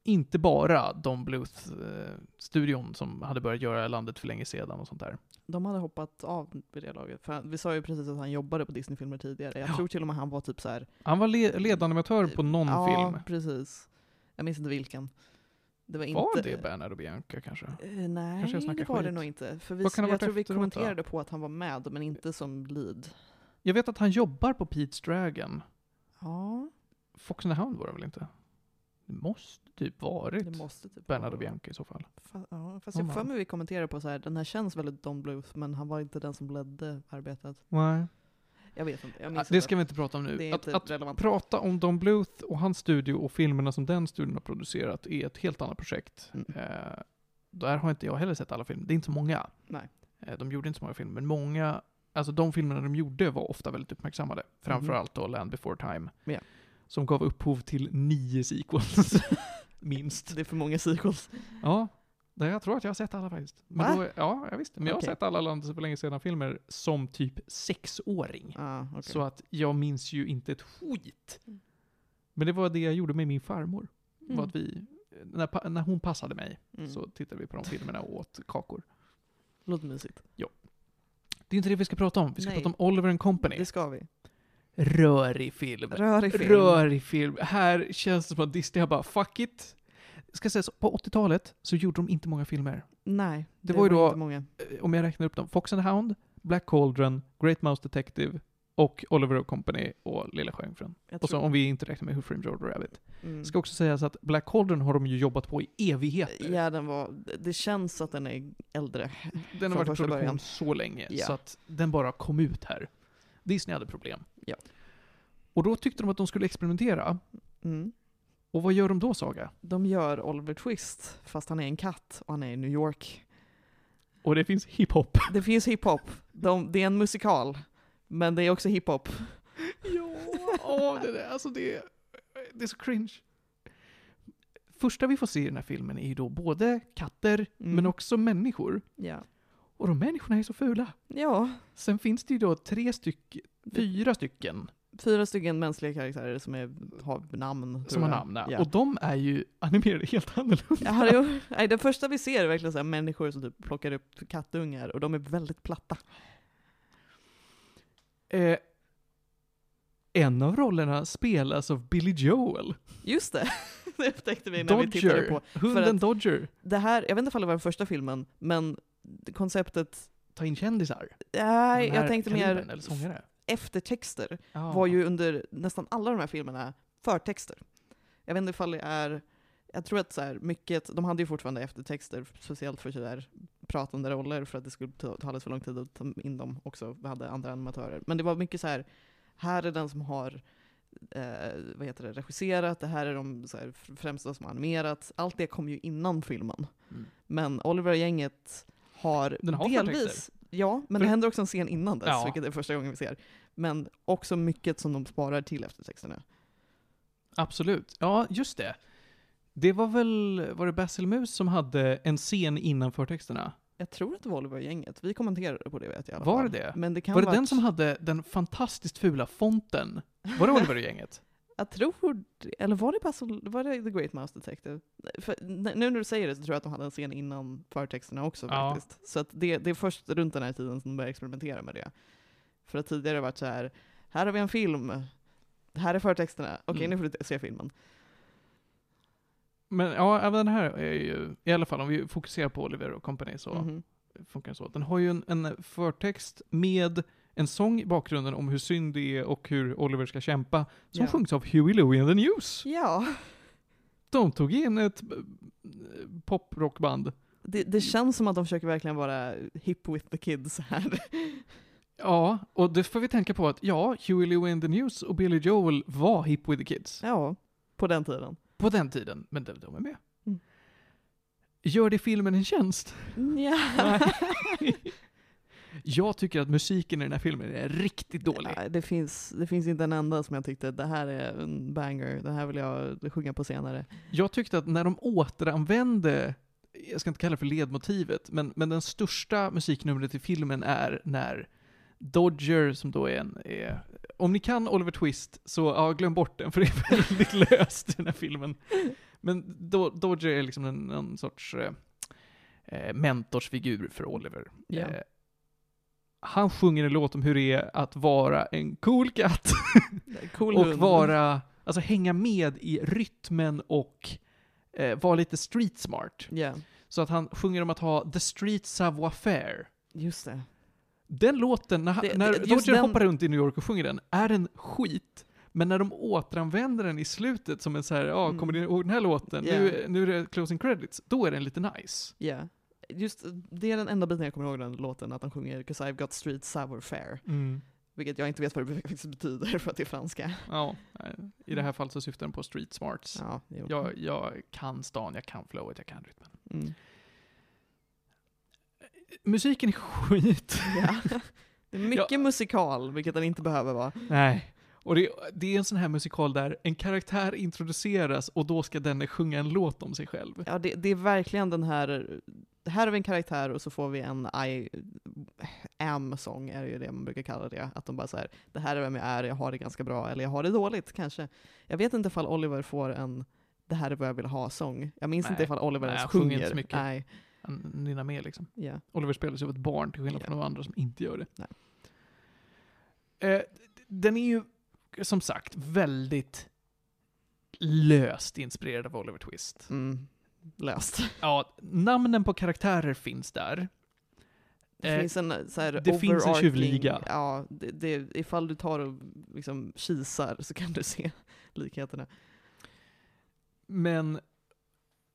S1: inte bara Don Bluth-studion som hade börjat göra landet för länge sedan och sånt där.
S2: De hade hoppat av vid det laget. För vi sa ju precis att han jobbade på Disney-filmer tidigare. Jag
S1: Ja.
S2: tror till och med han var typ så här.
S1: Han var le- ledanimatör på någon
S2: ja,
S1: film.
S2: precis. Jag minns inte vilken. Det var,
S1: Var
S2: inte...
S1: det Bernard och Bianca kanske?
S2: Eh, nej,
S1: Kanske jag
S2: det var det
S1: skit.
S2: nog inte. För vi,
S1: det
S2: jag tror vi
S1: efteråt då?
S2: kommenterade på att han var med, men inte som lead.
S1: Jag vet att han jobbar på Pete's Dragon.
S2: Ja,
S1: Fox and the Hound var det väl inte? Det måste typ varit
S2: det måste typ
S1: Bernard
S2: vara-
S1: och Bianca i så fall.
S2: Fa- ja, fast
S1: Om
S2: jag för mig vi kommenterade på så här, den här känns väldigt Don Bluth, men han var inte den som ledde arbetet.
S1: Nej.
S2: Jag vet inte, jag
S1: Ja,
S2: minns
S1: det
S2: inte.
S1: ska vi inte prata om nu.
S2: Det är
S1: Att,
S2: inte
S1: att
S2: relevant.
S1: prata om Don Bluth och hans studio och filmerna som den studion har producerat är ett helt annat projekt.
S2: Mm.
S1: Eh, där har inte jag heller sett alla filmer. Det är inte så många.
S2: Nej.
S1: Eh, de gjorde inte så många filmer, men många, alltså de filmerna de gjorde var ofta väldigt uppmärksammade. Framförallt då Land before time.
S2: Ja.
S1: Som gav upphov till nio sequels. (laughs) Minst.
S2: Det är för många sequels.
S1: Ja, det, jag tror att jag har sett alla faktiskt. Men då, ja, jag visste. Men jag har sett alla Land för länge sedan-filmer som typ sexåring.
S2: Ah, okej.
S1: Så att jag minns ju inte ett skit.
S2: Mm.
S1: Men det var det jag gjorde med min farmor.
S2: Mm.
S1: Var att vi, när, när hon passade mig
S2: Mm.
S1: så tittade vi på de filmerna och åt kakor.
S2: Låter mysigt.
S1: Det är inte det vi ska prata om. Vi ska
S2: Nej.
S1: prata om Oliver and Company.
S2: Det ska vi.
S1: Rörig film.
S2: Rörig film.
S1: Rörig film. Här känns det som att Disney har bara, fuck it. Ska säga så, på 80-talet så gjorde de inte många filmer.
S2: Nej,
S1: Det var ju då-
S2: inte många.
S1: Eh, Om jag räknar upp dem. Fox and the Hound, Black Cauldron, Great Mouse Detective och Oliver and Company och Lilla Sjöjungfrun. Och så om vi inte räknar med Who Framed Roger Rabbit.
S2: mm.
S1: Ska också sägas att Black Cauldron har de ju jobbat på i evigheter.
S2: Ja, den var, det känns att den är äldre.
S1: den har varit i produktion
S2: början.
S1: så länge,
S2: Ja.
S1: så att den bara kom ut här. Disney hade problem.
S2: Ja.
S1: Och då tyckte de att de skulle experimentera.
S2: Mm.
S1: Och vad gör de då, Saga?
S2: De gör Oliver Twist, fast han är en katt och han är i New York.
S1: Och det finns hiphop.
S2: Det finns hiphop. De, det är en musikal, men det är också hiphop. (laughs)
S1: ja, åh, det, där, alltså det, det är så cringe. Första vi får se i den här filmen är ju då både katter,
S2: Mm.
S1: men också människor.
S2: Ja.
S1: Och de människorna är så fula.
S2: ja,
S1: Sen finns det ju då tre stycken, fyra stycken
S2: fyra stycken mänskliga karaktärer som är, har namn.
S1: som har namn. ja. Och de är ju animerade helt annorlunda.
S2: Ja, jo. Nej, det första vi ser är verkligen så här människor som typ plockar upp kattungar och de är väldigt platta.
S1: Eh, en av rollerna spelas av Billy Joel.
S2: Just det, (laughs) det upptäckte vi när vi tittade
S1: Dodger.
S2: på.
S1: Hunden Dodger.
S2: Det här, jag vet inte om det var den första filmen, men konceptet,
S1: Ta in kändisar.
S2: nej, jag tänkte mer
S1: Eller sångare.
S2: Eftertexter.
S1: Ja.
S2: var ju under nästan alla de här filmerna förtexter. Jag vet inte ifall det är, jag tror att så här, mycket, de hade ju fortfarande eftertexter, speciellt för sådär pratande roller, för att det skulle ta, ta alldeles för lång tid att ta in dem också, vi hade andra animatörer. Men det var mycket så här, här är den som har eh, vad heter det, regisserat, det här är de så här, främsta som har animerat. Allt det kom ju innan filmen.
S1: Mm.
S2: Men Oliver och gänget har,
S1: har
S2: delvis Ja, men
S1: För-
S2: det händer också en scen innan dess,
S1: Ja.
S2: vilket är första gången vi ser. Men också mycket som de sparar till eftertexterna.
S1: Absolut. Ja, just det. Det var väl, var det Basil Mus som hade en scen innan förtexterna?
S2: Jag tror att det var Oliver-gänget. Vi kommenterade på det vet jag i alla
S1: Var
S2: fall.
S1: det?
S2: Men det kan
S1: Var det
S2: vara
S1: den som hade den fantastiskt fula fonten? Var det (laughs) Oliver och gänget?
S2: Jag tror, eller var det Basil, var det The Great Mouse Detective? För, nu när du säger det så tror jag att de hade en scen innan förtexterna också
S1: Ja.
S2: faktiskt. Så att det, det är först runt den här tiden som de börjar experimentera med det. För att tidigare varit så här, här har vi en film, här är förtexterna, okej
S1: Mm.
S2: nu får du se filmen.
S1: Men ja, även den här är ju, i alla fall om vi fokuserar på Oliver och Company så
S2: Mhm.
S1: funkar det så. Den har ju en, en förtext med en sång i bakgrunden om hur synd det är och hur Oliver ska kämpa, som
S2: Ja.
S1: sjungs av Huey Lewis and the News.
S2: Ja,
S1: De tog in ett eh, poprockband.
S2: det, det känns som att de försöker verkligen vara hip with the kids här.
S1: Ja, och det får vi tänka på att ja, Huey Lewis and the News och Billy Joel var hip with the kids.
S2: Ja, på den tiden.
S1: På den tiden, men de, de är med.
S2: Mm.
S1: Gör det filmen en tjänst?
S2: Ja. (laughs)
S1: Jag tycker att musiken i den här filmen är riktigt dålig.
S2: Ja, det, finns, det finns inte en enda som jag tyckte, det här är en banger, det här vill jag sjunga på senare.
S1: Jag tyckte att när de återanvände, jag ska inte kalla det för ledmotivet, men, men den största musiknumret i filmen är när Dodger, som då är en, är, om ni kan Oliver Twist, så ja, glöm bort den, för det är väldigt (laughs) löst i den här filmen. Men Do, Dodger är liksom en, en sorts eh, eh, mentorsfigur för Oliver.
S2: Ja.
S1: Eh, han sjunger en låt om hur det är att vara en cool katt. (laughs)
S2: Cool
S1: och vara, alltså hänga med i rytmen och eh, vara lite street smart.
S2: Ja,
S1: Så att han sjunger om att ha the street savoir faire.
S2: just det.
S1: Den låten, när,
S2: Det-
S1: när Dodger
S2: den-
S1: hoppar runt i New York och sjunger den, är en skit. Men när de återanvänder den i slutet som en så här, ja,
S2: Mm.
S1: kommer ni ihåg den här låten?
S2: Ja.
S1: Nu, nu är det closing credits. Då är den lite nice.
S2: Ja. Just det är den enda biten jag kommer ihåg den låten, att han sjunger 'Cause I've got street savoir faire' Vilket jag inte vet vad det (laughs) faktiskt betyder för att det är franska.
S1: Ja, nej, i det här fallet så syftar den på street smarts.
S2: Ja.
S1: Jag, jag kan stan, jag kan flowet, jag kan rytmen.
S2: Mm.
S1: Musiken är skit. (laughs)
S2: ja. Det är mycket musikal, vilket den inte behöver vara.
S1: Nej. Och det, det är en sån här musikal där en karaktär introduceras och då ska denne sjunga en låt om sig själv.
S2: Ja, det, det är verkligen den här, här har vi en karaktär och så får vi en I am-sång, är ju det man brukar kalla det. Att de bara säger det här är vem jag är, jag har det ganska bra, eller jag har det dåligt kanske. Jag vet inte ifall Oliver får en det här är vad jag vill ha-sång. Jag minns
S1: Nej.
S2: inte ifall Oliver
S1: Nej,
S2: ens
S1: sjunger
S2: sjunger.
S1: inte så mycket.
S2: Nej.
S1: Han nynnar med liksom.
S2: Ja.
S1: Oliver spelar sig av ett barn till skillnad
S2: Ja.
S1: från de andra som inte gör det.
S2: Nej.
S1: Eh, den är ju, som sagt, väldigt löst inspirerad av Oliver Twist.
S2: Mm. Löst.
S1: Ja, namnen på karaktärer finns där.
S2: Det
S1: Eh,
S2: finns en så här
S1: det finns en tjuvliga.
S2: Ja, det, det, ifall du tar och liksom kisar så kan du se (laughs) likheterna.
S1: Men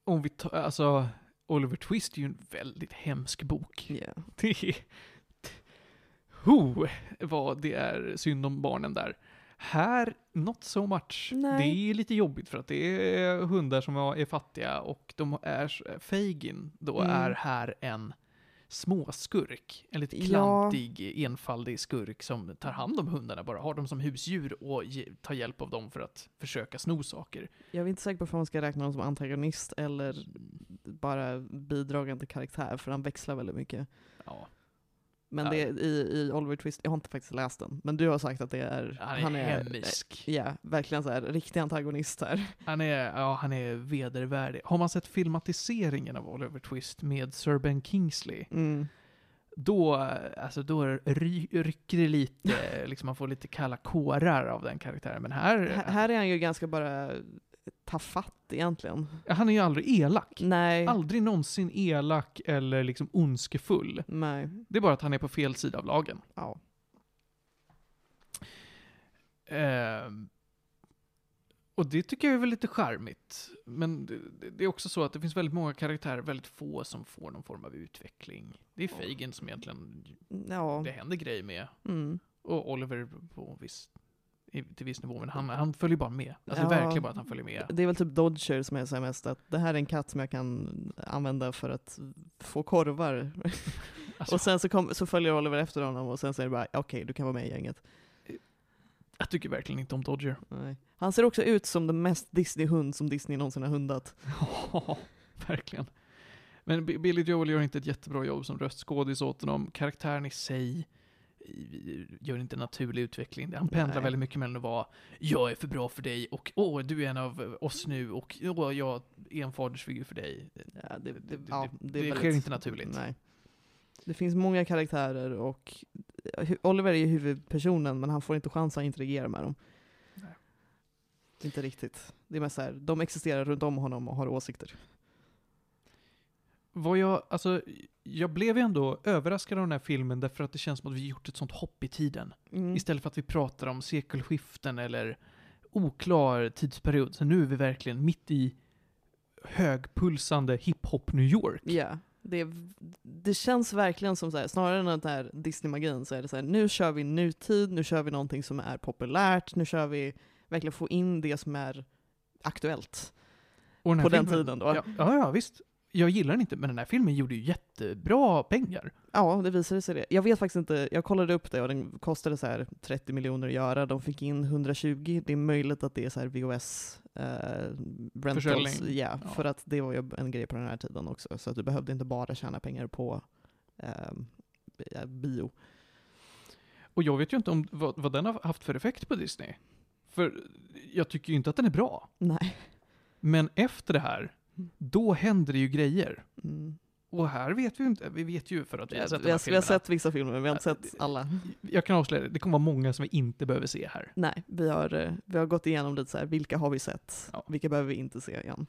S1: om vi tar, alltså, Oliver Twist är ju en väldigt hemsk bok.
S2: Yeah.
S1: Det är... Ho, vad det är synd om barnen där. Här, not so much.
S2: Nej.
S1: Det är lite jobbigt för att det är hundar som är fattiga och de är, Fagin då
S2: Mm.
S1: är här en småskurk. En lite
S2: Ja.
S1: klantig, enfaldig skurk som tar hand om hundarna bara, har dem som husdjur och tar hjälp av dem för att försöka sno saker.
S2: Jag är inte säker på om man ska räkna honom som antagonist eller bara bidragande karaktär, för han växlar väldigt mycket.
S1: Ja,
S2: Men
S1: Ja.
S2: det är i, i Oliver Twist, jag har inte faktiskt läst den, men du har sagt att det är...
S1: han är hemsk.
S2: Ja, verkligen så här riktig antagonist här.
S1: Han är, ja, han är vedervärdig. Har man sett filmatiseringen av Oliver Twist med Sir Ben Kingsley,
S2: Mm.
S1: då, alltså, då ry, rycker det lite, (laughs) liksom man får lite kalla kårar av den karaktären. Men här,
S2: Här, här är han ju ganska bara tafatt egentligen.
S1: han är ju aldrig elak.
S2: Nej.
S1: Aldrig någonsin elak eller liksom ondskefull.
S2: Nej.
S1: Det är bara att han är på fel sida av lagen.
S2: Ja.
S1: Ehm, och det tycker jag är väl lite charmigt. Men det, det- det är också så att det finns väldigt många karaktärer, väldigt få som får någon form av utveckling. Det är Fagin som egentligen
S2: Ja.
S1: det händer grejer med.
S2: Mm.
S1: Och Oliver på viss, i- till viss nivå, men han, han följer bara med. Alltså
S2: Ja.
S1: verkligen bara att han följer med.
S2: Det är väl typ Dodger som är så mest att det här är en katt som jag kan använda för att få korvar. (laughs)
S1: Alltså,
S2: Och sen så, kom, så följer Oliver efter honom och sen säger det bara okej, du kan vara med i gänget.
S1: jag tycker verkligen inte om Dodger.
S2: Nej. Han ser också ut som den mest Disney-hund som Disney någonsin har hundat.
S1: Ja, (laughs) verkligen. Men Billy Joel gör inte ett jättebra jobb som röstskådis åt honom. Karaktären i sig gör inte en naturlig utveckling. Han pendlar
S2: Nej.
S1: väldigt mycket mellan att vara jag är för bra för dig och åh, du är en av oss nu och åh, jag är en fadersfigur för dig.
S2: Ja, det, det, ja,
S1: det-
S2: det, väldigt-
S1: sker inte naturligt.
S2: Nej. Det finns många karaktärer och hu- Oliver är huvudpersonen men han får inte chans att interagera med dem.
S1: Nej.
S2: Inte riktigt. Det är mest så här, de existerar runt om honom och har åsikter.
S1: Vad jag, alltså, jag blev ju ändå överraskad av den här filmen därför att det känns som att vi gjort ett sånt hopp i tiden.
S2: Mm.
S1: Istället för att vi pratar om sekelskiften eller oklar tidsperiod. Så nu är vi verkligen mitt i högpulsande hiphop New York.
S2: Ja, det, det känns verkligen som så här, snarare än den här Disney-magin så är det så här, nu kör vi nutid, nu kör vi någonting som är populärt, nu kör vi verkligen få in det som är aktuellt. På den
S1: filmen-
S2: tiden då.
S1: Ja, ja, visst. Jag gillar den inte, men den här filmen gjorde ju jättebra pengar.
S2: Ja, det visade sig det. Jag vet faktiskt inte, jag kollade upp det och den kostade så här 30 miljoner att göra, de fick in 120, det är möjligt att det är så här VOS eh, rentals,
S1: Försäljning.
S2: ja, för att det var ju en grej på den här tiden också, så att du behövde inte bara tjäna pengar på eh, ja, bio.
S1: Och jag vet ju inte om vad, vad den har haft för effekt på Disney. För jag tycker ju inte att den är bra.
S2: Nej.
S1: Men efter det här, då händer det ju grejer.
S2: Mm.
S1: Och här vet vi ju inte, vi vet ju för att vi har sett
S2: vi, har, vi har sett vissa filmer, men vi har inte
S1: Ja,
S2: sett alla.
S1: Jag kan avslöja det, det kommer vara många som vi inte behöver se här.
S2: Nej, vi har, eh, vi har gått igenom lite så här, vilka har vi sett?
S1: Ja.
S2: Vilka behöver vi inte se igen?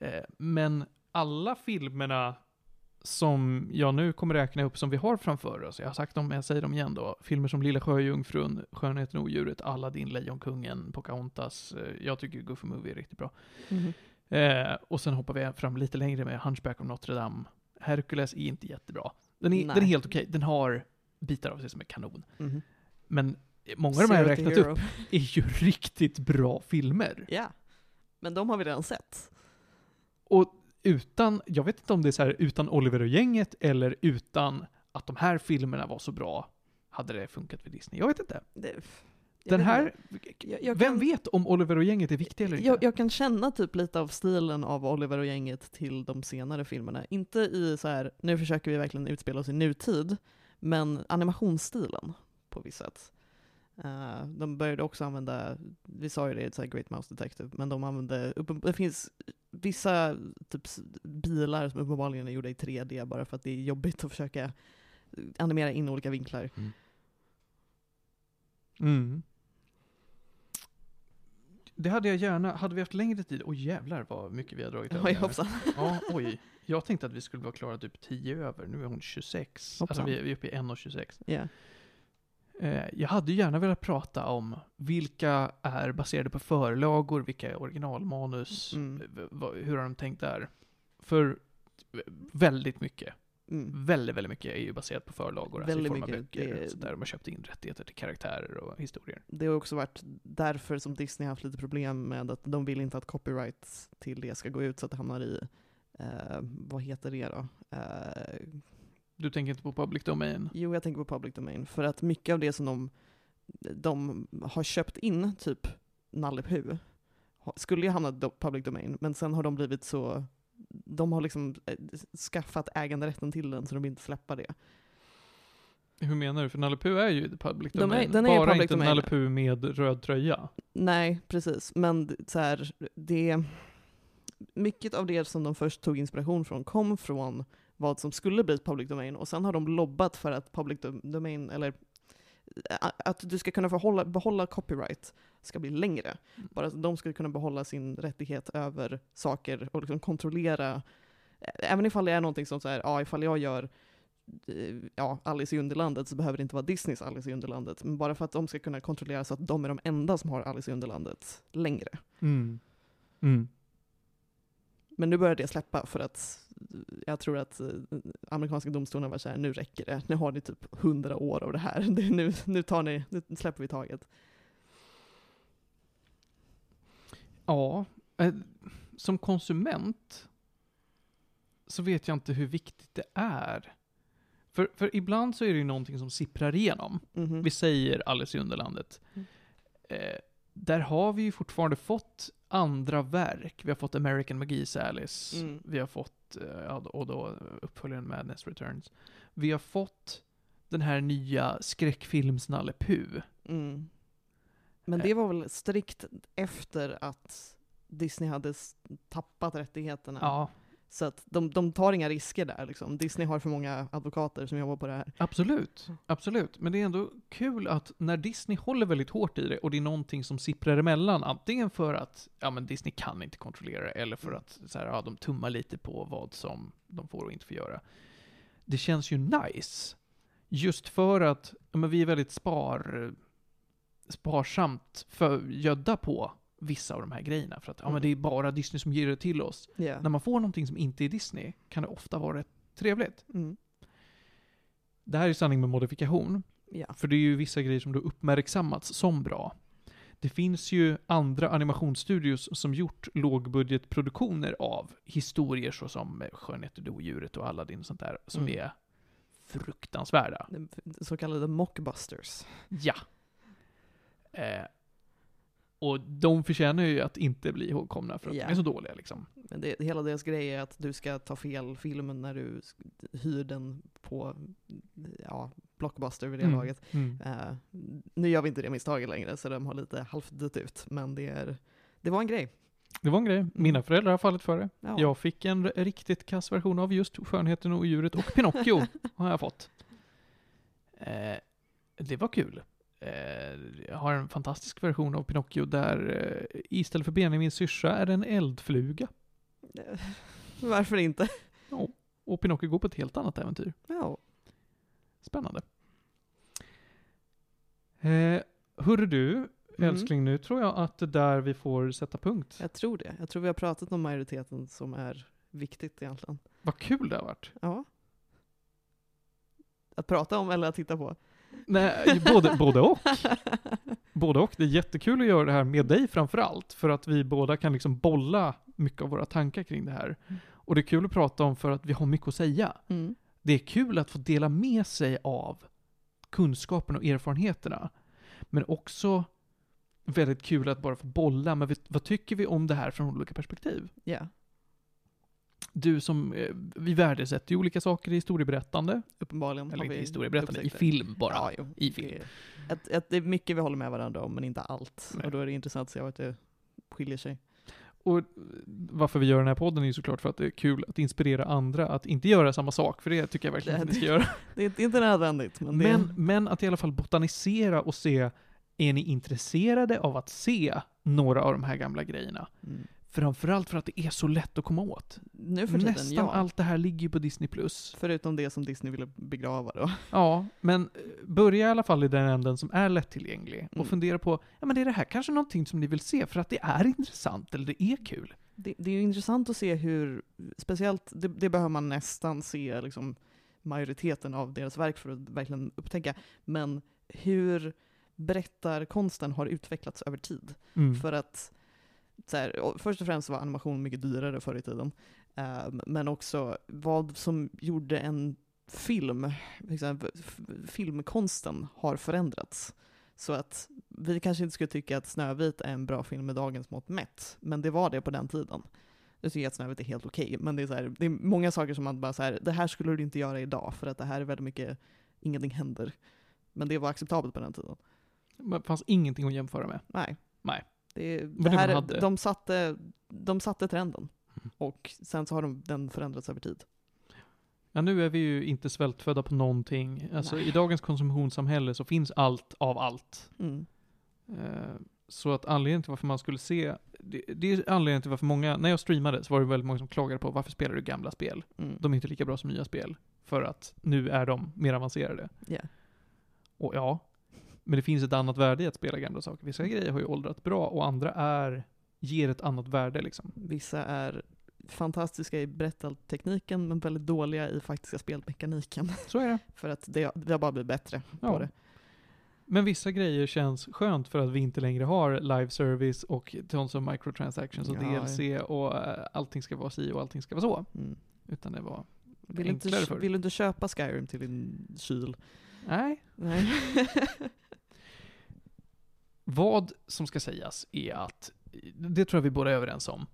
S1: Eh, Men alla filmerna som jag nu kommer räkna upp som vi har framför oss, jag har sagt dem, men jag säger dem igen då. Filmer som Lilla Sjöjungfrun, Skönheten och Odjuret, Aladdin, Lejonkungen, Pocahontas. eh, Jag tycker Goofy Movie är riktigt bra. Eh, och sen hoppar vi fram lite längre med Hunchback of Notre Dame. Hercules är inte jättebra. Den är, den är helt okej, den har bitar av sig som är kanon.
S2: Mhm.
S1: Men många av de här jag räknat upp är ju (laughs) riktigt bra filmer.
S2: Ja, men de har vi redan sett.
S1: Och utan, jag vet inte om det är så här utan Oliver och gänget eller utan att de här filmerna var så bra, hade det funkat för Disney? Jag vet inte.
S2: Det,
S1: Den här.
S2: Jag- jag
S1: vem
S2: kan-
S1: vet om Oliver och gänget är viktiga eller inte?
S2: Jag, jag kan känna typ lite av stilen av Oliver och gänget till de senare filmerna. Inte i så här, nu försöker vi verkligen utspela oss i nutid, men animationsstilen på vissa sätt. Eh, de började också använda, vi sa ju det i så Great Mouse Detective, men de använde, det finns vissa typ bilar som uppenbarligen är gjorda i 3D bara för att det är jobbigt att försöka animera in olika vinklar.
S1: Mm. Det hade jag gärna, hade vi haft längre tid, oj jävlar vad mycket vi har dragit över
S2: Oj, hoppsan.
S1: Ja, oj. Jag tänkte att vi skulle vara klara typ 10 över, nu är hon 26.
S2: Hoppsan.
S1: Alltså vi är vi är uppe i 1.26.
S2: Ja.
S1: Eh, jag hade gärna velat prata om vilka är baserade på förlagor, vilka är originalmanus,
S2: Mm.
S1: hur har de tänkt där? För väldigt mycket,
S2: Mm.
S1: väldigt, väldigt mycket är ju baserat på förlagor, alltså i form av
S2: mycket.
S1: böcker,
S2: Det-
S1: där de har köpt in rättigheter till karaktärer och historier.
S2: det har också varit därför som Disney har haft lite problem med att de vill inte att copyright till det ska gå ut så att det hamnar i, eh, vad heter det då? Eh,
S1: Du tänker inte på public domain?
S2: jo, jag tänker på public domain. För att mycket av det som de, de har köpt in, typ Nalle skulle ju hamna i public domain, men sen har de blivit så de har liksom eh, skaffat äganderätten till den så de vill inte släppa det.
S1: Hur menar du? För Nalle Puh är ju public
S2: De är-
S1: domain.
S2: den är
S1: Bara
S2: public
S1: inte
S2: domain.
S1: Nalle Puh med röd tröja.
S2: Nej, precis. Men så här, det... Mycket av det som de först tog inspiration från kom från vad som skulle bli public domain och sen har de lobbat för att public dom- domain, eller ä- att du ska kunna förhålla, behålla copyright ska bli längre. Bara att de ska kunna behålla sin rättighet över saker och liksom kontrollera, även ifall det är någonting som så här, ja ifall jag gör eh, ja, Alice i Underlandet så behöver det inte vara Disneys Alice i Underlandet. Men bara för att de ska kunna kontrollera så att de är de enda som har Alice i Underlandet längre.
S1: Mm. Mm.
S2: Men nu börjar det släppa för att jag tror att eh, amerikanska domstolen var så här, nu räcker det. Nu har ni typ hundra år av det här. (laughs) Nu, nu, tar ni, nu släpper vi taget.
S1: Ja, eh, som konsument så vet jag inte hur viktigt det är. För, för ibland så är det ju någonting som sipprar igenom.
S2: Mhm.
S1: Vi säger Alice i Underlandet.
S2: Mm.
S1: Eh, där har vi ju fortfarande fått andra verk. Vi har fått American McGee's Alice.
S2: Mm.
S1: Vi har fått, eh, och då uppföljaren Madness Returns. Vi har fått den här nya skräckfilms Nalle Puh.
S2: Mm. Men
S1: Eh.
S2: det var väl strikt efter att Disney hade tappat rättigheterna.
S1: Ja,
S2: Så att de, de tar inga risker där liksom. Disney har för många advokater som jobbar på det här.
S1: absolut.
S2: Mm.
S1: Absolut. Men det är ändå kul att när Disney håller väldigt hårt i det och det är någonting som sipprar emellan, antingen för att ja, men Disney kan inte kontrollera det, eller för att så här, ja, de tummar lite på vad som de får och inte får göra. Det känns ju nice. Just för att ja, men vi är väldigt spar, sparsamt för, gödda på vissa av de här grejerna. För att ja, men det är bara Disney som ger det till oss.
S2: Ja.
S1: När man får någonting som inte är Disney kan det ofta vara rätt trevligt.
S2: Mm.
S1: Det här är sanning med modifikation.
S2: Ja.
S1: För det är ju vissa grejer som då uppmärksammats som bra. Det finns ju andra animationsstudios som gjort lågbudgetproduktioner av historier såsom Skönheten och odjuret och Aladdin och sånt där, som
S2: Mm.
S1: är fruktansvärda.
S2: Så kallade mockbusters.
S1: Ja. Eh, och de förtjänar ju att inte bli ihågkomna för att
S2: Ja.
S1: de är så dåliga liksom.
S2: Men det, hela deras grej är att du ska ta fel film när du hyr den på ja, Blockbuster vid det
S1: Mm.
S2: laget.
S1: Mm.
S2: Eh, nu gör vi inte det misstaget längre, så de har lite halvt dött ut. Men det, är, det var en grej.
S1: Det var en grej. Mina föräldrar har fallit för det.
S2: Ja.
S1: Jag fick en riktigt kass version av just Skönheten och djuret och Pinocchio (laughs) har jag fått. Eh, det var kul. Eh, har en fantastisk version av Pinocchio där eh, istället för Benjamins syrsa är det en eldfluga. (laughs)
S2: Varför inte?
S1: Och Pinocchio går på ett helt annat äventyr.
S2: Ja.
S1: Spännande. Eh, hörru du,
S2: Mm.
S1: älskling, nu tror jag att det där vi får sätta punkt.
S2: Jag tror det. Jag tror vi har pratat om majoriteten som är viktigt egentligen.
S1: Vad kul det har varit.
S2: Ja. Att prata om eller att titta på?
S1: Nej, både, både och. Både och. Det är jättekul att göra det här med dig framför allt, för att vi båda kan liksom bolla mycket av våra tankar kring det här.
S2: Mm.
S1: Och det är kul att prata om för att vi har mycket att säga.
S2: Mm.
S1: Det är kul att få dela med sig av kunskapen och erfarenheterna. Men också väldigt kul att bara få bolla med vad tycker vi om det här från olika perspektiv.
S2: Ja,
S1: Du som, eh, vi värdesätter ju olika saker i historieberättande,
S2: uppenbarligen.
S1: eller inte historieberättande, i
S2: upptäckt det.
S1: film bara.
S2: Ja, jo.
S1: I film.
S2: Det, att, att det är mycket vi håller med varandra om, men inte allt.
S1: Nej.
S2: Och då är det intressant att se vart det skiljer sig.
S1: Och varför vi gör den här podden är ju såklart för att det är kul att inspirera andra att inte göra samma sak, för det tycker jag verkligen
S2: Det-
S1: att ni ska göra. (laughs)
S2: Det är, inte nödvändigt, men,
S1: Men, men att i alla fall botanisera och se, är ni intresserade av att se några av de här gamla grejerna?
S2: mm.
S1: Framförallt för att det är så lätt att komma åt.
S2: nu för tiden,
S1: Nästan
S2: ja.
S1: allt det här ligger ju på Disney+. Plus.
S2: Förutom det som Disney ville begrava då.
S1: Ja, men eh, börja i alla fall i den änden som är lättillgänglig och
S2: Mm.
S1: fundera på, ja men är det här kanske någonting som ni vill se för att det är intressant eller det är kul?
S2: Det, det är ju intressant att se hur, speciellt, det, det behöver man nästan se liksom, majoriteten av deras verk för att verkligen upptäcka, men hur berättarkonsten har utvecklats över tid.
S1: Mm.
S2: För att här, först och främst var animation mycket dyrare förr i tiden. Ehm, men också vad som gjorde en film, liksom, filmkonsten har förändrats. Så att vi kanske inte skulle tycka att Snövit är en bra film med dagens mått mätt, men det var det på den tiden. Nu tycker jag att Snövit är helt okej, men det är, så här, det är många saker som man bara så här, det här skulle du inte göra idag, för att det här är väldigt mycket, ingenting händer. Men det var acceptabelt på den tiden.
S1: Det fanns ingenting att jämföra med.
S2: Nej.
S1: Nej.
S2: Det,
S1: det
S2: här, de, satte, de satte trenden.
S1: Mm.
S2: Och sen så har de, den förändrats över tid.
S1: Ja, nu är vi ju inte svältfödda på någonting. Alltså
S2: Nej.
S1: i dagens konsumtionssamhälle så finns allt av allt.
S2: Mm.
S1: Eh, Så att anledningen till varför man skulle se, det, det är anledningen till varför många, när jag streamade så var det väldigt många som klagade på varför spelar du gamla spel?
S2: Mm.
S1: De är inte lika bra som nya spel. För att nu är de mer avancerade.
S2: Ja.
S1: Och ja, men det finns ett annat värde i att spela gamla saker. Vissa grejer har ju åldrats bra och andra är, ger ett annat värde liksom.
S2: Vissa är fantastiska i berättartekniken men väldigt dåliga i faktiska spelmekaniken. (laughs)
S1: Så är det.
S2: För att det, det har bara blivit bättre
S1: Ja.
S2: på det.
S1: Men vissa grejer känns skönt för att vi inte längre har live service och tons of microtransactions och
S2: Ja,
S1: DLC och eh, allting ska vara si och allting ska vara så.
S2: Mm.
S1: Utan det var
S2: Vill, inte,
S1: enklare förr.
S2: vill du inte köpa Skyrim till din kyl?
S1: Nej.
S2: Nej. (laughs)
S1: Vad som ska sägas är att, det tror jag vi båda är överens om,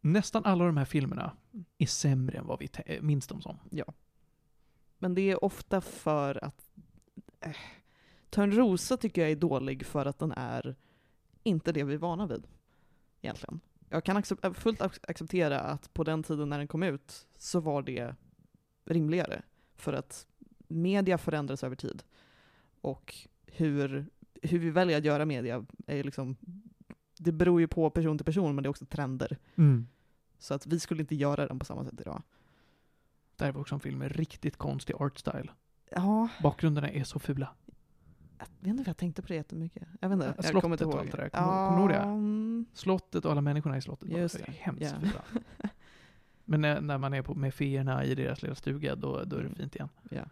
S1: nästan alla de här filmerna är sämre än vad vi minns dem som. Ja.
S2: Men det är ofta för att... Äh, Törnrosa tycker jag är dålig för att den är inte det vi är vana vid. Egentligen. Jag kan accept eh, fullt acceptera att på den tiden när den kom ut så var det rimligare. För att media förändras över tid. Och hur, hur vi väljer att göra media är liksom... Det beror ju på person till person, men det är också trender. Så att vi skulle inte göra den på samma sätt idag.
S1: Det här var också en film med riktigt konstig art style.
S2: Ja,
S1: Bakgrunderna är så fula.
S2: Jag vet inte för jag tänkte på det jättemycket. Jag vet inte,
S1: Ja,
S2: jag kommer inte
S1: slottet och
S2: ihåg.
S1: allt det där. Kommer- kommer du ihåg det?
S2: mm,
S1: Slottet och alla människorna i slottet
S2: Just det,
S1: hemskt
S2: ja.
S1: fula. (laughs) Men när, när man är på, med feerna i deras lilla stuga, då, då är det
S2: Mm.
S1: fint igen.
S2: Ja.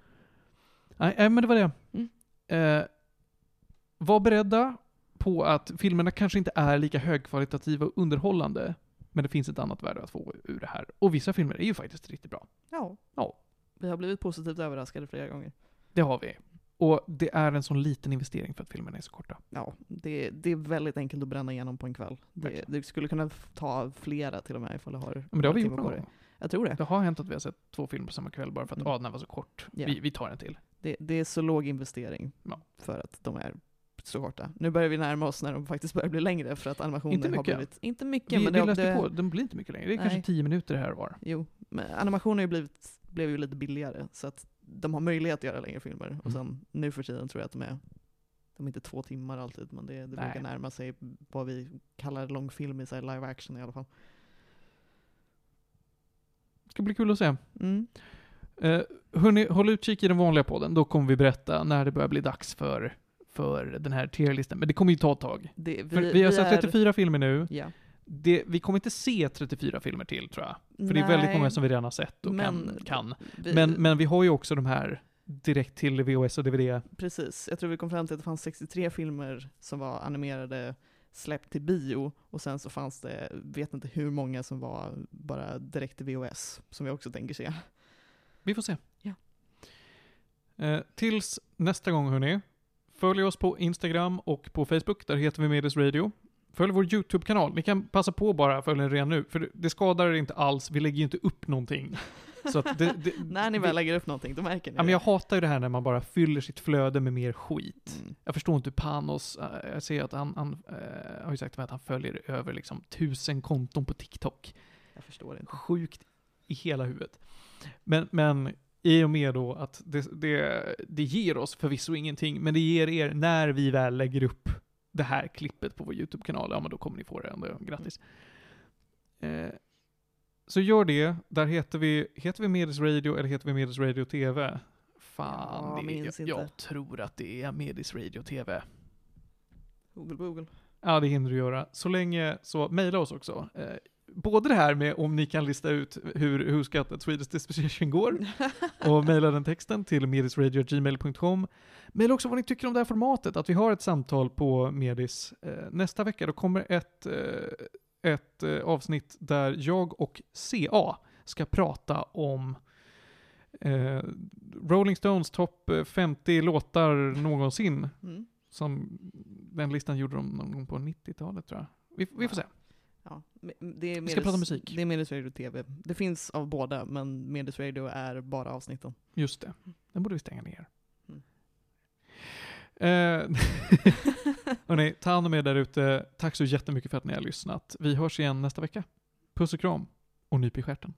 S1: Nej, nej, men det var det.
S2: Mm.
S1: Eh, var beredda på att filmerna kanske inte är lika högkvalitativa och underhållande, men det finns ett annat värde att få ur det här. Och vissa filmer är ju faktiskt riktigt bra.
S2: ja.
S1: Ja.
S2: Vi har blivit positivt överraskade flera gånger.
S1: Det har vi. Och det är en sån liten investering för att filmerna är så korta.
S2: Ja, det, det är väldigt enkelt att bränna igenom på en kväll. Det, det skulle kunna ta flera till och med ifall du har
S1: Men det har vi gjort någon gång.
S2: Jag tror det.
S1: Det har hänt att vi har sett två filmer på samma kväll bara för att
S2: Mm.
S1: ah, den var så kort.
S2: Ja.
S1: Vi, vi tar en till.
S2: det. Det är så låg investering
S1: Ja.
S2: för att de är så korta. Nu börjar vi närma oss när de faktiskt börjar bli längre för att animationen har blivit... Inte mycket,
S1: Vi,
S2: men
S1: vi
S2: det,
S1: läste
S2: det,
S1: på, den blir inte mycket längre. Det är
S2: Nej.
S1: kanske tio minuter här var.
S2: Jo, men animationen har ju blivit, blev ju lite billigare så att de har möjlighet att göra längre filmer.
S1: Mm.
S2: Och sen nu för tiden tror jag att de är, de är inte två timmar alltid, men det, det
S1: Nej.
S2: brukar närma sig vad vi kallar långfilm i så live action i alla fall.
S1: Det ska bli kul att se.
S2: Mm.
S1: Uh, hörni, håll utkik i den vanliga podden. Då kommer vi berätta när det börjar bli dags för, för den här tierlistan. Men det kommer ju ta ett tag.
S2: Det, vi,
S1: För vi, har sett
S2: är-
S1: 34 filmer nu.
S2: Ja.
S1: Det, vi kommer inte se 34 filmer till tror jag. För det är väldigt
S2: Nej,
S1: många som vi redan har sett och
S2: men
S1: kan. kan.
S2: vi-
S1: Men, men vi har ju också de här direkt till VHS och DVD.
S2: Precis, jag tror vi kom fram till att det fanns 63 filmer som var animerade släppt till bio och sen så fanns det, vet inte hur många som var bara direkt till VHS, som vi också tänker se.
S1: Vi får se.
S2: Ja.
S1: Eh, tills nästa gång hörni. Följ oss på Instagram och på Facebook. Där heter vi Medis Radio. Följ vår YouTube-kanal. Ni kan passa på bara att följa den redan nu. För det- skadar er inte alls. Vi lägger ju inte upp någonting. (laughs) Så det, det,
S2: När ni väl lägger upp någonting, då märker ni
S1: Ja, men jag hatar ju det här när man bara fyller sitt flöde med mer skit.
S2: Mm.
S1: Jag förstår inte hur Panos, eh, jag ser att han, han eh, har ju sagt att han följer över liksom tusen konton på TikTok.
S2: Jag förstår inte.
S1: Sjukt i hela huvudet. Men, men i och med då att det, det, det ger oss förvisso ingenting, men det ger er när vi väl lägger upp det här klippet på vår YouTube-kanal, ja men då kommer ni få det ändå, grattis. Eh, så gör det, där heter vi, heter vi Medis Radio eller heter vi Medis Radio TV? Fan,
S2: Ja,
S1: det jag,
S2: inte.
S1: jag tror att det är Medis Radio TV.
S2: Google, Google.
S1: Ja, det hinner du göra. Så länge, så mejla oss också. Eh, både det här med om ni kan lista ut hur Scouted Swedish Disposition går (laughs) och mejla den texten till medisradio.gmail.com. Mejla också vad ni tycker om det här formatet, att vi har ett samtal på Medis. Eh, nästa vecka då kommer ett, eh, ett eh, avsnitt där jag och CA ska prata om Rolling Stones topp eh, 50 låtar någonsin.
S2: Mm.
S1: Som den listan gjorde de någon gång på 90-talet tror jag. Vi, vi får se.
S2: Ja, det är
S1: Vi ska
S2: Medis-
S1: prata musik.
S2: Det är Medis Radio TV. Det finns av båda, men Medis Radio är bara avsnitten.
S1: Just det. Den borde vi stänga ner.
S2: Mm.
S1: Eh, (laughs) hörni, ta hand om er där ute. Tack så jättemycket för att ni har lyssnat. Vi hörs igen nästa vecka. Puss och kram och nyp i stjärten.